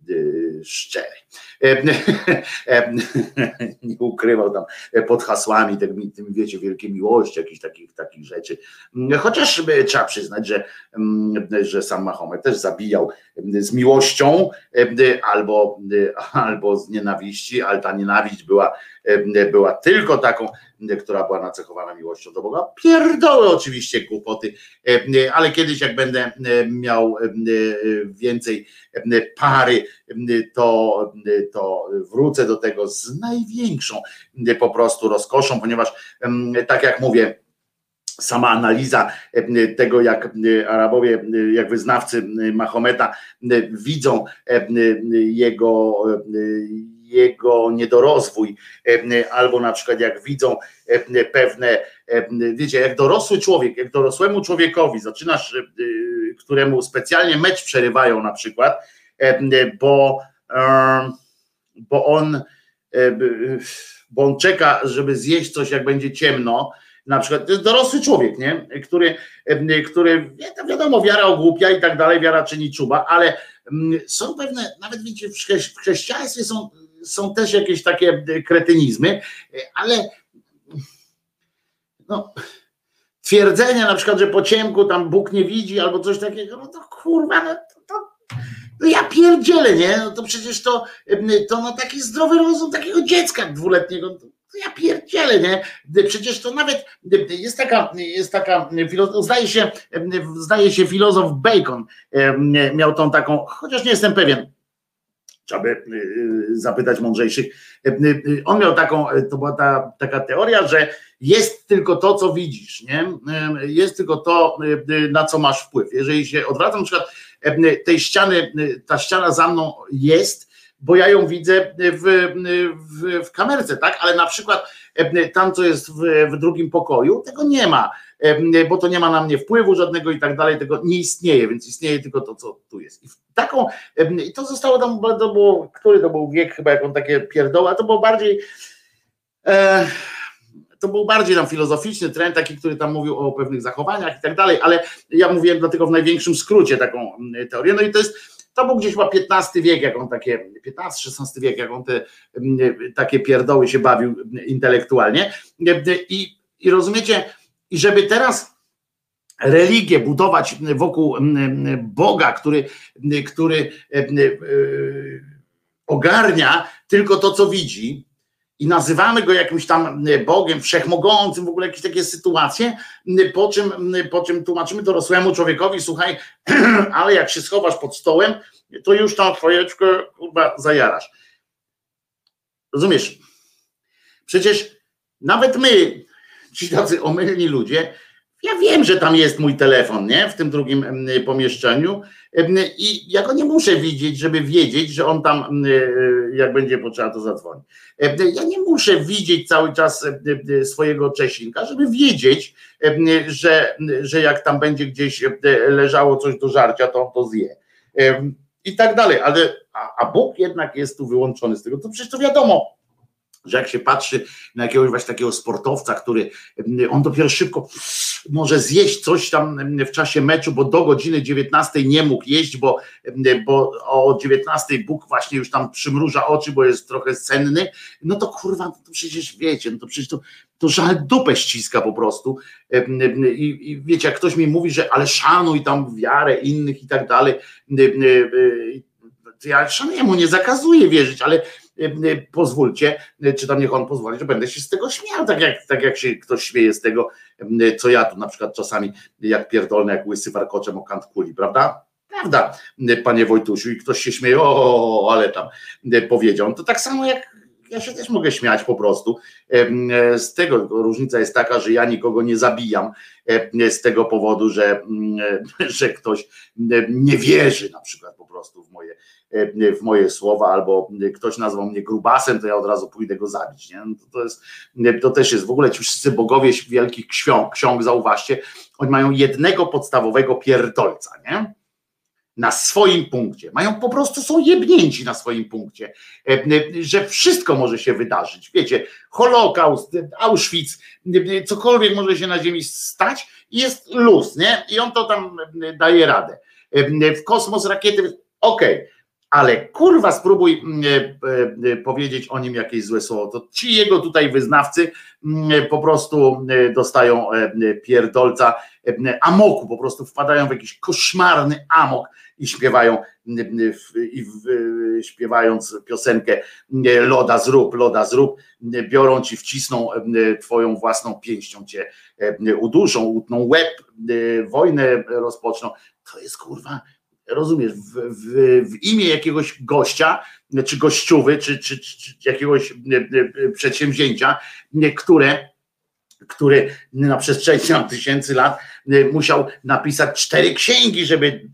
szczery. Nie ukrywał tam pod hasłami, tym, wiecie, wielkiej miłości, jakichś takich, takich rzeczy. Chociaż trzeba przyznać, że, że sam Mahomet też zabijał z miłością albo, albo z nienawiści, ale ta nienawiść była, była tylko taką, która była nacechowana miłością do Boga. Pierdoły oczywiście głupoty, ale kiedyś jak będę miał więcej pary, to, to wrócę do tego z największą po prostu rozkoszą, ponieważ tak jak mówię, sama analiza tego, jak Arabowie, jak wyznawcy Mahometa widzą jego jego niedorozwój, albo na przykład jak widzą pewne, wiecie, jak dorosły człowiek, jak dorosłemu człowiekowi zaczynasz, któremu specjalnie mecz przerywają na przykład, bo, bo on bo on czeka, żeby zjeść coś, jak będzie ciemno, na przykład, to jest dorosły człowiek, nie? Który, który wiadomo, wiara ogłupia i tak dalej, wiara czyni czuba, ale są pewne, nawet wiecie, w chrześcijaństwie są są też jakieś takie kretynizmy, ale no, twierdzenia na przykład, że po ciemku tam Bóg nie widzi albo coś takiego, no to kurwa, no to, to no ja pierdzielę, nie? No to przecież to, to na taki zdrowy rozum takiego dziecka dwuletniego, to ja pierdzielę, nie? Przecież to nawet jest taka, jest taka, zdaje się, zdaje się filozof Bacon miał tą taką, chociaż nie jestem pewien, trzeba by y, y, zapytać mądrzejszych. Y, on miał taką, to była ta, taka teoria, że jest tylko to, co widzisz, nie? Jest tylko to, na co masz wpływ. Jeżeli się odwracam, na przykład tej ściany, ta ściana za mną jest, bo ja ją widzę w, w, w kamerce, tak? Ale na przykład tam, co jest w, w drugim pokoju, tego nie ma bo to nie ma na mnie wpływu żadnego i tak dalej, tego nie istnieje, więc istnieje tylko to, co tu jest. I taką, i to zostało tam, to było, który to był wiek chyba, jak on takie pierdoła, to było bardziej e, to był bardziej tam filozoficzny trend, taki, który tam mówił o pewnych zachowaniach i tak dalej, ale ja mówiłem dlatego w największym skrócie taką teorię, no i to jest to był gdzieś chyba XV wiek, jak on takie, XV-XVI wiek, jak on te takie pierdoły się bawił intelektualnie. I, i rozumiecie, i żeby teraz religię budować wokół Boga, który, który e, ogarnia tylko to, co widzi, i nazywamy go jakimś tam Bogiem wszechmogącym, w ogóle jakieś takie sytuacje, po czym, po czym tłumaczymy dorosłemu człowiekowi, słuchaj, ale jak się schowasz pod stołem, to już tam twojeczkę chyba zajarasz. Rozumiesz? Przecież nawet my, ci tacy omylni ludzie, ja wiem, że tam jest mój telefon, nie? W tym drugim pomieszczeniu i ja go nie muszę widzieć, żeby wiedzieć, że on tam, jak będzie potrzeba, to zadzwoni. Ja nie muszę widzieć cały czas swojego Czesinka, żeby wiedzieć, że, że jak tam będzie gdzieś leżało coś do żarcia, to on to zje. I tak dalej, ale a, a Bóg jednak jest tu wyłączony z tego, to przecież to wiadomo, że jak się patrzy na jakiegoś właśnie takiego sportowca, który mm, on dopiero szybko może zjeść coś tam mm, w czasie meczu, bo do godziny 19 nie mógł jeść, bo, mm, bo o 19 Bóg właśnie już tam przymruża oczy, bo jest trochę senny, no to kurwa, to przecież wiecie, no to przecież to, to żal dupę ściska po prostu. I, i wiecie, jak ktoś mi mówi, że ale szanuj tam wiarę innych i tak dalej, ja szanuję mu, nie zakazuję wierzyć, ale pozwólcie, czy tam niech on pozwoli, że będę się z tego śmiał, tak jak, tak jak się ktoś śmieje z tego, co ja tu na przykład czasami jak pierdolny, jak łysy warkoczem o kant kuli, prawda? Prawda, panie Wojtusiu, i ktoś się śmieje, o, ale tam powiedział. To tak samo jak ja się też mogę śmiać po prostu. Z tego różnica jest taka, że ja nikogo nie zabijam z tego powodu, że, że ktoś nie wierzy na przykład po prostu w moje w moje słowa, albo ktoś nazwał mnie grubasem, to ja od razu pójdę go zabić. Nie? No to, jest, to też jest w ogóle ci wszyscy bogowie wielkich ksiąg, ksiąg, zauważcie, oni mają jednego podstawowego pierdolca, nie? Na swoim punkcie. Mają po prostu są jebnięci na swoim punkcie, e, że wszystko może się wydarzyć. Wiecie, Holokaust, Auschwitz, cokolwiek może się na ziemi stać, jest luz, nie? I on to tam daje radę. E, w kosmos rakiety, okej. Okay ale kurwa spróbuj mm, e, e, powiedzieć o nim jakieś złe słowo, to ci jego tutaj wyznawcy mm, po prostu e, dostają pierdolca amoku, po prostu wpadają w jakiś koszmarny amok i śpiewają i śpiewając piosenkę loda zrób, loda zrób, biorą ci, wcisną twoją własną pięścią cię uduszą, utną łeb, wojnę rozpoczną. To jest kurwa rozumiesz, w, w, w, imię jakiegoś gościa, czy gościuwy, czy, czy, czy jakiegoś e, e, przedsięwzięcia, które który na przestrzeni tysięcy lat e, musiał napisać cztery księgi, żeby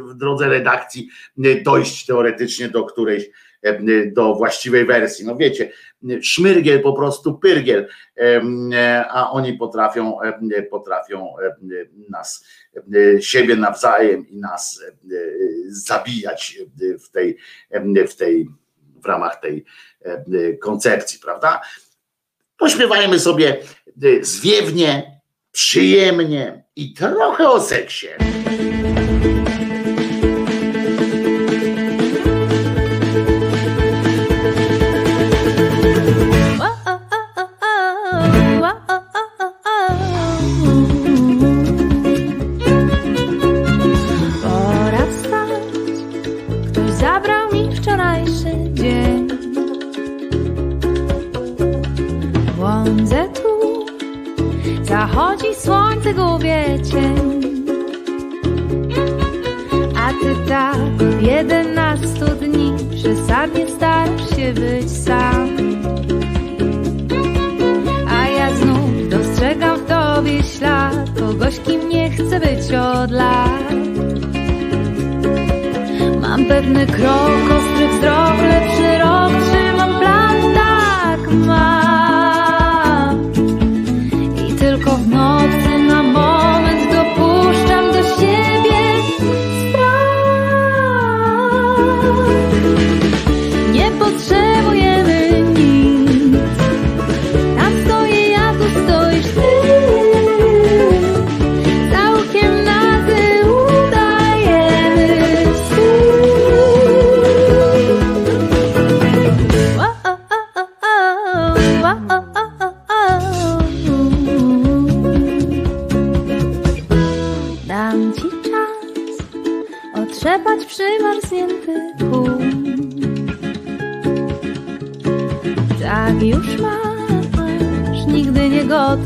w drodze redakcji dojść teoretycznie do którejś, do właściwej wersji. No wiecie, szmyrgiel po prostu pyrgiel, a oni potrafią, potrafią nas E, siebie nawzajem i nas e, zabijać w tej, w tej, w ramach tej e, koncepcji, prawda? Pośpiewajmy sobie zwiewnie, przyjemnie i trochę o seksie. Się być sam. A ja znów dostrzegam w tobie ślad. Kogoś, kim nie chcę być od lat. Mam pewny krok, ostry wzrok, lepszy rok Trzymam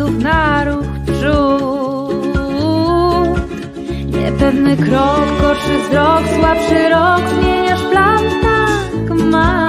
na ruch przód. Niepewny krok, gorszy wzrok, słabszy rok, zmieniasz plan, tak masz.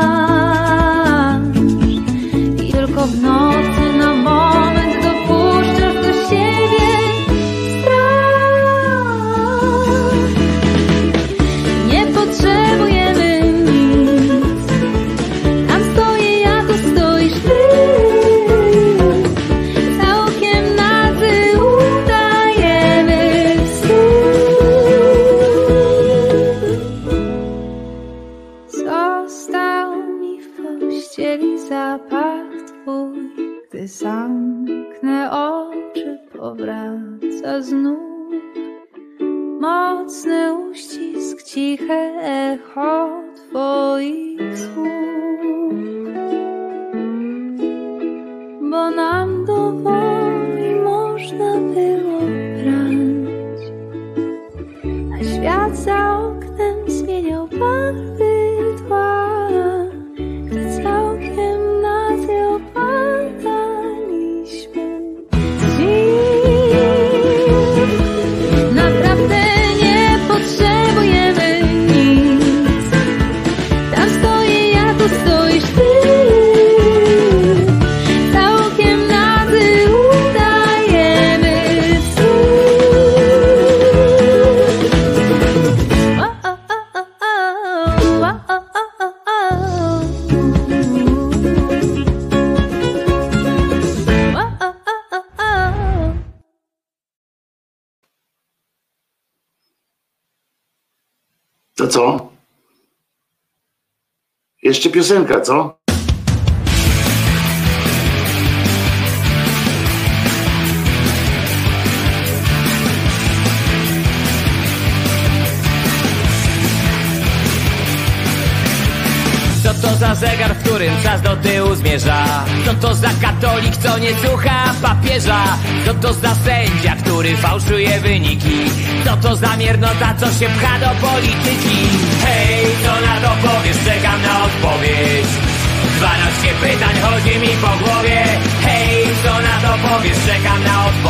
Piosenka, co? Co to za zegar, w którym czas do tyłu zmierza? Co to za katolik, co nie słucha papieża? Co to za sędzia, który fałszuje wyniki? Co to za miernota, co się pcha do polityki?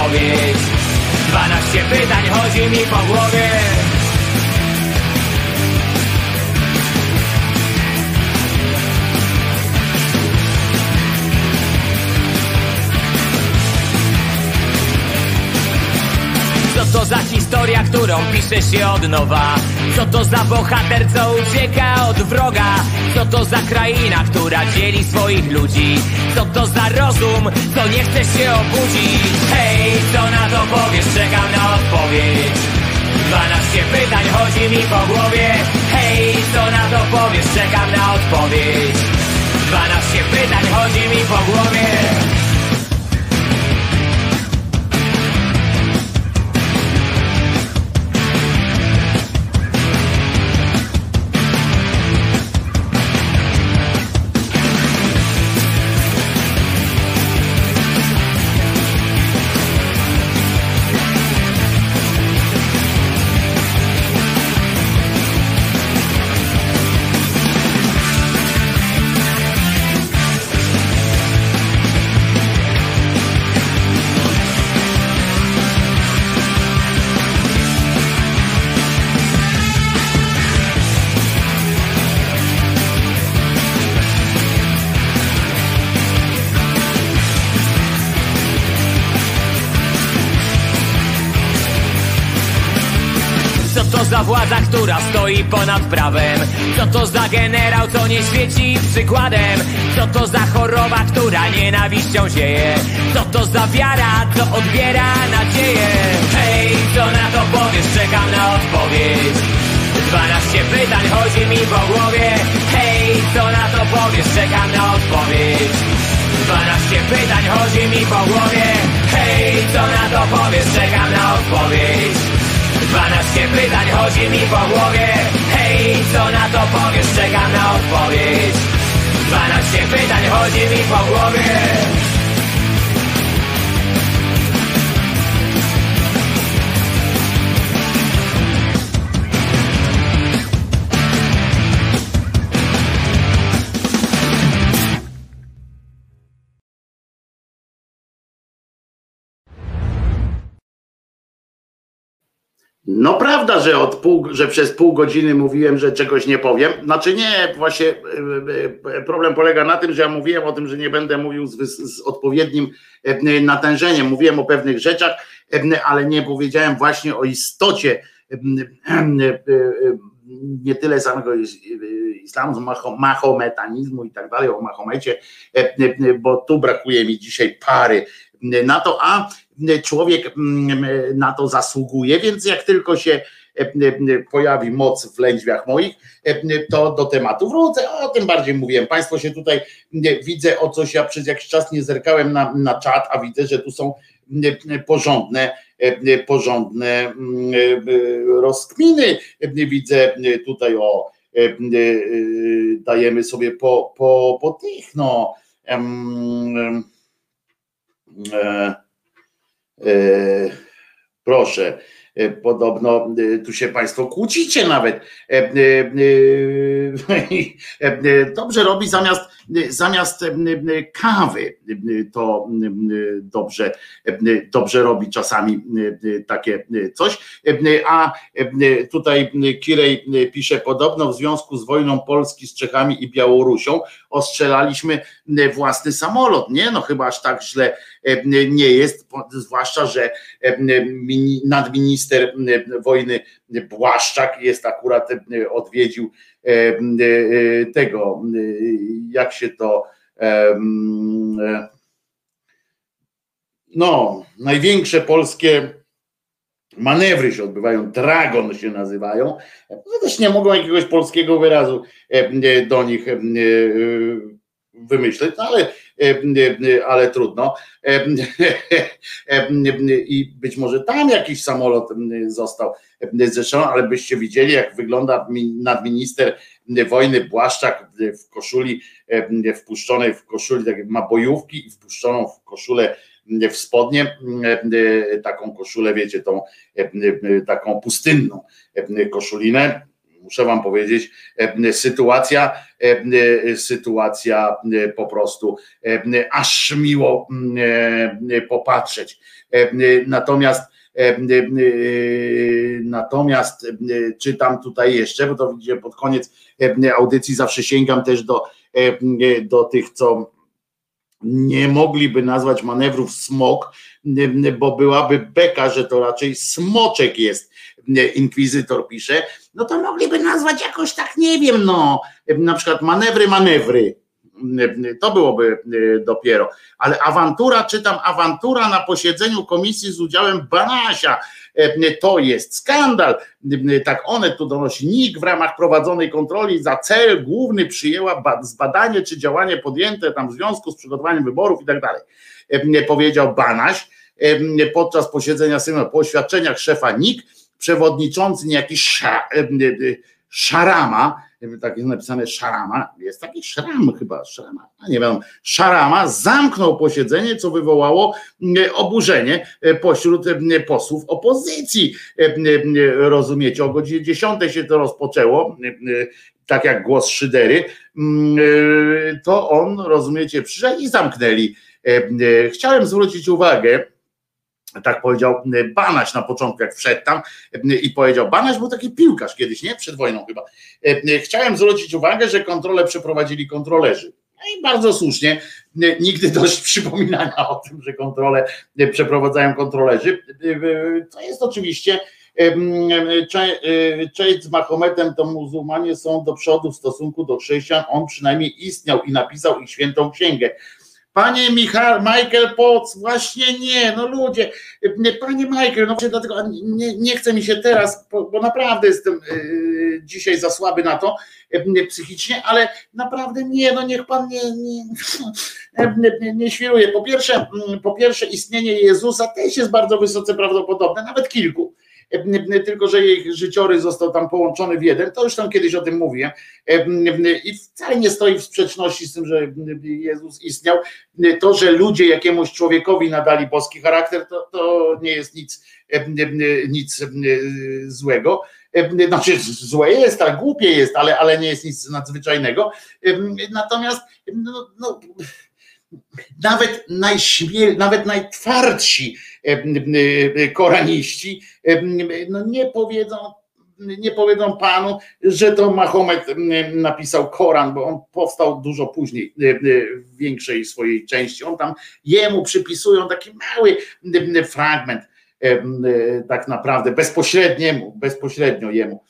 Odpowiedź. 12 pytań chodzi mi po głowie. Co to za historia, którą pisze się od nowa? Co to za bohater, co ucieka od wroga? Co to za kraina, która dzieli swoich ludzi? Co to za rozum, co nie chce się obudzić? Hej, co na to powiesz? Czekam na odpowiedź 12 pytań chodzi mi po głowie Hej, co na to powiesz? Czekam na odpowiedź 12 pytań chodzi mi po głowie ponad prawem? Co to za generał, co nie świeci przykładem? Co to za choroba, która nienawiścią zieje? Co to za wiara, co odbiera nadzieję? Hej, co na to powiesz? Czekam na odpowiedź 12 pytań chodzi mi po głowie Hej, co na to powiesz? Czekam na odpowiedź 12 pytań chodzi mi po głowie Hej, co na to powiesz? Czekam na odpowiedź 12 pytań chodzi mi po głowie. Hej, co na to powiesz? Czekam na odpowiedź. 12 pytań chodzi mi po głowie No prawda, że od pół, że przez pół godziny mówiłem, że czegoś nie powiem. Znaczy nie, właśnie y, y, problem polega na tym, że ja mówiłem o tym, że nie będę mówił z, z odpowiednim natężeniem. Mówiłem o pewnych rzeczach, ale nie powiedziałem właśnie o istocie nie tyle samego is- islamu, maho- mahometanizmu i tak dalej, o Mahomecie, bo tu brakuje mi dzisiaj pary na to, a człowiek mm, na to zasługuje, więc jak tylko się e, pojawi moc w lędźwiach moich, e, to do tematu wrócę. O tym bardziej mówiłem. Państwo się tutaj widzę o coś, ja przez jakiś czas nie zerkałem na, na czat, a widzę, że tu są porządne, e, porządne mm, rozkminy. Widzę tutaj o dajemy sobie po, po, po tych, no. E, Proszę, e, podobno e, tu się Państwo kłócicie nawet. E, e, e, e, Dobrze robi zamiast, zamiast e, e, kawy, e, to e, dobrze, e, dobrze robi czasami e, takie coś. E, A e, tutaj Kirej pisze, podobno w związku z wojną Polski z Czechami i Białorusią ostrzelaliśmy własny samolot. Nie, no chyba aż tak źle e, nie jest, zwłaszcza, że e, mini- nadminister e, wojny Błaszczak jest akurat e, odwiedził e, e, tego, e, jak się to e, e, no, największe polskie manewry się odbywają, Dragon się nazywają. No też nie mogą jakiegoś polskiego wyrazu e, e, do nich e, wymyśleć, no ale, ale trudno. I być może tam jakiś samolot został zeszczony, ale byście widzieli, jak wygląda mi- nadminister wojny Błaszczak w koszuli, wpuszczonej w koszuli, tak ma bojówki i wpuszczoną w koszulę w spodnie, e, taką koszulę, wiecie, tą e, e, taką pustynną koszulinę. Muszę wam powiedzieć, sytuacja, sytuacja po prostu aż miło e, popatrzeć. Natomiast Natomiast czytam tutaj jeszcze, bo to widzicie pod koniec audycji zawsze sięgam też do, do tych, co nie mogliby nazwać manewrów smok, bo byłaby beka, że to raczej smoczek jest, inkwizytor pisze, no to mogliby nazwać jakoś tak, nie wiem, no, na przykład manewry, manewry. To byłoby dopiero. Ale awantura, czytam, awantura na posiedzeniu komisji z udziałem Banasia. To jest skandal. Tak one tu donosi. NIK w ramach prowadzonej kontroli za cel główny przyjęła ba- zbadanie, czy działanie podjęte tam w związku z przygotowaniem wyborów i tak dalej. Powiedział Banaś podczas posiedzenia Sejmu po oświadczeniach szefa NIK przewodniczący niejaki Sza, Szarama, tak jest napisane Szarama, jest taki Szram chyba, Szarama, a nie wiem, Szarama zamknął posiedzenie, co wywołało e, oburzenie e, pośród e, posłów opozycji. Rozumiecie, o godzinie 10 się to rozpoczęło, tak jak głos Szydery, mm, to on, rozumiecie, przyszedł i zamknęli. Chciałem zwrócić uwagę, tak powiedział e, Banaś na początku, jak wszedł tam e, i powiedział, Banaś był taki piłkarz kiedyś, nie? Przed wojną chyba. E, Chciałem zwrócić uwagę, że kontrolę przeprowadzili kontrolerzy. No i bardzo słusznie, nigdy dość przypominania o tym, że kontrolę przeprowadzają kontrolerzy. To jest oczywiście cześć z Mahometem, to muzułmanie są do przodu w stosunku do chrześcijan, on przynajmniej istniał i napisał ich świętą księgę. Panie Michał, Michael Potts, właśnie nie, no ludzie, nie, panie Michael, no właśnie dlatego nie, nie chce mi się teraz, bo, naprawdę jestem y, dzisiaj za słaby na to y, psychicznie, ale naprawdę nie, no niech pan nie, nie, nie, nie świruje. Po pierwsze, mm, po pierwsze istnienie Jezusa też jest bardzo wysoce prawdopodobne, nawet kilku. Tylko, że jej życiorys został tam połączony w jeden, to już tam kiedyś o tym mówiłem. Y, I wcale nie stoi w sprzeczności z tym, że Jezus istniał to, że ludzie jakiemuś człowiekowi nadali boski charakter, to, to nie jest nic, nic złego. Znaczy, złe jest, tak, głupie jest, ale, ale nie jest nic nadzwyczajnego. Natomiast no, no, nawet najśmiel, nawet najtwardsi e, e, koraniści e, no nie powiedzą, nie powiedzą panu, że to Mahomet napisał Koran, bo on powstał dużo później, w większej swojej części. On tam jemu przypisują taki mały fragment, tak naprawdę bezpośredniemu, bezpośrednio jemu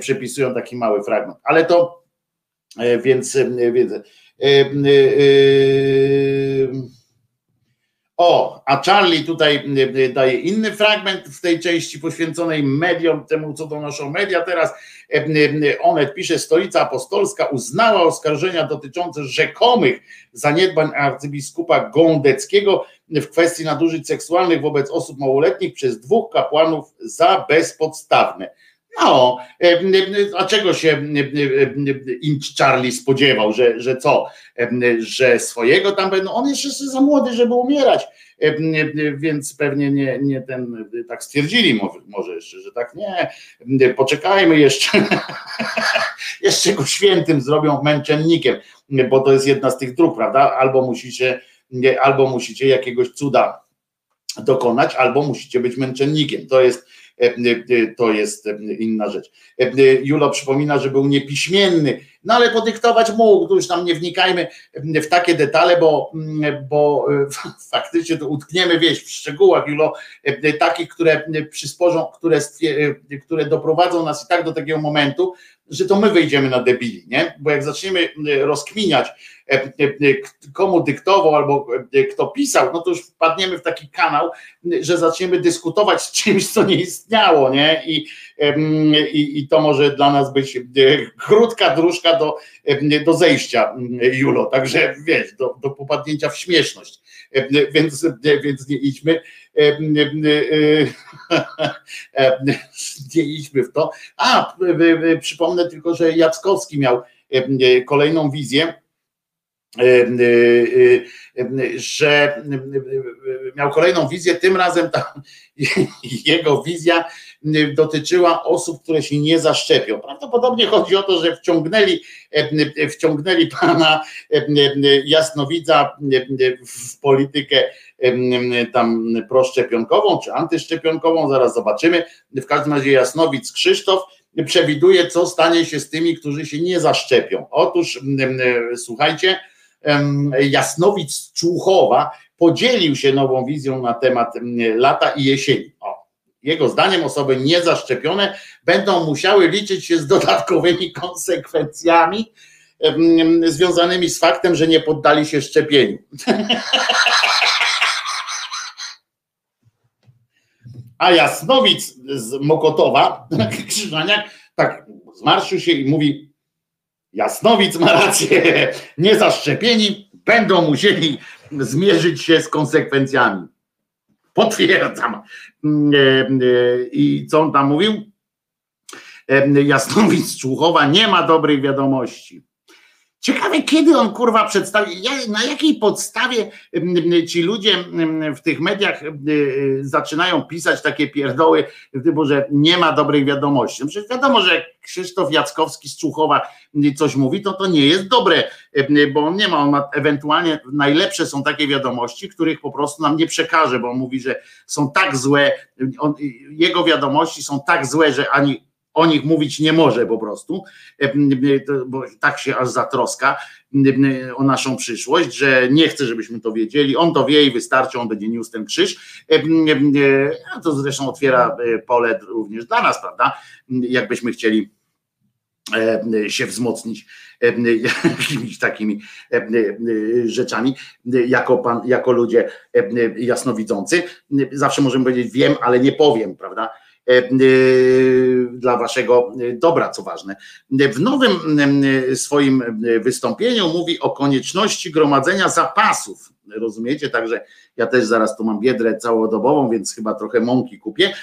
przypisują taki mały fragment. Ale to więc, więc o, a Charlie tutaj daje inny fragment w tej części poświęconej mediom, temu co donoszą media teraz. Onet pisze, stolica apostolska uznała oskarżenia dotyczące rzekomych zaniedbań arcybiskupa Gądeckiego w kwestii nadużyć seksualnych wobec osób małoletnich przez dwóch kapłanów za bezpodstawne. No, a czego się Inch Charlie spodziewał, że, że co, że swojego tam będą, on jest jeszcze za młody, żeby umierać, więc pewnie nie, nie ten, tak stwierdzili może, jeszcze, że tak nie, poczekajmy jeszcze, jeszcze go świętym zrobią męczennikiem, bo to jest jedna z tych dróg, prawda, albo musicie, albo musicie jakiegoś cuda dokonać, albo musicie być męczennikiem, to jest E, e, to jest e, inna rzecz. Julo przypomina, że był niepiśmienny, no ale podyktować mógł, tu już tam nie wnikajmy w takie detale, bo, bo faktycznie to utkniemy, wieś w szczegółach, Julo, takich, które przysporzą, które, które doprowadzą nas i tak do takiego momentu, że to my wyjdziemy na debili, nie? Bo jak zaczniemy rozkminiać, komu dyktował albo kto pisał, no to już wpadniemy w taki kanał, że zaczniemy dyskutować z czymś, co nie istniało, nie? I, i, i to może dla nas być krótka dróżka do, do zejścia, Julo, także wiesz, do, do popadnięcia w śmieszność. Więc, więc nie idźmy, nie w to. A, przypomnę tylko, że Jackowski miał kolejną wizję że miał kolejną wizję, tym razem ta, jego wizja dotyczyła osób, które się nie zaszczepią. Prawdopodobnie chodzi o to, że wciągnęli, wciągnęli pana Jasnowidza w politykę tam proszczepionkową czy antyszczepionkową, zaraz zobaczymy. W każdym razie Jasnowic Krzysztof przewiduje, co stanie się z tymi, którzy się nie zaszczepią. Otóż słuchajcie, Jasnowic Człuchowa podzielił się nową wizją na temat lata i jesieni. O, jego zdaniem osoby niezaszczepione będą musiały liczyć się z dodatkowymi konsekwencjami związanymi z faktem, że nie poddali się szczepieniu. A Jasnowic z Mokotowa, Krzyżaniak, tak zmarszył się i mówi, Jasnowic ma rację, niezaszczepieni będą musieli zmierzyć się z konsekwencjami. Potwierdzam. Mm, e, e, I co on tam mówił? E, Jasnowic Człuchowa nie ma dobrej wiadomości. Ciekawe, kiedy on kurwa przedstawi, na jakiej podstawie ci ludzie w tych mediach zaczynają pisać takie pierdoły, typu, że nie ma dobrej wiadomości. No przecież wiadomo, że jak Krzysztof Jackowski z Czuchowa coś mówi, to to nie jest dobre, bo on nie ma, on ma ewentualnie najlepsze są takie wiadomości, których po prostu nam nie przekaże, bo on mówi, że są tak złe, on, jego wiadomości są tak złe, że ani o nich mówić nie może po prostu, e, bo tak się aż zatroska o naszą przyszłość, że nie chce, żebyśmy to wiedzieli. On to wie i wystarczy, on będzie niósł ten krzyż. E, a to zresztą otwiera e, pole również dla nas, prawda? Jakbyśmy chcieli się wzmocnić jakimiś takimi rzeczami, jako, pan, jako ludzie jasnowidzący. Zawsze możemy powiedzieć wiem, ale nie powiem, prawda? E, e, dla waszego dobra, co ważne. W nowym swoim wystąpieniu mówi o konieczności gromadzenia zapasów. Rozumiecie? Także ja też zaraz tu mam biedrę całodobową, więc chyba trochę mąki kupię.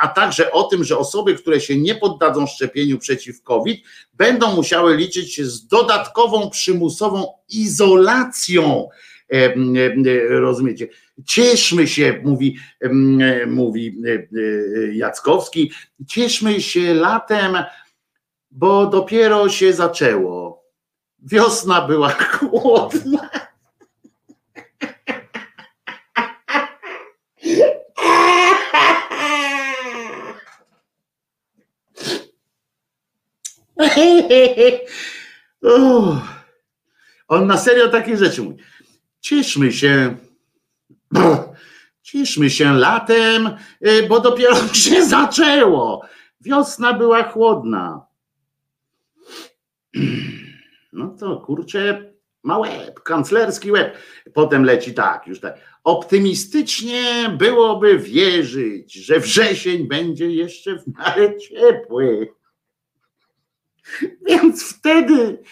A także o tym, że osoby, które się nie poddadzą szczepieniu przeciw COVID, będą musiały liczyć się z dodatkową przymusową izolacją rozumiecie. Cieszmy się, mówi, mówi Jackowski, cieszmy się latem, bo dopiero się zaczęło. Wiosna była chłodna. On na serio takie rzeczy mówi. Cieszmy się, cieszmy się latem, y, bo dopiero się zaczęło. Wiosna była chłodna. No to kurczę, ma łeb, kanclerski łeb. Potem leci tak, już tak. Optymistycznie byłoby wierzyć, że wrzesień będzie jeszcze w miarę ciepły. Więc wtedy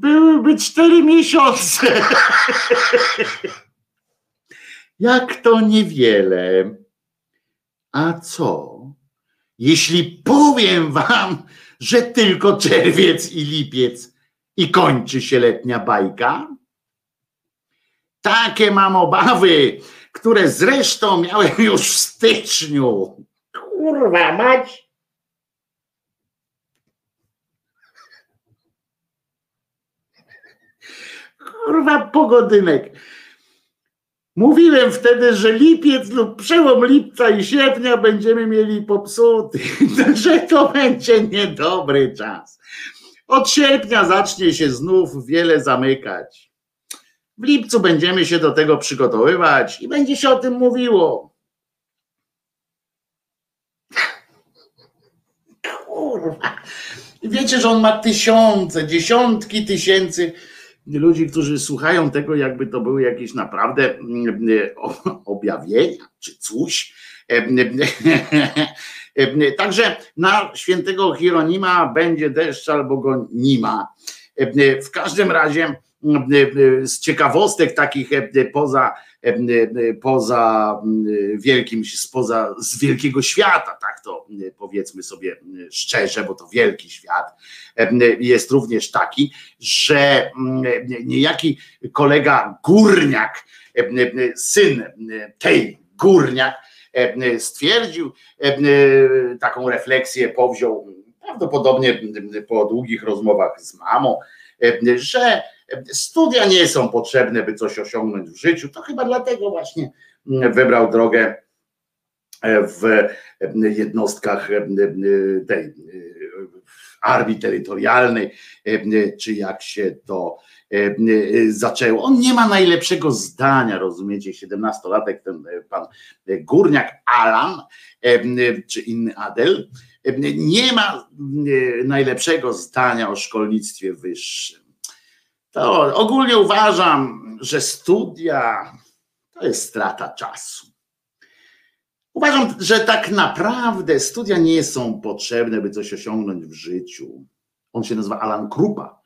byłyby cztery miesiące. Jak to niewiele. A co, jeśli powiem wam, że tylko czerwiec i lipiec i kończy się letnia bajka? Takie mam obawy, które zresztą miałem już w styczniu. Kurwa mać. Kurwa pogodynek. Mówiłem wtedy, że lipiec lub przełom lipca i sierpnia będziemy mieli popsuty, że to będzie niedobry czas. Od sierpnia zacznie się znów wiele zamykać. W lipcu będziemy się do tego przygotowywać i będzie się o tym mówiło. Kurwa. Wiecie, że on ma tysiące, dziesiątki tysięcy ludzi, którzy słuchają tego, jakby to były jakieś naprawdę mm, objawienia czy coś. Także na świętego Hieronima będzie deszcz albo go nie ma. W każdym razie z ciekawostek takich poza, poza wielkim, spoza z wielkiego świata, tak to powiedzmy sobie szczerze, bo to wielki świat, jest również taki, że niejaki kolega Górniak, syn tej Górniak, stwierdził, taką refleksję powziął prawdopodobnie po długich rozmowach z mamą, że studia nie są potrzebne, by coś osiągnąć w życiu. To chyba dlatego właśnie wybrał drogę w jednostkach tej armii terytorialnej, czy jak się to zaczęło. On nie ma najlepszego zdania, rozumiecie, 17-latek, ten pan Górniak Alan, czy inny Adel, nie ma najlepszego zdania o szkolnictwie wyższym. To ogólnie uważam, że studia to jest strata czasu. Uważam, że tak naprawdę studia nie są potrzebne, by coś osiągnąć w życiu. On się nazywa Alan Krupa.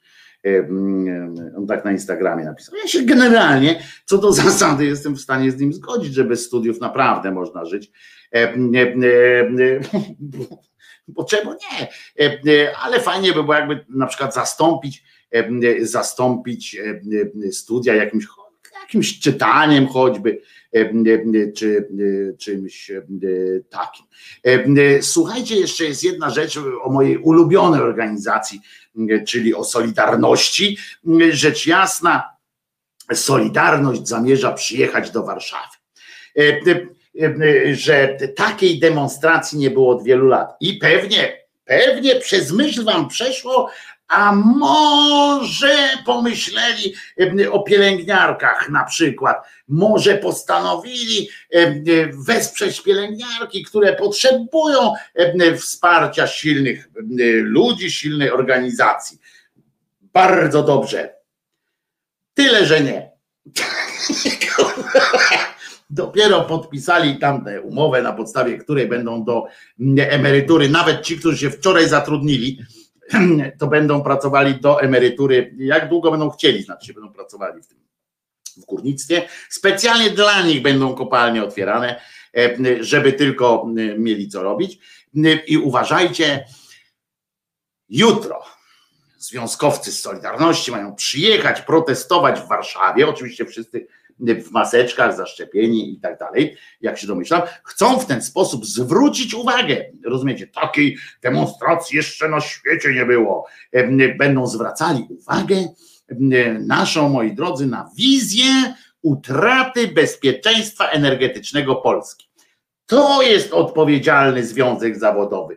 On tak na Instagramie napisał. Ja się generalnie, co do zasady, jestem w stanie z nim zgodzić, że bez studiów naprawdę można żyć. Bo czemu nie? Ale fajnie by było jakby na przykład zastąpić, zastąpić studia jakimś, jakimś czytaniem choćby, czy czymś takim. Słuchajcie, jeszcze jest jedna rzecz o mojej ulubionej organizacji, czyli o Solidarności. Rzecz jasna, Solidarność zamierza przyjechać do Warszawy. Że takiej demonstracji nie było od wielu lat. I pewnie, pewnie przez myśl wam przeszło, a może pomyśleli o pielęgniarkach na przykład, może postanowili wesprzeć pielęgniarki, które potrzebują wsparcia silnych ludzi, silnej organizacji. Bardzo dobrze. Tyle, że nie. Dopiero podpisali tamtę umowę, na podstawie której będą do emerytury, nawet ci, którzy się wczoraj zatrudnili, to będą pracowali do emerytury, jak długo będą chcieli, znaczy będą pracowali w tym w górnictwie. Specjalnie dla nich będą kopalnie otwierane, żeby tylko mieli co robić. I uważajcie, jutro związkowcy z Solidarności mają przyjechać, protestować w Warszawie. Oczywiście wszyscy w maseczkach, zaszczepieni i tak dalej, jak się domyślam, chcą w ten sposób zwrócić uwagę. Rozumiecie, takiej demonstracji jeszcze na świecie nie było. Będą zwracali uwagę naszą, moi drodzy, na wizję utraty bezpieczeństwa energetycznego Polski. To jest odpowiedzialny związek zawodowy.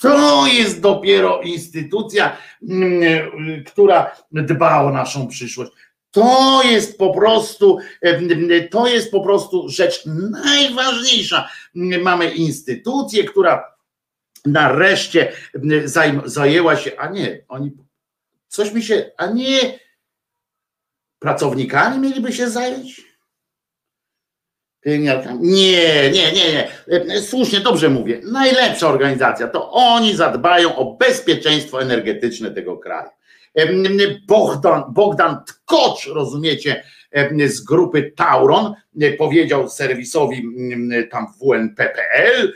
To jest dopiero instytucja, mm, która dba o naszą przyszłość. To jest po prostu, to jest po prostu rzecz najważniejsza. Mamy instytucję, która nareszcie zajęła się, a nie, oni coś mi się, a nie pracownikami mieliby się zająć? Nie, nie, nie, nie. Słusznie, dobrze mówię. Najlepsza organizacja to oni zadbają o bezpieczeństwo energetyczne tego kraju. Bogdan, Bogdan Tkocz, rozumiecie, z grupy Tauron, powiedział serwisowi tam WNP.pl,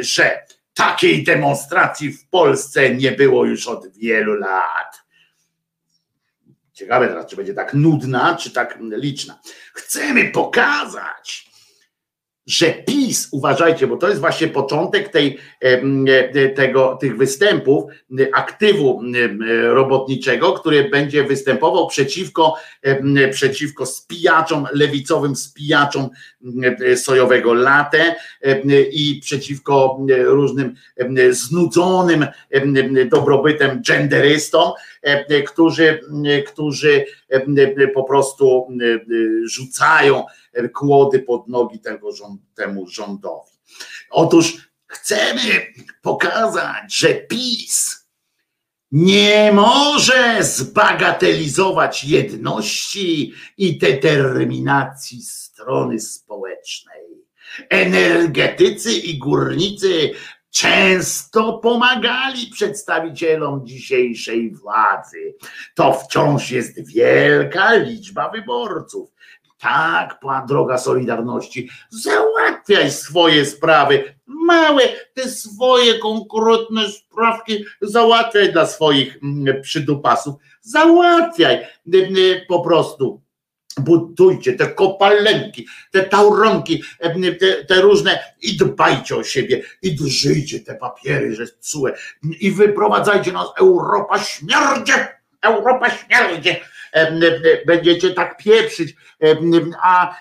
że takiej demonstracji w Polsce nie było już od wielu lat. Ciekawe teraz, czy będzie tak nudna, czy tak liczna. Chcemy pokazać, że PiS, uważajcie, bo to jest właśnie początek tej, tego, tych występów aktywu robotniczego, który będzie występował przeciwko, przeciwko spijaczom, lewicowym spijaczom sojowego latę i przeciwko różnym znudzonym dobrobytem genderystom, którzy, którzy po prostu rzucają kłody pod nogi tego, temu rządowi. Otóż chcemy pokazać, że PiS nie może zbagatelizować jedności i determinacji strony społecznej. Energetycy i górnicy często pomagali przedstawicielom dzisiejszej władzy. To wciąż jest wielka liczba wyborców. Tak, droga Solidarności, załatwiaj swoje sprawy, małe, te swoje konkretne sprawki załatwiaj dla swoich mm, przydupasów, załatwiaj po prostu budujcie te kopalenki, te tauronki, te, te, różne i dbajcie o siebie i drżyjcie te papiery, że cue i wyprowadzajcie nas, Europa śmierdzie, Europa śmierdzie, będziecie tak pieprzyć, a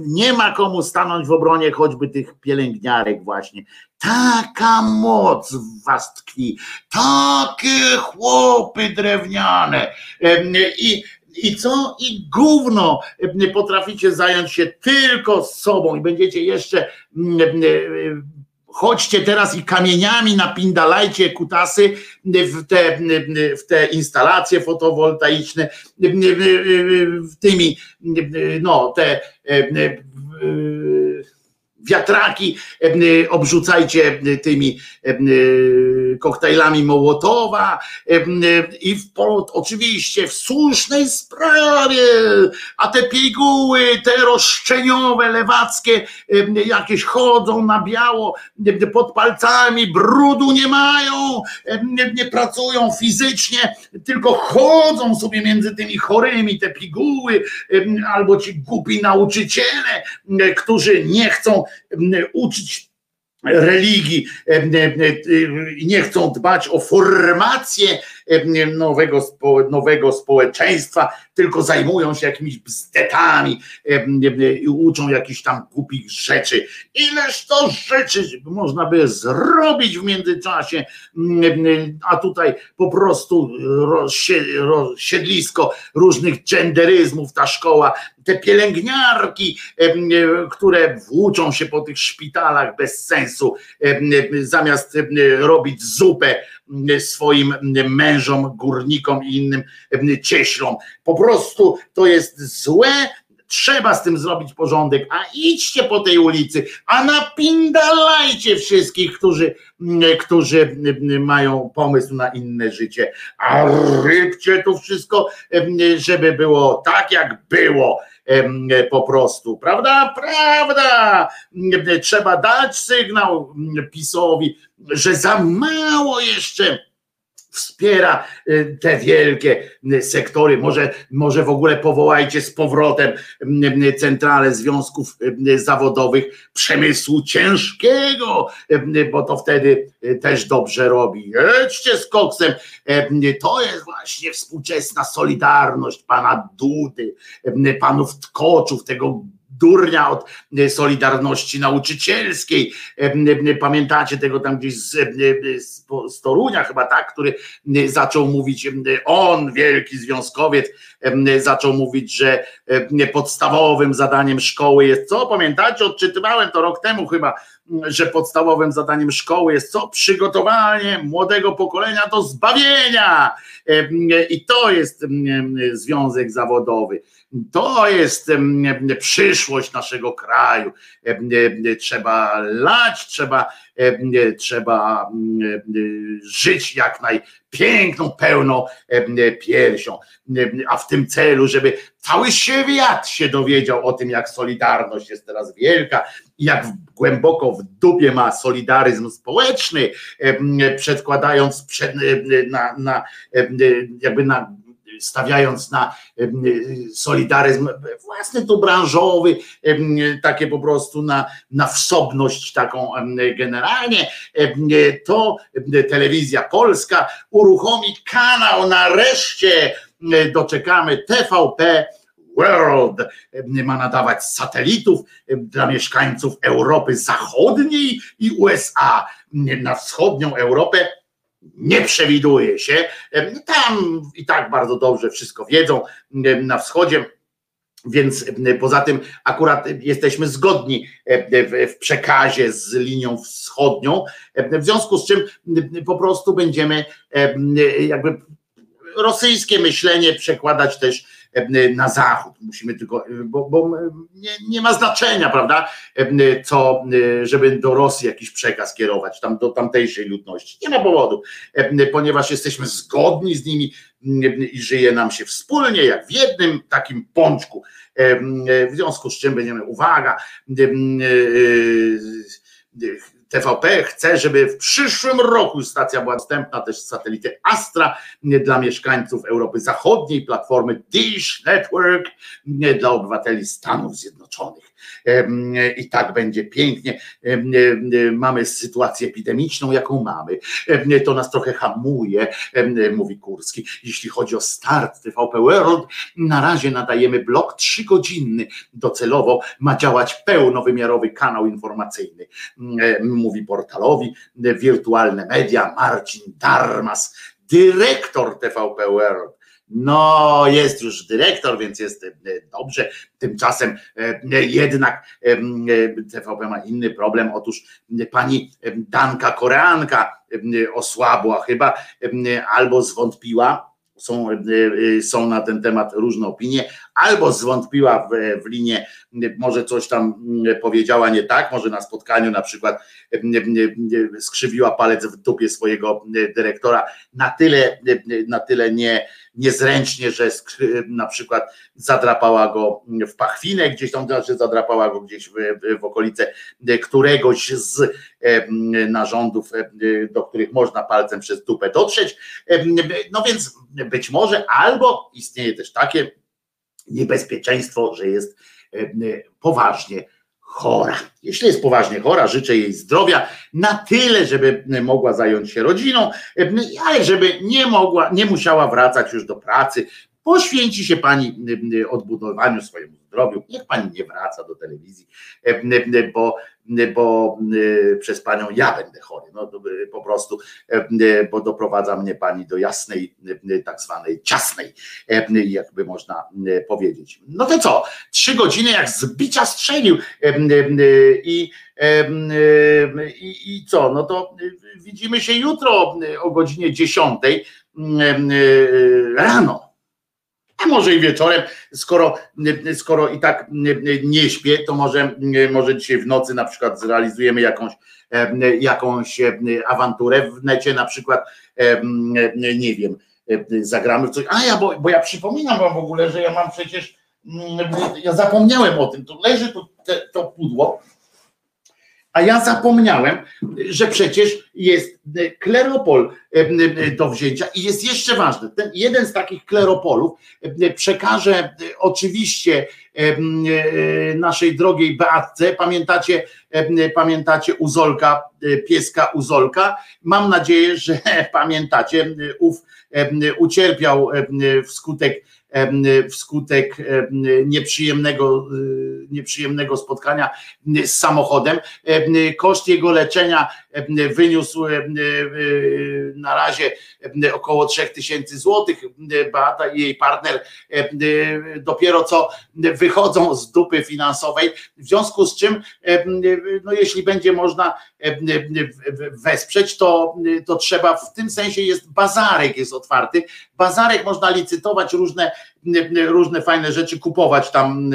nie ma komu stanąć w obronie choćby tych pielęgniarek właśnie. Taka moc w was tkwi, takie chłopy drewniane. I i co? I gówno potraficie zająć się tylko sobą i będziecie jeszcze chodźcie teraz i kamieniami napindalajcie kutasy w te, w te instalacje fotowoltaiczne, w tymi, no, te wiatraki obrzucajcie tymi koktajlami Mołotowa i w, oczywiście w słusznej sprawie, a te piguły, te roszczeniowe, lewackie, jakieś chodzą na biało pod palcami, brudu nie mają, nie pracują fizycznie, tylko chodzą sobie między tymi chorymi, te piguły, albo ci głupi nauczyciele, którzy nie chcą uczyć religii, nie chcą dbać o formację nowego, nowego społeczeństwa, tylko zajmują się jakimiś bzdetami i uczą jakichś tam głupich rzeczy. Ileż to rzeczy można by zrobić w międzyczasie, a tutaj po prostu siedlisko różnych genderyzmów, ta szkoła, te pielęgniarki, które włóczą się po tych szpitalach bez sensu, zamiast robić zupę swoim mężom, górnikom i innym cieślom. Po prostu to jest złe, trzeba z tym zrobić porządek, a idźcie po tej ulicy, a napindalajcie wszystkich, którzy, którzy mają pomysł na inne życie, a rybcie to wszystko, żeby było tak, jak było po prostu, prawda? Prawda! Trzeba dać sygnał PiSowi, że za mało jeszcze wspiera y, te wielkie y, sektory. Może, może w ogóle powołajcie z powrotem y, centralę związków zawodowych przemysłu ciężkiego, bo to wtedy też dobrze robi. Jedźcie z koksem. To jest właśnie współczesna solidarność pana Dudy, panów Tkoczów, tego durnia od e, Solidarności Nauczycielskiej. E, e, Pamiętacie tego tam gdzieś z, z, z Torunia chyba tak, który zaczął mówić, on, wielki związkowiec, zaczął mówić, że podstawowym zadaniem szkoły jest co? Pamiętacie? Odczytywałem to rok temu chyba, że podstawowym zadaniem szkoły jest co? Przygotowanie młodego pokolenia do zbawienia. I to jest związek zawodowy. To jest przyszłość naszego kraju. Trzeba lać, trzeba, trzeba żyć jak najpiękną, pełną piersią. A w tym celu, żeby cały świat się dowiedział o tym, jak Solidarność jest teraz wielka, jak głęboko w dupie ma solidaryzm społeczny, przedkładając przed, na, na, jakby na stawiając na solidaryzm własny tu branżowy, takie po prostu na, na wsobność taką generalnie, to telewizja polska uruchomi kanał. Nareszcie doczekamy TVP World. Ma nadawać satelitów dla mieszkańców Europy Zachodniej i USA na wschodnią Europę nie przewiduje się. Tam i tak bardzo dobrze wszystko wiedzą na wschodzie. Więc poza tym akurat jesteśmy zgodni w przekazie z linią wschodnią, w związku z czym po prostu będziemy jakby rosyjskie myślenie przekładać też na zachód. Musimy tylko, bo, bo nie, nie, ma znaczenia, prawda, co, żeby do Rosji jakiś przekaz kierować, tam do tamtejszej ludności. Nie ma powodu, ponieważ jesteśmy zgodni z nimi i żyje nam się wspólnie, jak w jednym takim pączku. W związku z czym będziemy, uwaga, TVP chce, żeby w przyszłym roku stacja była dostępna też z satelity Astra dla mieszkańców Europy Zachodniej, platformy Dish Network dla obywateli Stanów Zjednoczonych. I tak będzie pięknie. Mamy sytuację epidemiczną, jaką mamy. To nas trochę hamuje, mówi Kurski. Jeśli chodzi o start TVP World, na razie nadajemy blok trzygodzinny. Docelowo ma działać pełnowymiarowy kanał informacyjny, mówi portalowi Wirtualne Media Marcin Darmas, dyrektor TVP World. No, jest już dyrektor, więc jest e, dobrze. Tymczasem e, jednak e, TVP ma inny problem. Otóż pani Danka Koreanka osłabła chyba albo zwątpiła. Są, są na ten temat różne opinie, albo zwątpiła w, w linię, może coś tam powiedziała nie tak, może na spotkaniu na przykład skrzywiła palec w dupie swojego dyrektora na tyle, na tyle nie, niezręcznie, że na przykład zadrapała go w pachwinę gdzieś tam, znaczy zadrapała go gdzieś w, w okolice któregoś z narządów, do których można palcem przez dupę dotrzeć. No więc być może albo istnieje też takie niebezpieczeństwo, że jest poważnie chora. Jeśli jest poważnie chora, życzę jej zdrowia na tyle, żeby mogła zająć się rodziną, ale żeby nie mogła, nie musiała wracać już do pracy. Poświęci się pani odbudowaniu swojemu zdrowiu. Niech pani nie wraca do telewizji, bo bo y, przez panią ja będę chory. No, po prostu, bo doprowadza mnie pani do jasnej, tak zwanej ciasnej, jakby można powiedzieć. No to co? Trzy godziny jak z bicia strzelił i, i, i co? No to widzimy się jutro o godzinie 10 rano a może i wieczorem, skoro, skoro i tak nie śpię, to może, może dzisiaj w nocy na przykład zrealizujemy jakąś, jakąś awanturę w necie, na przykład, nie wiem, zagramy w coś. A ja, bo, bo ja przypominam wam w ogóle, że ja mam przecież, ja zapomniałem o tym, tu leży tu to pudło, a ja zapomniałem, że przecież jest kleropol do wzięcia i jest jeszcze ważne. Ten jeden z takich kleropolów przekaże oczywiście naszej drogiej Beatce. Pamiętacie, pamiętacie Uzolka, pieska Uzolka? Mam nadzieję, że pamiętacie. Ów ucierpiał wskutek wskutek nieprzyjemnego, nieprzyjemnego spotkania z samochodem. Koszt jego leczenia wyniósł na razie około 3000 złotych. Beata i jej partner dopiero co wychodzą z dupy finansowej, w związku z czym no jeśli będzie można wesprzeć, to, to trzeba w tym sensie jest bazarek jest otwarty. Bazarek można licytować różne różne fajne rzeczy kupować tam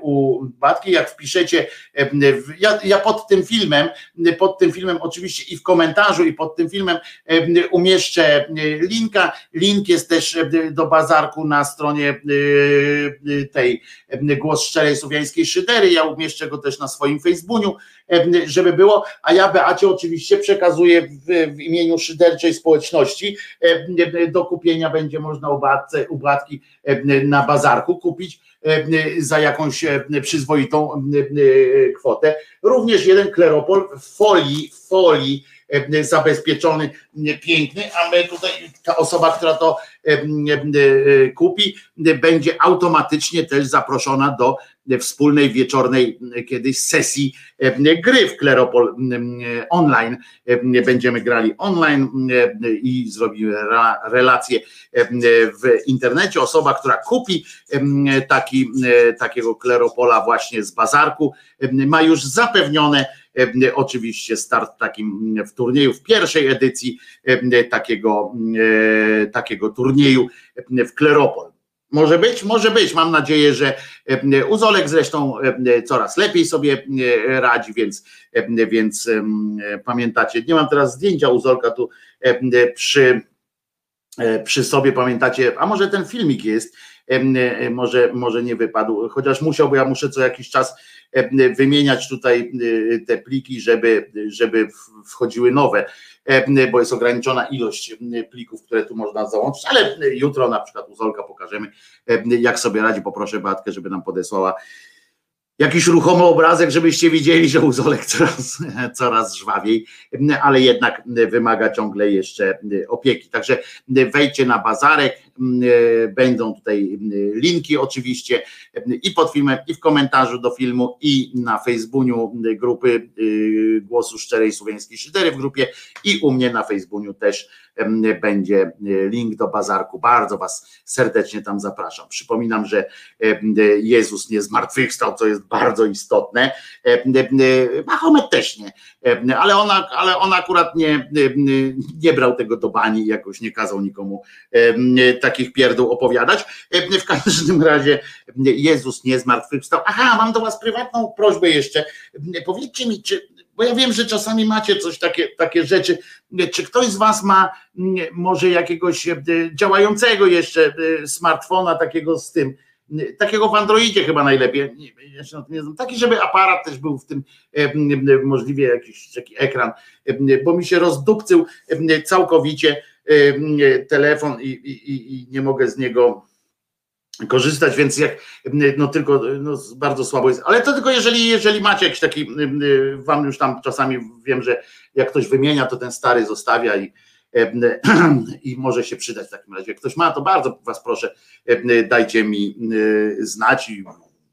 u Batki, jak wpiszecie, ja, ja pod tym filmem, pod tym filmem oczywiście i w komentarzu i pod tym filmem umieszczę linka, link jest też do bazarku na stronie tej Głos Szczerej Słowiańskiej Szydery, ja umieszczę go też na swoim Facebooku, żeby było, a ja Beacie oczywiście przekazuję w, w imieniu szyderczej społeczności, do kupienia będzie można u Batce ubratki e, na bazarku kupić e, za jakąś e, przyzwoitą kwotę. Również jeden kleropol w folii, w folii zabezpieczony, piękny, a my tutaj ta osoba, która to kupi, będzie automatycznie też zaproszona do wspólnej wieczornej kiedyś sesji gry w Kleropol online. Będziemy grali online i zrobimy relacje w internecie. Osoba, która kupi taki, takiego Kleropola właśnie z bazarku, ma już zapewnione oczywiście start takim w turnieju, w pierwszej edycji takiego, takiego turnieju w Kleropol. Może być, może być. Mam nadzieję, że Uzolek zresztą coraz lepiej sobie radzi, więc, więc pamiętacie, nie mam teraz zdjęcia Uzolka tu przy, przy sobie, pamiętacie, a może ten filmik jest, może, może nie wypadł, chociaż musiał, bo ja muszę co jakiś czas wymieniać tutaj te pliki, żeby, żeby wchodziły nowe bo jest ograniczona ilość plików, które tu można załączyć, ale jutro na przykład u Zolka pokażemy, jak sobie radzi. Poproszę Batkę, żeby nam podesłała jakiś ruchomy obrazek, żebyście widzieli, że uzolek coraz, coraz żwawiej, ale jednak wymaga ciągle jeszcze opieki. Także wejdźcie na bazarek, będą tutaj linki oczywiście i pod filmem, i w komentarzu do filmu, i na Facebooku grupy Głosu Szczerej Słowiańskiej Szydery w grupie i u mnie na Facebooku też będzie link do bazarku. Bardzo Was serdecznie tam zapraszam. Przypominam, że Jezus nie zmartwychwstał, co jest bardzo istotne. Mahomet też nie, ale on, ale on akurat nie, nie brał tego do bani, jakoś nie kazał nikomu takich pierdół opowiadać. W każdym razie Jezus nie zmartwychwstał. Aha, mam do Was prywatną prośbę jeszcze. Powiedzcie mi, czy bo ja wiem, że czasami macie coś takie, takie rzeczy. Czy ktoś z Was ma może jakiegoś działającego jeszcze smartfona takiego z tym, takiego w Androidzie chyba najlepiej, ja się na tym nie znam, taki, żeby aparat też był w tym, możliwie jakiś taki ekran, bo mi się rozdupcył całkowicie telefon i, i, i nie mogę z niego korzystać, więc jak no tylko no bardzo słabo jest, ale to tylko jeżeli, jeżeli macie jakiś taki, wam już tam czasami wiem, że jak ktoś wymienia, to ten stary zostawia i, i może się przydać w takim razie. Jak ktoś ma, to bardzo was proszę, dajcie mi znać i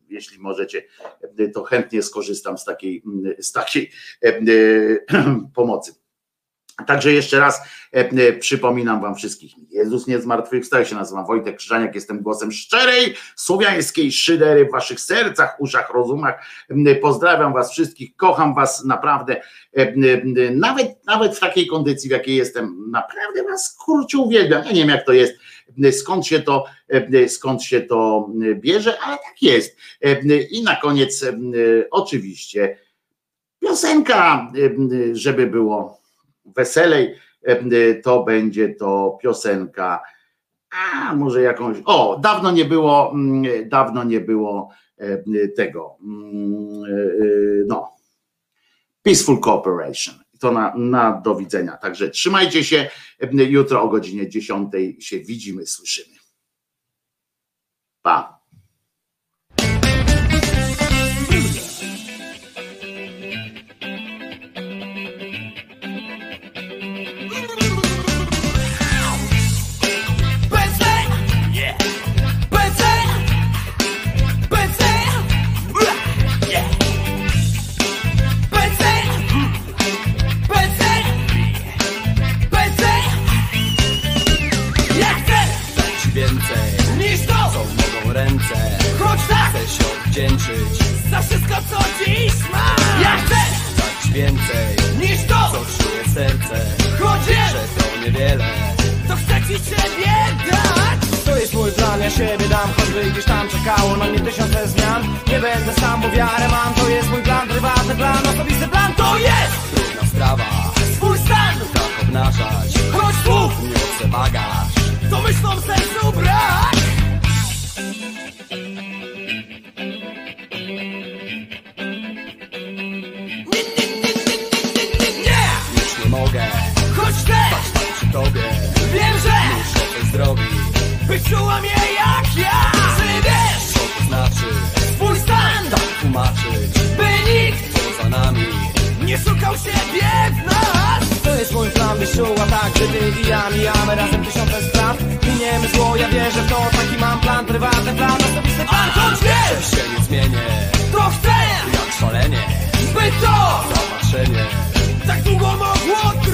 jeśli możecie, to chętnie skorzystam z takiej, z takiej pomocy. Także jeszcze raz e, przypominam wam wszystkich, Jezus nie zmartwychwstał, się nazywam Wojtek Krzyżaniak, jestem głosem szczerej, słowiańskiej szydery w waszych sercach, uszach, rozumach. Pozdrawiam was wszystkich, kocham was naprawdę, e, nawet, nawet w takiej kondycji, w jakiej jestem, naprawdę was kurczę uwielbiam. Ja nie wiem jak to jest, skąd się to, e, skąd się to bierze, ale tak jest. I na koniec oczywiście piosenka, żeby było weselej, to będzie to piosenka, a może jakąś, o, dawno nie było, mm, dawno nie było tego, mm, e, no, Peaceful Cooperation. To na, na do widzenia. Także trzymajcie się. Jutro o godzinie 10 się widzimy, słyszymy. Pa. serce Choć tak! Chcę się odwdzięczyć. Za wszystko co dziś mam! Ja chcę dać więcej Niż to! co czuje serce. Choć że to niewiele. To chcę ci ciebie dać! To jest mój plan, ja siebie dam Choćby gdzieś tam czekało na mnie tysiące zmian. Nie będę sam, bo wiarę mam To jest mój plan, prywatny plan Osobisty plan to jest! Trudna sprawa. Swój stan! Tak obnażać. Choć słów nie chcę bagaż. To myślą sercu brak! Muszę to zrobić By czuła mnie jak ja. Czy wiesz co to znaczy Swój stan tak tłumaczyć By nikt poza nami Nie szukał siebie w nas. To jest mój plan, byś czuła tak Że ty i ja mijamy razem tysiące spraw. Miniemy zło, ja wierzę w to Taki mam plan, prywatny plan Osobisty plan, choć wiesz się nie zmienię To chcę Jak szalenie By to zobaczenie. Tak długo mogło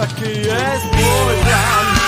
plan Taki jest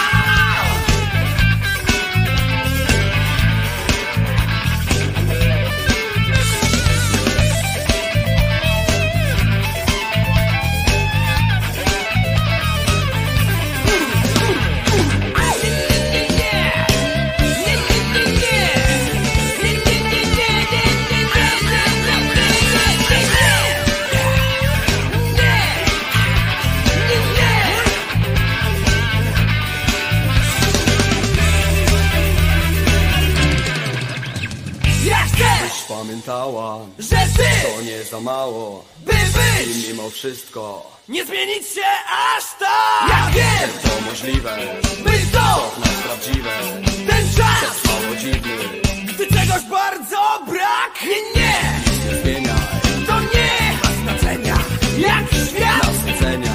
pamiętała, że ty to nie za mało, by być i mimo wszystko nie zmienić się aż tak. Ja wiem, to możliwe, by to nas prawdziwe. Ten czas trwało dziwny, gdy czegoś bardzo brak. Nie, nie, nic nie zmieniaj, to nie ma znaczenia. Jak świat nas ocenia,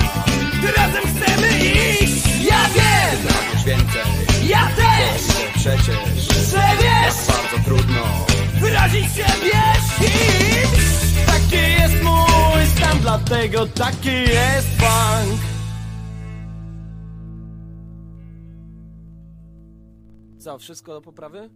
gdy razem chcemy iść. Ja wiem, ty więcej, ja też, że przecież, że wiesz, bardzo wyrazić się Taki jest mój stan, dlatego taki jest funk Co, wszystko do poprawy?